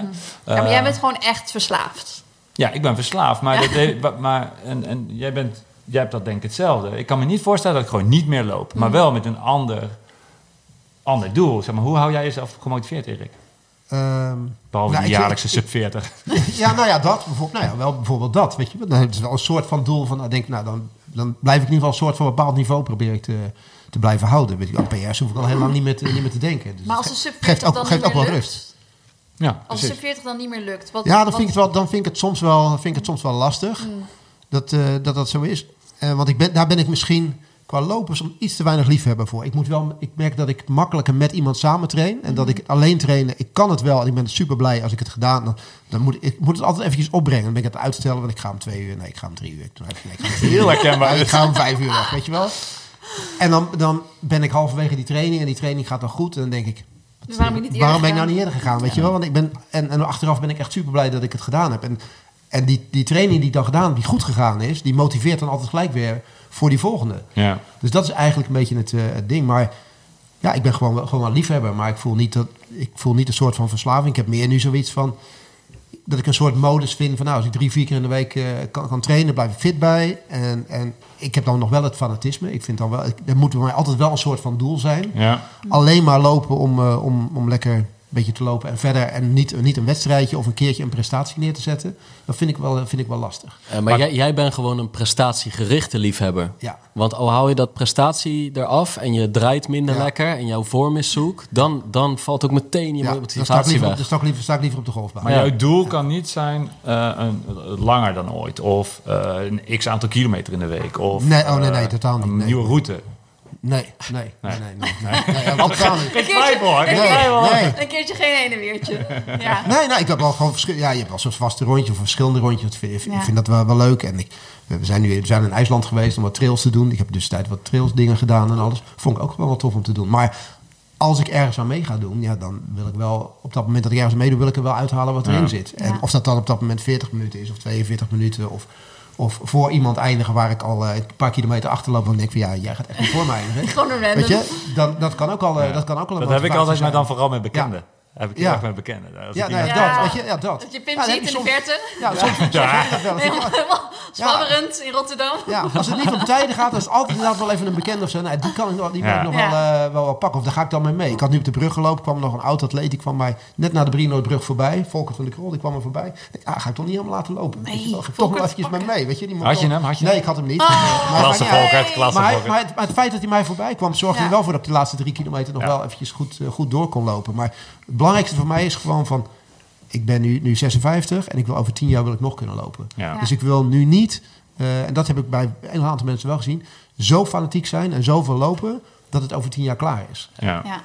Ja, maar Eh, jij bent gewoon echt verslaafd. ja, ik ben verslaafd. Maar, dat maar en, en jij, bent, jij hebt dat denk ik hetzelfde. Ik kan me niet voorstellen dat ik gewoon niet meer loop. Maar wel met een ander, ander doel. Zeg maar, hoe hou jij jezelf gemotiveerd, Erik? Ehm, Behalve Nou, de jaarlijkse ik- sub 40. [laughs] ja, nou ja, dat bijvoorbeeld. Nou ja, wel bijvoorbeeld dat, weet je. wel. Dan is wel een soort van doel van, nou, denk, nou, dan, dan blijf ik in ieder geval een soort van bepaald niveau proberen ik te, te blijven houden. Weet je, aan PS hoef ik al lang niet meer te, niet meer te denken. Dus Maar als de sub geeft 40 ook, dan geeft niet ook wel rust. Ja, Als de sub 40 dan niet meer lukt... Wat, Ja, dan wat- vind, ik het wel, dan vind ik het soms wel, vind ik het soms wel lastig Mm. dat, eh, dat dat zo is. Eh, want ik ben, daar ben ik misschien qua lopen soms iets te weinig liefhebber voor. Ik, moet wel, ik merk dat ik makkelijker met iemand samen train. En dat Mm. ik alleen trainen, ik kan het wel. En ik ben super blij als ik het gedaan dan, dan moet ik, ik moet het altijd eventjes opbrengen. Dan ben ik het uitstellen, want ik ga om twee uur. Nee, ik ga om drie uur. Ik om. Heel herkenbaar. Ik ga om vijf uur weg, weet je wel. En dan, dan ben ik halverwege die training en die training gaat dan goed. En dan denk ik, Waarom ben Waarom ik nou niet eerder gegaan? Weet je wel? Want ik ben, en, en achteraf ben ik echt super blij dat ik het gedaan heb. En, en die, die training die ik dan gedaan heb, die goed gegaan is, die motiveert dan altijd gelijk weer voor die volgende. Ja. Dus dat is eigenlijk een beetje het, eh, het ding. Maar ja, ik ben gewoon, wel- gewoon wel liefhebber. Maar ik voel, niet dat, ik voel niet een soort van verslaving. Ik heb meer nu zoiets van dat ik een soort modus vind van nou, als ik drie, vier keer in de week eh, kan, kan trainen, blijf ik fit bij. En, en ik heb dan nog wel het fanatisme. Ik vind dan wel, ik, er moet bij mij altijd wel een soort van doel zijn Ja. alleen maar lopen om, eh, om, om lekker beetje te lopen en verder. En niet, niet een wedstrijdje of een keertje een prestatie neer te zetten. Dat vind ik wel, vind ik wel lastig. Eh, maar jij, jij bent gewoon een prestatiegerichte liefhebber. Ja. Want al hou je dat prestatie eraf en je draait minder Ja. lekker en jouw vorm is zoek, dan, dan valt ook meteen je Ja, motivatie liever op, weg. dan sta, ik liever, sta ik liever op de golfbaan. Maar Ja. jouw doel kan niet zijn eh, een, langer dan ooit. Of eh, een x aantal kilometer in de week. Of, Nee, oh, nee, nee, totaal niet, Een nee. nieuwe route. Nee, nee, nee, nee. nee, nee, nee, ja, totaal niet. Een keertje, twijfel, hoor. een, Geen keertje, twijfel. Nee. een keertje geen heen en weertje. [laughs] Ja. Nee, nee, ik heb wel gewoon verschil- Ja, je hebt wel zo'n vaste rondje of verschillende rondjes. Ik vind, ik Ja. dat wel, wel leuk. En ik, we zijn nu we zijn in IJsland geweest om wat trails te doen. Ik heb dus tijd wat trails dingen gedaan en alles. Vond ik ook wel wat tof om te doen. Maar als ik ergens aan mee ga doen, ja, dan wil ik wel op dat moment dat ik ergens aan meedoe, wil ik er wel uithalen wat erin Ja. zit. En Ja. of dat dan op dat moment 40 minuten is of 42 minuten of, of voor iemand eindigen waar ik al eh, een paar kilometer achterloop. Dan denk ik van ja, jij gaat echt niet voor me eindigen. [laughs] Gewoon een random. Weet je, dan, dat kan ook al, eh, dat kan ook al een Dat heb ik altijd, maar dan vooral met bekenden. Heb ik heel Ja. erg met bekenden. Als Ja, ik nou ja, Ja. dat. Weet je, ja, dat. Dat je Pim Ja, ziet je in de verte. Ja, soms, soms heb je dat wel. [laughs] Helemaal, helemaal zwabberend in Rotterdam. Ja, als het niet om tijden gaat, dan is het altijd inderdaad wel even een bekende of zo. Nee, die kan ik nog, die wil Ja. ik nog Ja. wel, eh, wel, wel pakken. Of daar ga ik dan mee mee. Ik had nu op de brug gelopen, kwam nog een oud-atleet. Die kwam mij net na de Brienoordbrug voorbij. Volker van de Krol, die kwam er voorbij. Ik dacht, ah, ga ik toch niet helemaal laten lopen? Nee, wel, ga ik toch wel eventjes met pakken. mee. Weet je, die moet Had je hem? Had je nee, ik had hem niet. Maar, Klasse ja, klasse maar, het, feit dat hij mij voorbij kwam, zorgde Ja. er wel voor dat ik de laatste drie kilometer nog Ja. wel eventjes goed, eh, goed door kon lopen. Maar het belangrijkste voor mij is gewoon van... Ik ben nu, nu 56 en ik wil over 10 jaar wil ik nog kunnen lopen. Ja. Ja. Dus ik wil nu niet eh, en dat heb ik bij een aantal mensen wel gezien, zo fanatiek zijn en zoveel lopen, dat het over tien jaar klaar is. Ja. Ja.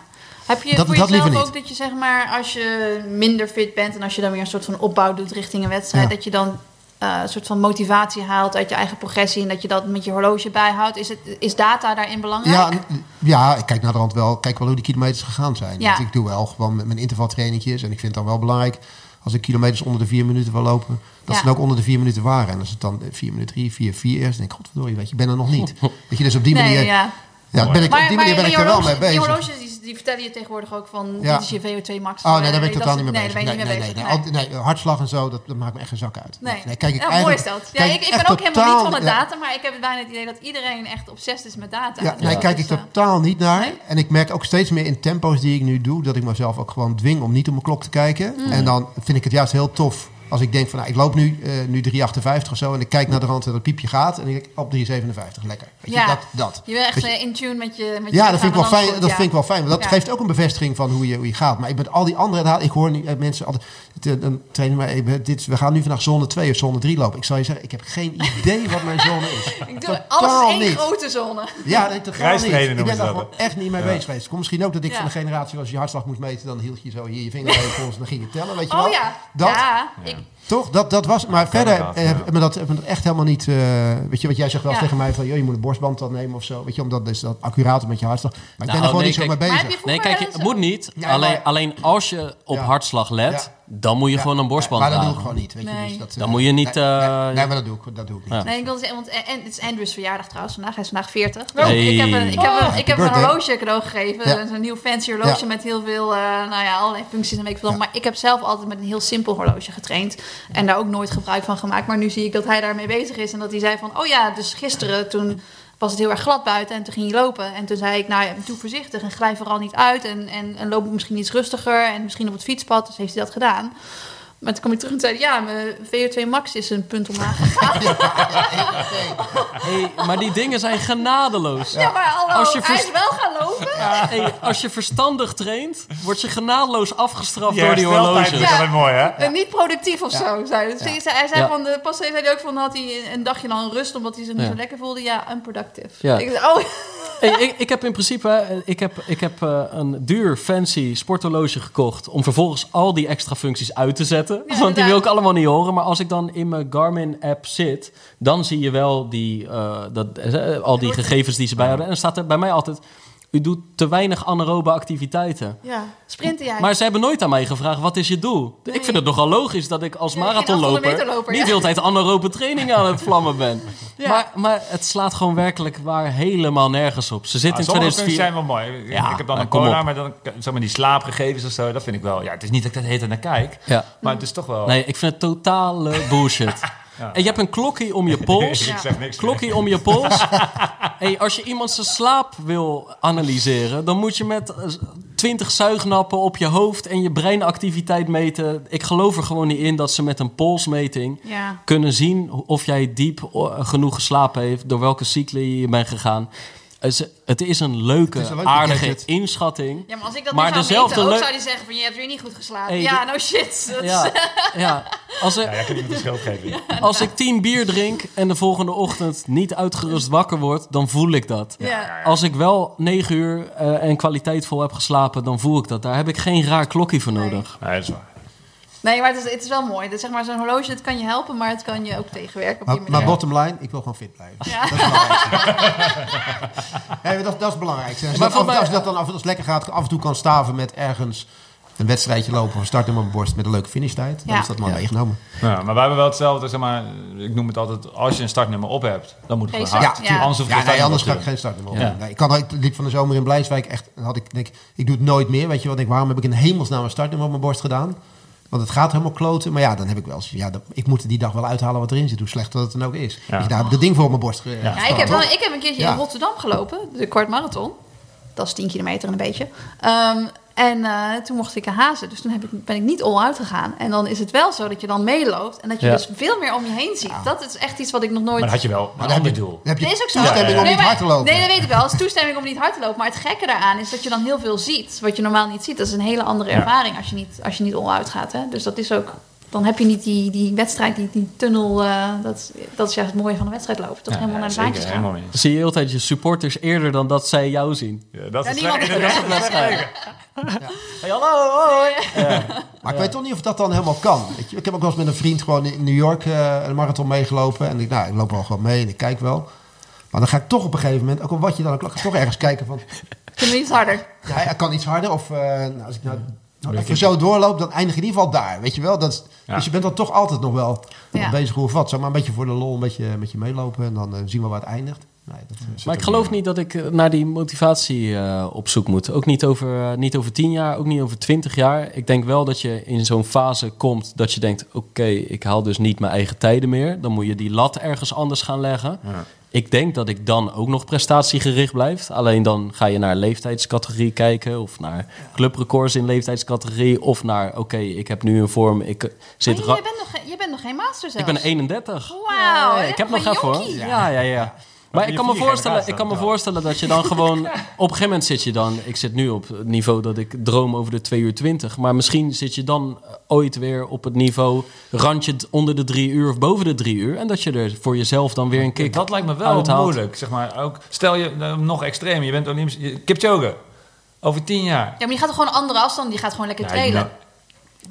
Heb je Dat- voor dat jezelf ook dat je zeg maar als je minder fit bent en als je dan weer een soort van opbouw doet richting een wedstrijd, Ja. dat je dan eh, een soort van motivatie haalt uit je eigen progressie en dat je dat met je horloge bijhoudt? Is, het, is data daarin belangrijk? Ja, ja, ik kijk naar de wel, kijk wel hoe die kilometers gegaan zijn. Ja. Want ik doe wel gewoon met mijn intervaltrainingjes. En ik vind het dan wel belangrijk, als ik kilometers onder de vier minuten wil lopen, dat Ja. ze dan ook onder de vier minuten waren. En als het dan vier minuten drie, vier, vier is, dan denk ik, godverdorie, weet je, ik ben er nog niet. [laughs] Weet je, dus op die nee, manier, ja. Ja, ben ik, op die manier ben ik er wel horloges- mee bezig. Die horloges die, die vertellen je tegenwoordig ook van Ja. dit is je VO2 max. Oh nee, daar ben ik totaal niet mee nee, bezig. daar ben je Nee, niet nee, mee nee, bezig. nee. Al- nee, hartslag en zo, dat, dat maakt me echt geen zak uit. Nee, nee kijk ik ja, mooi eigenlijk, is dat. Ja, ik, ben ook helemaal niet van de data, maar ik heb bijna het idee dat iedereen echt obsessief is met data. Ja, nee, Dus, kijk ik eh, totaal niet naar. Nee? En ik merk ook steeds meer in tempo's die ik nu doe, dat ik mezelf ook gewoon dwing om niet op mijn klok te kijken. Mm. En dan vind ik het juist heel tof als ik denk van, nou, ik loop nu, eh nu 3,58 of zo en ik kijk naar de rand en dat piepje gaat en ik denk op 3,57, lekker. Weet je, Ja. dat, dat. Je bent echt je- eh, in tune met je met je Ja, dat vind ik wel fijn. Dat vind ik wel fijn. Want dat Ja. geeft ook een bevestiging van hoe je, hoe je gaat. Maar ik met al die andere ik hoor nu eh, mensen altijd. Dan trainen wij, eh, dit, we gaan nu vandaag zone 2 of zone 3 lopen. Ik zal je zeggen, ik heb geen idee wat mijn zone is. [laughs] Ik doe Totaal alles in één niet. grote zone. Ja, nee, totaal niet. Ik ben daar dat, gewoon echt niet mee bezig geweest. Het komt misschien ook dat ik Ja. van de generatie was, als je hartslag moest meten, dan hield je zo hier je vinger bij je pols en dan ging je tellen, weet je wel. Oh ja. Dat, ja. Toch? Dat, dat was, maar verder eh, ja. heb ik me dat, heb ik me dat echt helemaal niet, eh, weet je wat jij zegt wel eens tegen mij van, joh, je moet een borstband dan nemen of zo, weet je, omdat is dat accurater met je hartslag. Maar ik ben Nou, er gewoon nee, niet zo mee Maar bezig. heb je Nee, kijk, het moet niet. Ja, alleen, maar- alleen als je op Ja. hartslag let, Ja. dan moet je Ja. gewoon een borstband Maar dat doe ik gewoon niet, weet je. Nee. Dus dat, Dan eh, moet je niet, Nee, nee, eh, nee, maar dat doe ik, dat doe ik niet. Ja. Nee, ik wilde zeggen, want en, en het is Andrews verjaardag trouwens vandaag. Hij is vandaag 40. Hey. Ik heb een, ik heb een, ik heb een horloge cadeau gegeven. Ja. Zo'n nieuw fancy horloge Ja. met heel veel, eh, nou ja, allerlei functies en weet ik veel. Ja. Maar ik heb zelf altijd met een heel simpel horloge getraind. En daar ook nooit gebruik van gemaakt. Maar nu zie ik dat hij daarmee bezig is. En dat hij zei van, oh ja, dus gisteren toen was het heel erg glad buiten. En toen ging hij lopen. En toen zei ik, nou ja, doe voorzichtig en glij vooral niet uit. En, en, en loop misschien iets rustiger. En misschien op het fietspad. Dus heeft hij dat gedaan. Maar toen kwam ik terug en zei ja, mijn VO2 max is een punt omlaag gegaan. Hey, maar die dingen zijn genadeloos. Ja, maar hallo, Als je hij is wel gaan lopen. Hey, als je verstandig traint, word je genadeloos afgestraft door die horloges. is altijd mooi, hè? En niet productief of zo. Zei. Dus hij zei, hij zei Ja. van, de, pas zei hij ook van, had hij een dagje dan rust omdat hij zich niet Ja. zo lekker voelde. Ja, unproductive. Ja. Ik zei, oh, Hey, ik, ik heb in principe hè, ik heb, ik heb, eh, een duur, fancy sporthorloge gekocht... om vervolgens al die extra functies uit te zetten. Want die wil ik allemaal niet horen. Maar als ik dan in mijn Garmin-app zit... dan zie je wel die, eh, dat, eh, al die gegevens die ze bijhouden. En dan staat er bij mij altijd... u doet te weinig anaerobe activiteiten. ja, sprinten jij. Maar ze hebben nooit aan mij gevraagd, wat is je doel? Nee. Ik vind het nogal logisch dat ik als Ja, marathonloper... 800 meter loper, niet ja. de hele tijd anaerobe training aan het vlammen ben. [laughs] Ja. Maar, maar het slaat gewoon werkelijk waar helemaal nergens op. Ze zit Ah, in sommige functies 2004... zijn wel mooi. Ja, ik heb dan maar een op. maar dan zeg maar die slaapgegevens of zo, dat vind ik wel. Ja, het is niet dat ik dat heet naar kijk, Ja. maar het is toch wel. Nee, ik vind het totale bullshit. [laughs] Ja. En je hebt een klokje om je pols. [laughs] ik zeg niks. Klokje om je pols. [laughs] hey, als je iemand zijn slaap wil analyseren, dan moet je met eh, 20 zuignappen op je hoofd en je breinactiviteit meten. Ik geloof er gewoon niet in dat ze met een polsmeting ja. kunnen zien of jij diep eh, genoeg geslapen heeft, door welke cycli je bent gegaan. Het is- Het is een leuke, Het is een leuke aardige gadget. inschatting. ja, maar als ik dat Maar nu zou meten, ook zou hij zeggen van, je hebt weer niet goed geslapen. Hey, ja, de- no shit. [laughs] Dat Ja, ja. Als, er, Ja, jij kan iemand een schuld geven. [laughs] als ik tien bier drink en de volgende ochtend niet uitgerust wakker word, dan voel ik dat. ja. Als ik wel negen uur eh, en kwaliteitvol heb geslapen, dan voel ik dat. Daar heb ik geen raar klokje voor Nee. nodig. Nee, dat is waar. Nee, maar het is, het is wel mooi. Dat, zeg maar, zo'n horloge, het kan je helpen, maar het kan je ook tegenwerken op Maar, die maar bottom line, ik wil gewoon fit blijven. Ja. Dat is het belangrijkste. [laughs] nee, maar dat, dat is het belangrijkste. Als, je Maar dat, af, voor mij- als je dat dan af, als het lekker gaat, af en toe kan staven met ergens een wedstrijdje lopen of een startnummer op mijn borst met een leuke finishtijd, dan Ja. is dat maar Ja. meegenomen. Ja, maar wij hebben wel hetzelfde, zeg maar, ik noem het altijd, als je een startnummer op hebt, dan moet het Geen gewoon hard. start, ja. Anders Ja, nee, anders ga ik geen startnummer op. Ja. Nee, ik, kan, ik liep van de zomer in Blijswijk echt, had ik denk, ik doe het nooit meer. Weet je wat, ik, waarom heb ik in hemelsnaam een startnummer op mijn borst gedaan? Want het gaat helemaal kloten. Maar ja, dan heb ik wel eens, ja, ik moet die dag wel uithalen wat erin zit, hoe slecht dat het dan ook is. Ja. Dus daar heb ik dat ding voor op mijn borst ge- Ja. Ja, ik, heb wel, ik heb een keertje Ja. in Rotterdam gelopen, de kwart marathon. Dat is 10 kilometer en een beetje. Ehm, en eh, toen mocht ik een hazen, dus toen heb ik, ben ik niet all-out gegaan. En dan is het wel zo dat je dan meeloopt en dat je Ja. dus veel meer om je heen ziet. Dat is echt iets wat ik nog nooit... Maar dan had je wel Maar een dan heb je, doel. heb je Dat is ook zo. toestemming om Nee, niet hard te lopen. Nee, dat weet ik wel. Het is toestemming om niet hard te lopen. Maar het gekke daaraan is dat je dan heel veel ziet. Wat je normaal niet ziet. Dat is een hele andere Ja. ervaring als je niet, als je niet all-out gaat. Hè? Dus dat is ook... dan heb je niet die, die wedstrijd, die, die tunnel. eh, dat, is- dat is juist het mooie van een wedstrijd lopen. Toch Ja, helemaal naar de baantjes gaan. eens. Zie je altijd je supporters eerder dan dat zij jou zien. Ja, dat Ja, is. Dat is het wedstrijd. [laughs] Hey, hallo, hoi. Maar ik weet toch niet of dat dan helemaal kan. Ik heb ook wel eens met een vriend gewoon in New York eh, een marathon meegelopen. En ik, nou, ik loop wel gewoon mee en ik kijk wel. Maar dan ga ik toch op een gegeven moment, ook al wat je dan ook, ga ik toch ergens kijken van... Kunnen we iets harder? Ja, hij kan iets harder. Of eh, nou, als ik nou, nou even zo doorloop, dan eindig ik in ieder geval daar. Weet je wel? Dat, is- Ja. Dus je bent dan toch altijd nog wel Ja. bezig hoe of wat. Zeg maar een beetje voor de lol, een beetje met je meelopen. En dan eh, zien we waar het eindigt. Nee, dat, eh, Maar ik geloof niet dat ik eh, naar die motivatie eh, op zoek moet. Ook niet over, eh, niet over tien jaar, ook niet over twintig jaar. Ik denk wel dat je in zo'n fase komt dat je denkt... oké, ik haal dus niet mijn eigen tijden meer. Dan moet je die lat ergens anders gaan leggen. Ja. Ik denk dat ik dan ook nog prestatiegericht blijf. Alleen dan ga je naar leeftijdscategorie kijken... of naar clubrecords in leeftijdscategorie... of naar, oké, ik heb nu een vorm... Ik, eh, zit Maar je, bent nog, geen- je bent nog geen master zelfs. ik ben 31. Wauw, Ja, ik heb nog even hoor. Ja, ja, ja. Maar ik kan, me voorstellen, ik kan me voorstellen dat je dan [laughs] gewoon... Op een gegeven moment zit je dan... Ik zit nu op het niveau dat ik droom over de 2 uur 20. Maar misschien zit je dan ooit weer op het niveau... randje onder de 3 uur of boven de 3 uur. En dat je er voor jezelf dan weer een kick dat lijkt me wel uithaalt. moeilijk. Zeg maar. ook, stel je eh, nog extreem, je bent Olympisch... je- Kipchoge, over tien jaar. Ja, maar die gaat toch gewoon een andere afstand. Die gaat gewoon lekker Ja, trailen. nou-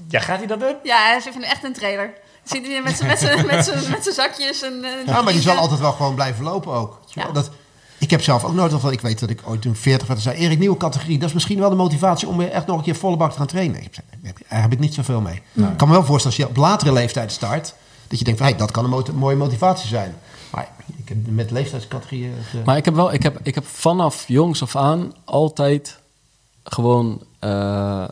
ja, gaat hij dat doen? Ja, hij is even echt een trailer. Zit hij met zijn met zijn- met zakjes en... eh, Ja, maar die zal altijd wel gewoon blijven lopen ook. Je? Ja. Dat, ik heb zelf ook nooit van. Ik weet dat ik ooit toen 40 werd en zei: Erik, nieuwe categorie. Dat is misschien wel de motivatie om weer echt nog een keer volle bak te gaan trainen. Ik heb daar heb- ik niet zoveel mee. Ik kan me wel voorstellen als je op latere leeftijd start. Dat je denkt: van, hey, dat kan een mooie motivatie zijn. Maar ik heb met leeftijdscategorieën. eh, Maar ik heb wel, ik heb, ik heb vanaf jongs af aan altijd gewoon eh,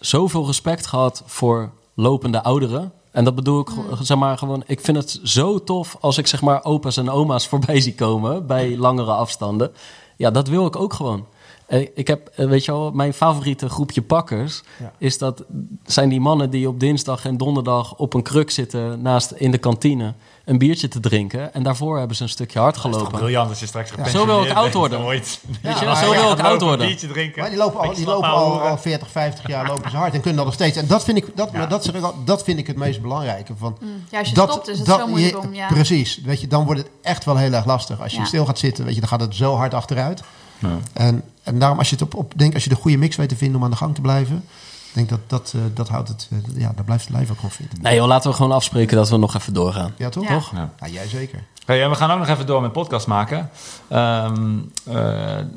zoveel respect gehad voor lopende ouderen. En dat bedoel ik, zeg maar, gewoon, ik vind het zo tof als ik zeg maar opa's en oma's [laughs] voorbij zie komen bij langere afstanden. Ja, dat wil ik ook gewoon. Eh, Ik heb, eh, weet je wel, mijn favoriete groepje pakkers Ja. is dat zijn die mannen die op dinsdag en donderdag op een kruk zitten naast in de kantine een biertje te drinken. En daarvoor hebben ze een stukje hard Dat gelopen. briljant als je straks Zo wil ik oud worden. Ooit. Weet je, maar zo ja, wil ik oud Een worden. biertje drinken. Maar die lopen, al, die lopen al, al 40, 50 jaar lopen ze hard en kunnen dat nog steeds. En dat vind ik, dat, maar dat, dat vind ik het meest belangrijke. Van, Mm, Ja, als je dat, stopt is het dat- zo moeilijk je- om... Ja. Precies. Weet je, dan wordt het echt wel heel erg lastig. Als je Ja. stil gaat zitten, weet je, dan gaat het zo hard achteruit. Ja. En, en daarom, als je het op, op denk, als je de goede mix weet te vinden om aan de gang te blijven, denk dat dat, eh, dat houdt het, eh, ja, daar blijft het lijf ook fit. Nee joh, laten we gewoon afspreken dat we nog even doorgaan. Ja, toch? Ja. Toch? Ja. Ja, jij zeker. Hey, en we gaan ook nog even door met podcast maken. Ehm, eh,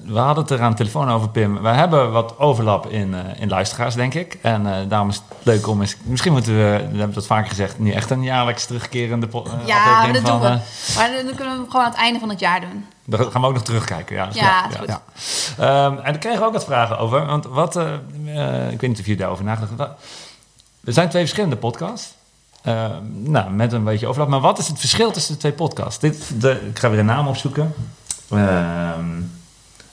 we hadden het er aan de telefoon over, Pim. We hebben wat overlap in, eh, in luisteraars, denk ik. En eh, daarom is het leuk om eens... Misschien moeten we, we hebben dat vaker gezegd... nu echt een jaarlijks terugkerende po- eh, Ja, dat doen we. Maar dan kunnen we hem gewoon aan het einde van het jaar doen. Dan gaan we ook nog terugkijken. Ja, dat is Ja, Ja. goed. Ja. Ehm, en daar kregen we ook wat vragen over. Want wat... eh, eh, ik weet niet of jullie daarover nagedacht hebben. Er zijn twee verschillende podcasts. Ehm, nou, met een beetje overlap. Maar wat is het verschil tussen de twee podcasts? Dit, de, ik ga weer een naam opzoeken. Ehm,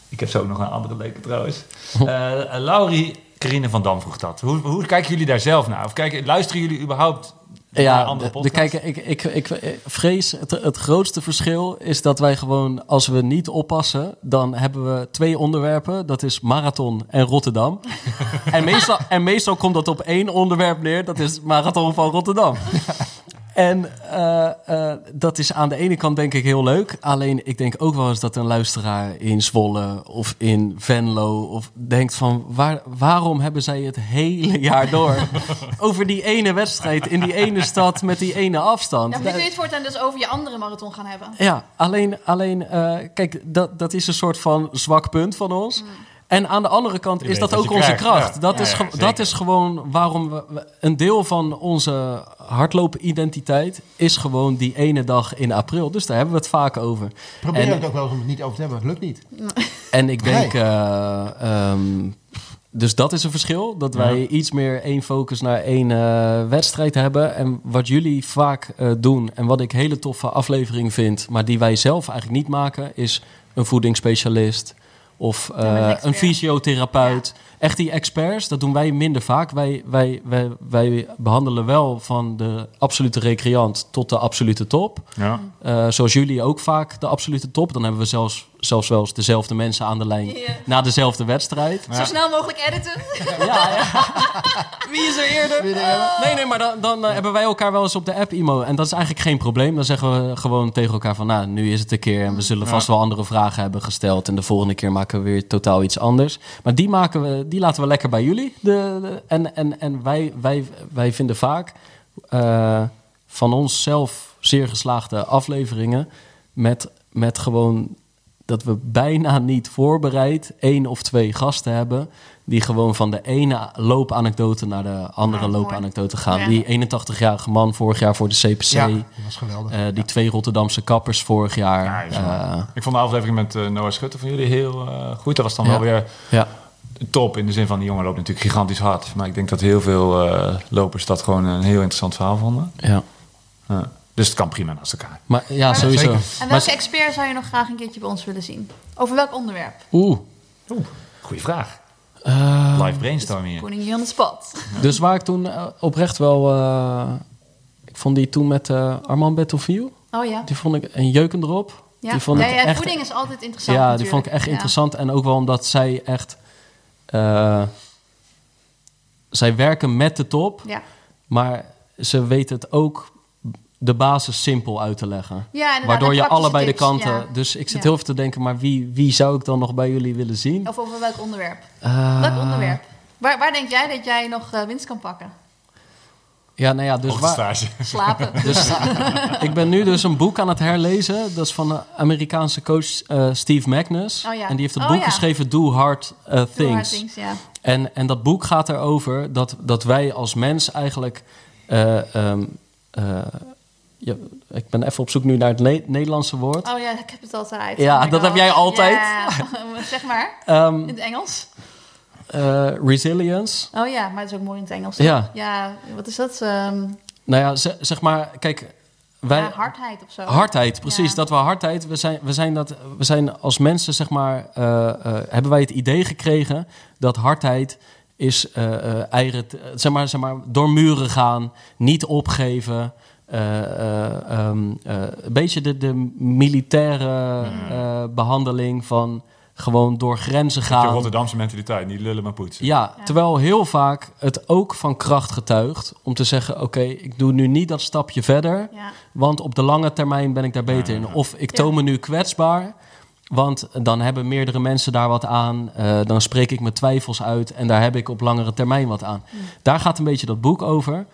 ik heb zo ook nog een andere leuke trouwens. [laughs] Eh Laurie Carine van Dam vroeg dat. Hoe, hoe kijken jullie daar zelf naar? Of kijken, luisteren jullie überhaupt naar Ja, andere de, kijk, ik, ik, ik, ik vrees het, het grootste verschil is dat wij gewoon, als we niet oppassen, dan hebben we twee onderwerpen. Dat is marathon en Rotterdam. [laughs] en, meestal, en meestal komt dat op één onderwerp neer. Dat is marathon van Rotterdam. [laughs] En eh, eh, dat is aan de ene kant denk ik heel leuk. Alleen ik denk ook wel eens dat een luisteraar in Zwolle of in Venlo... of denkt van waar, waarom hebben zij het hele [laughs] jaar door... [laughs] over die ene wedstrijd in die ene stad met die ene afstand. Ja, maar nu je het voortaan dus over je andere marathon gaan hebben. Ja, alleen, alleen eh, kijk, dat, dat is een soort van zwak punt van ons. En aan de andere kant Je is dat ook onze krijgt, kracht. ja. Dat, Ja, is ja, dat is gewoon waarom we, we- een deel van onze hardlopen-identiteit is gewoon die ene dag in april. Dus daar hebben we het vaak over. Probeer En- het ook wel eens om het niet over te hebben, maar het lukt niet. [laughs] En ik denk, eh, ehm, dus dat is een verschil. Dat wij iets meer één focus naar één eh, wedstrijd hebben. En wat jullie vaak eh, doen en wat ik hele toffe aflevering vind, maar die wij zelf eigenlijk niet maken, is een voedingsspecialist of eh, een fysiotherapeut. Echt die experts, dat doen wij minder vaak. Wij, wij, wij, wij behandelen wel van de absolute recreant tot de absolute top. Ja. Eh, zoals jullie ook vaak de absolute top. Dan hebben we zelfs, zelfs wel eens dezelfde mensen aan de lijn na dezelfde wedstrijd. Zo snel mogelijk editen. Ja, ja. [laughs] Wie is er eerder? Nee, nee, maar dan, dan eh, hebben wij elkaar wel eens op de app emo. En dat is eigenlijk geen probleem. Dan zeggen we gewoon tegen elkaar van... nou, nu is het een keer en we zullen vast wel andere vragen hebben gesteld. En de volgende keer maken we weer totaal iets anders. Maar die, maken we, die laten we lekker bij jullie. De, de- en en, en wij, wij, wij vinden vaak eh, van onszelf zeer geslaagde afleveringen... met, met gewoon dat we bijna niet voorbereid één of twee gasten hebben... die gewoon van de ene loopanekdote naar de andere Ja, mooi. loopanekdote gaan. Ja. Die 81-jarige man vorig jaar voor de CPC... Ja, dat was geweldig. eh, die twee Rotterdamse kappers vorig jaar. Eh, Ik vond de aflevering met eh, Noah Schutte van jullie heel eh, goed. Dat was dan Ja. wel weer ja. top. In de zin van, die jongen loopt natuurlijk gigantisch hard. Maar ik denk dat heel veel eh, lopers dat gewoon een heel interessant verhaal vonden. ja. Dus het kan prima naast elkaar. Maar ja, Maar- sowieso. Zeker. En welke expert zou je nog graag een keertje bij ons willen zien? Over welk onderwerp? Oeh. Goeie vraag. Eh, Live brainstorming hier. Putting you on the spot. [laughs] dus waar ik toen eh, oprecht wel... eh, ik vond die toen met eh, Armand Bettelville. Oh ja. Die vond ik een jeuken erop. Ja, Die vond ja, ik ja, echt voeding is altijd interessant. Ja, die vond ik echt Ja. interessant. En ook wel omdat zij echt... eh, zij werken met de top, Ja. maar ze weten het ook de basis simpel uit te leggen. Ja. Waardoor je allebei de kanten... ja. Dus ik zit Ja. heel even te denken, maar wie, wie zou ik dan nog bij jullie willen zien? Of over welk onderwerp? Eh, Welk onderwerp? Waar, waar denk jij dat jij nog eh, winst kan pakken? Ja, nou ja, dus waar. [laughs] Slapen. Dus ik ben nu dus een boek aan het herlezen. Dat is van de Amerikaanse coach eh, Steve Magnus. Oh ja. En die heeft het Oh boek ja. geschreven Do Hard eh, Things. hard things, ja. En, en dat boek gaat erover dat, dat wij als mens eigenlijk. eh, ehm, ik ben even op zoek nu naar het Ne- Nederlandse woord. Oh ja, ik heb het altijd. Ja, Oh dat heb jij altijd. [laughs] Zeg maar. Ehm, In het Engels. eh, resilience. Oh ja, maar het is ook mooi in het Engels. Ja. Ja, wat is dat? Ehm Nou ja, ze- zeg maar, kijk, wij. ja, hardheid of zo. Hardheid, precies. Ja. Dat we hardheid, we zijn, we zijn, dat, we zijn als mensen, zeg maar, eh, eh, hebben wij het idee gekregen dat hardheid is eieren, zeg, maar, zeg maar, door muren gaan, niet opgeven. Eh, eh, ehm, eh, een beetje de, de militaire eh, behandeling van gewoon door grenzen De gaan. Rotterdamse mentaliteit, niet lullen maar poetsen. Ja, terwijl heel vaak het ook van kracht getuigt om te zeggen: Oké, ik doe nu niet dat stapje verder, Ja. want op de lange termijn ben ik daar beter in. Of ik toon me nu kwetsbaar, want dan hebben meerdere mensen daar wat aan. Eh, dan spreek ik mijn twijfels uit en daar heb ik op langere termijn wat aan. Daar gaat een beetje dat boek over.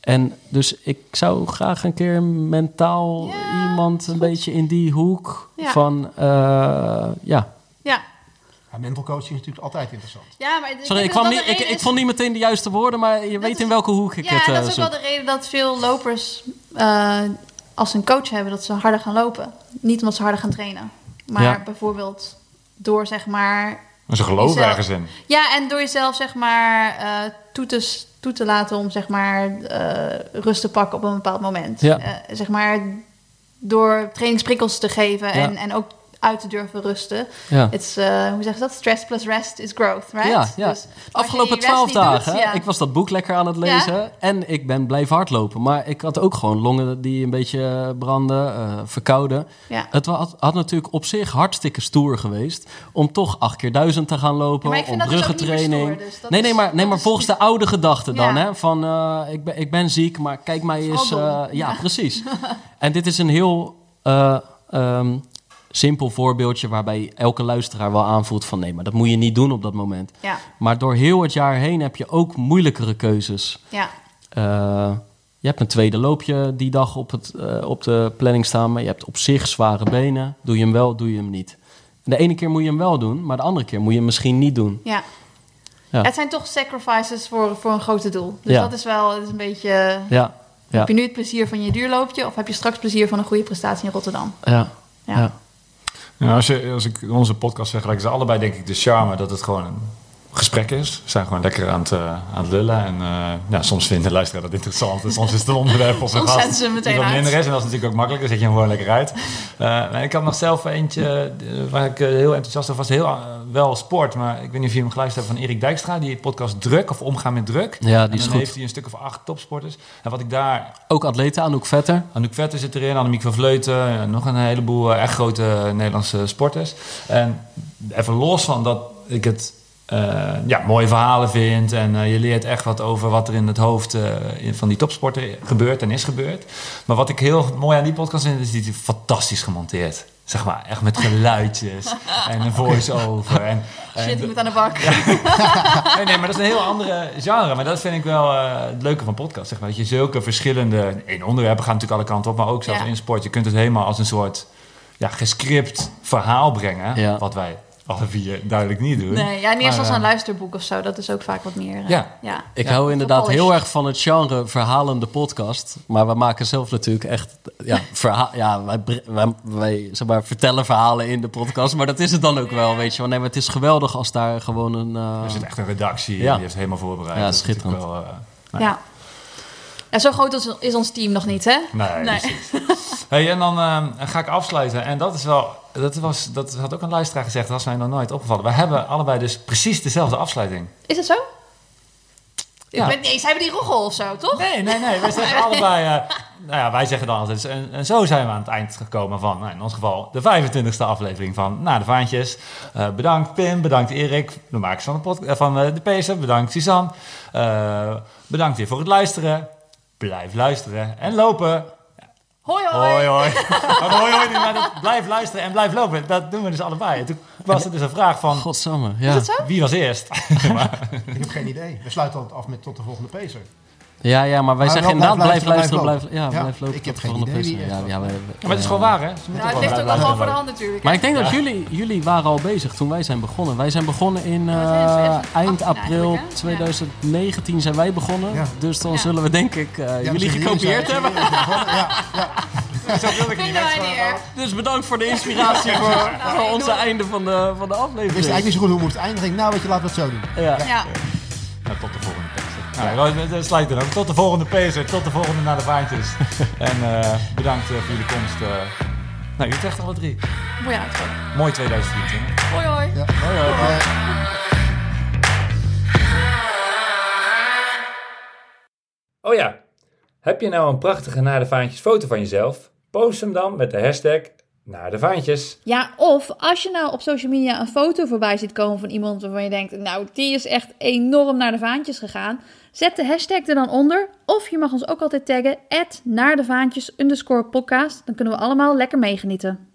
En dus ik zou graag een keer mentaal Ja, iemand een beetje in die hoek Ja. van, eh, ja. Ja. Ja, mental coaching is natuurlijk altijd interessant. ja, maar Sorry, ik, kwam niet, ik, ik vond niet meteen de juiste woorden, maar je weet is- in welke hoek ik ja, het eh, dat is ook zoek. wel de reden dat veel lopers eh, als ze een coach hebben, dat ze harder gaan lopen. Niet omdat ze harder gaan trainen. Maar Ja. bijvoorbeeld door zeg maar... Maar ze geloven Jezelf- ergens in. Ja, en door jezelf zeg maar eh, toe, te, toe te laten om zeg maar eh, rust te pakken op een bepaald moment. Ja. Eh, zeg maar door trainingsprikkels te geven en, Ja. en ook uit te durven rusten. Ja. It's, eh, hoe zeg je dat? Stress plus rest is growth, right? Ja, ja. Dus Afgelopen twaalf dagen, doet, ja. ik was dat boek lekker aan het lezen en ik ben blijven hardlopen. Maar ik had ook gewoon longen die een beetje eh, branden, eh, verkouden. Ja. Het had, had natuurlijk op zich hartstikke stoer geweest om toch acht keer duizend te gaan lopen, Ja, maar ik vind om dus stoer, dus nee, nee, maar, nee, maar volgens de oude gedachte dan, hè, van ik, ben, ik ben ziek, maar kijk mij eens. Ja, precies. [laughs] en dit is een heel eh, ehm, simpel voorbeeldje waarbij elke luisteraar wel aanvoelt van nee, maar dat moet je niet doen op dat moment. Ja, Maar door heel het jaar heen heb je ook moeilijkere keuzes. ja. Eh, je hebt een tweede loopje die dag op, het, eh, op de planning staan, maar je hebt op zich zware benen. Doe je hem wel, doe je hem niet. En de ene keer moet je hem wel doen, maar de andere keer moet je hem misschien niet doen. Ja. Ja. Het zijn toch sacrifices voor, voor een grote doel. Dus Ja. dat is wel dat is een beetje... Ja, ja, Heb je nu het plezier van je duurloopje... of heb je straks plezier van een goede prestatie in Rotterdam? ja. Ja. Ja, als, je, als ik onze podcast vergelijk, ze allebei denk ik de charme dat het gewoon een gesprek is. We zijn gewoon lekker aan het, eh, aan het lullen. En eh, ja, soms vinden de luisteraar dat interessant. En soms is het een onderwerp of een Soms gast ze meteen die wat uit. minder is. En dat is natuurlijk ook makkelijk. Dan zet je hem gewoon lekker uit. Eh, maar ik had nog zelf eentje waar ik heel enthousiast over was. Heel, wel sport, maar ik weet niet of je hem geluisterd hebt van Erik Dijkstra. Die podcast Druk of Omgaan met Druk. Ja, En die is dan goed. heeft hij een stuk of acht topsporters. En wat ik daar Ook atleten, Anouk Vetter. Anouk Vetter zit erin, Annemiek van Vleuten, en nog een heleboel echt grote Nederlandse sporters. En even los van dat ik het eh, ja, mooie verhalen vindt. En eh, je leert echt wat over wat er in het hoofd eh, van die topsporter gebeurt en is gebeurd. Maar wat ik heel mooi aan die podcast vind, is die is fantastisch gemonteerd. Zeg maar, echt met geluidjes [laughs] en een voice-over. En, en- Shit, ik moet aan de bak. [laughs] nee, nee, maar dat is een heel andere genre. Maar dat vind ik wel eh, het leuke van podcast. Zeg maar. Dat je zulke verschillende... In onderwerpen gaan natuurlijk alle kanten op, maar ook zelfs Ja. in sport. Je kunt het helemaal als een soort ja, gescript verhaal brengen. Ja. Wat wij alle vier duidelijk niet doen. Nee, ja, Maar, als eh, een luisterboek of zo. Dat is ook vaak wat meer... eh, Ja. ja. Ik Ja. hou inderdaad heel erg van het genre verhalende podcast. Maar we maken zelf natuurlijk echt... Ja, [laughs] verha- ja wij, wij, wij zeg maar, vertellen verhalen in de podcast. Maar dat is het dan ook wel, weet je. wel. Nee, maar het is geweldig als daar gewoon een... eh, Er zit echt een redactie Ja. die heeft helemaal voorbereid. Ja, schitterend. Wel, eh, nou, Ja. Ja. Zo groot is, is ons team nog niet, hè? Nee, Nee. Hey, en dan eh, ga ik afsluiten. En dat is wel... Dat, was, dat had ook een luisteraar gezegd. Dat was mij nog nooit opgevallen. We hebben allebei dus precies dezelfde afsluiting. Is het zo? Ja. Ik weet niet eens, hebben die roggel of zo, toch? Nee, nee, nee. Wij zeggen allebei... eh, nou ja, wij zeggen dan altijd... En, en zo zijn we aan het eind gekomen van... Nou, in ons geval de 25e aflevering van Na de Vaantjes. Eh, bedankt Pim, bedankt Erik, de makers van de, pod, eh, van de. Bedankt Suzanne. Bedankt weer voor het luisteren. Blijf luisteren en lopen. Hoi, hoi. Hoi, hoi. [laughs] Maar hoi, hoi, maar dat, blijf luisteren en blijf lopen. Dat doen we dus allebei. Toen was er dus een vraag van... Godsamme, ja. Is dat zo? Wie was eerst? [laughs] [laughs] Ik heb geen idee. We sluiten altijd af met tot de volgende pacer. Ja, ja, maar wij Maar zeggen inderdaad, blijf blijf luisteren, blijf, ja, Ja, blijf lopen. ik heb geen idee Ja, ja, wij- maar het is gewoon waar, hè? Ze moeten Ja, het ligt ook gewoon voor de hand natuurlijk. Maar ik denk Ja. dat jullie, jullie waren al bezig toen wij zijn begonnen. Wij zijn begonnen in eh, zijn in 2018 eind april eigenlijk, hè? 2019 zijn wij begonnen. Ja. Dus dan Ja. zullen we denk ik eh, Ja, jullie gekopieerd zijn- hebben. Ja, ja. [laughs] Zo wilde ik niet. Dus bedankt voor de inspiratie voor, Nou, voor onze einde van de, van de Ik wist aflevering. eigenlijk niet zo goed hoe we moesten eindigen. Ik denk, nou weet je, laten we het zo doen. Ja. Ja. Nou, tot de volgende. Nou, we- we sluiten dan. Tot de volgende pacer. Tot de volgende naar de vaantjes. [laughs] en eh, bedankt eh, voor jullie komst. eh nou, Utrecht alle drie. Mooi uitgaan. Mooi 2023. Hoi, hoi. Ja. Eh, Oh ja, heb je nou een prachtige naar de vaantjes foto van jezelf? Post hem dan met de hashtag naar de vaantjes. Ja, of als je nou op social media een foto voorbij ziet komen van iemand waarvan je denkt, nou, die is echt enorm naar de vaantjes gegaan. Zet de hashtag er dan onder. Of je mag ons ook altijd taggen, naar de vaantjes. Dan kunnen we allemaal lekker meegenieten.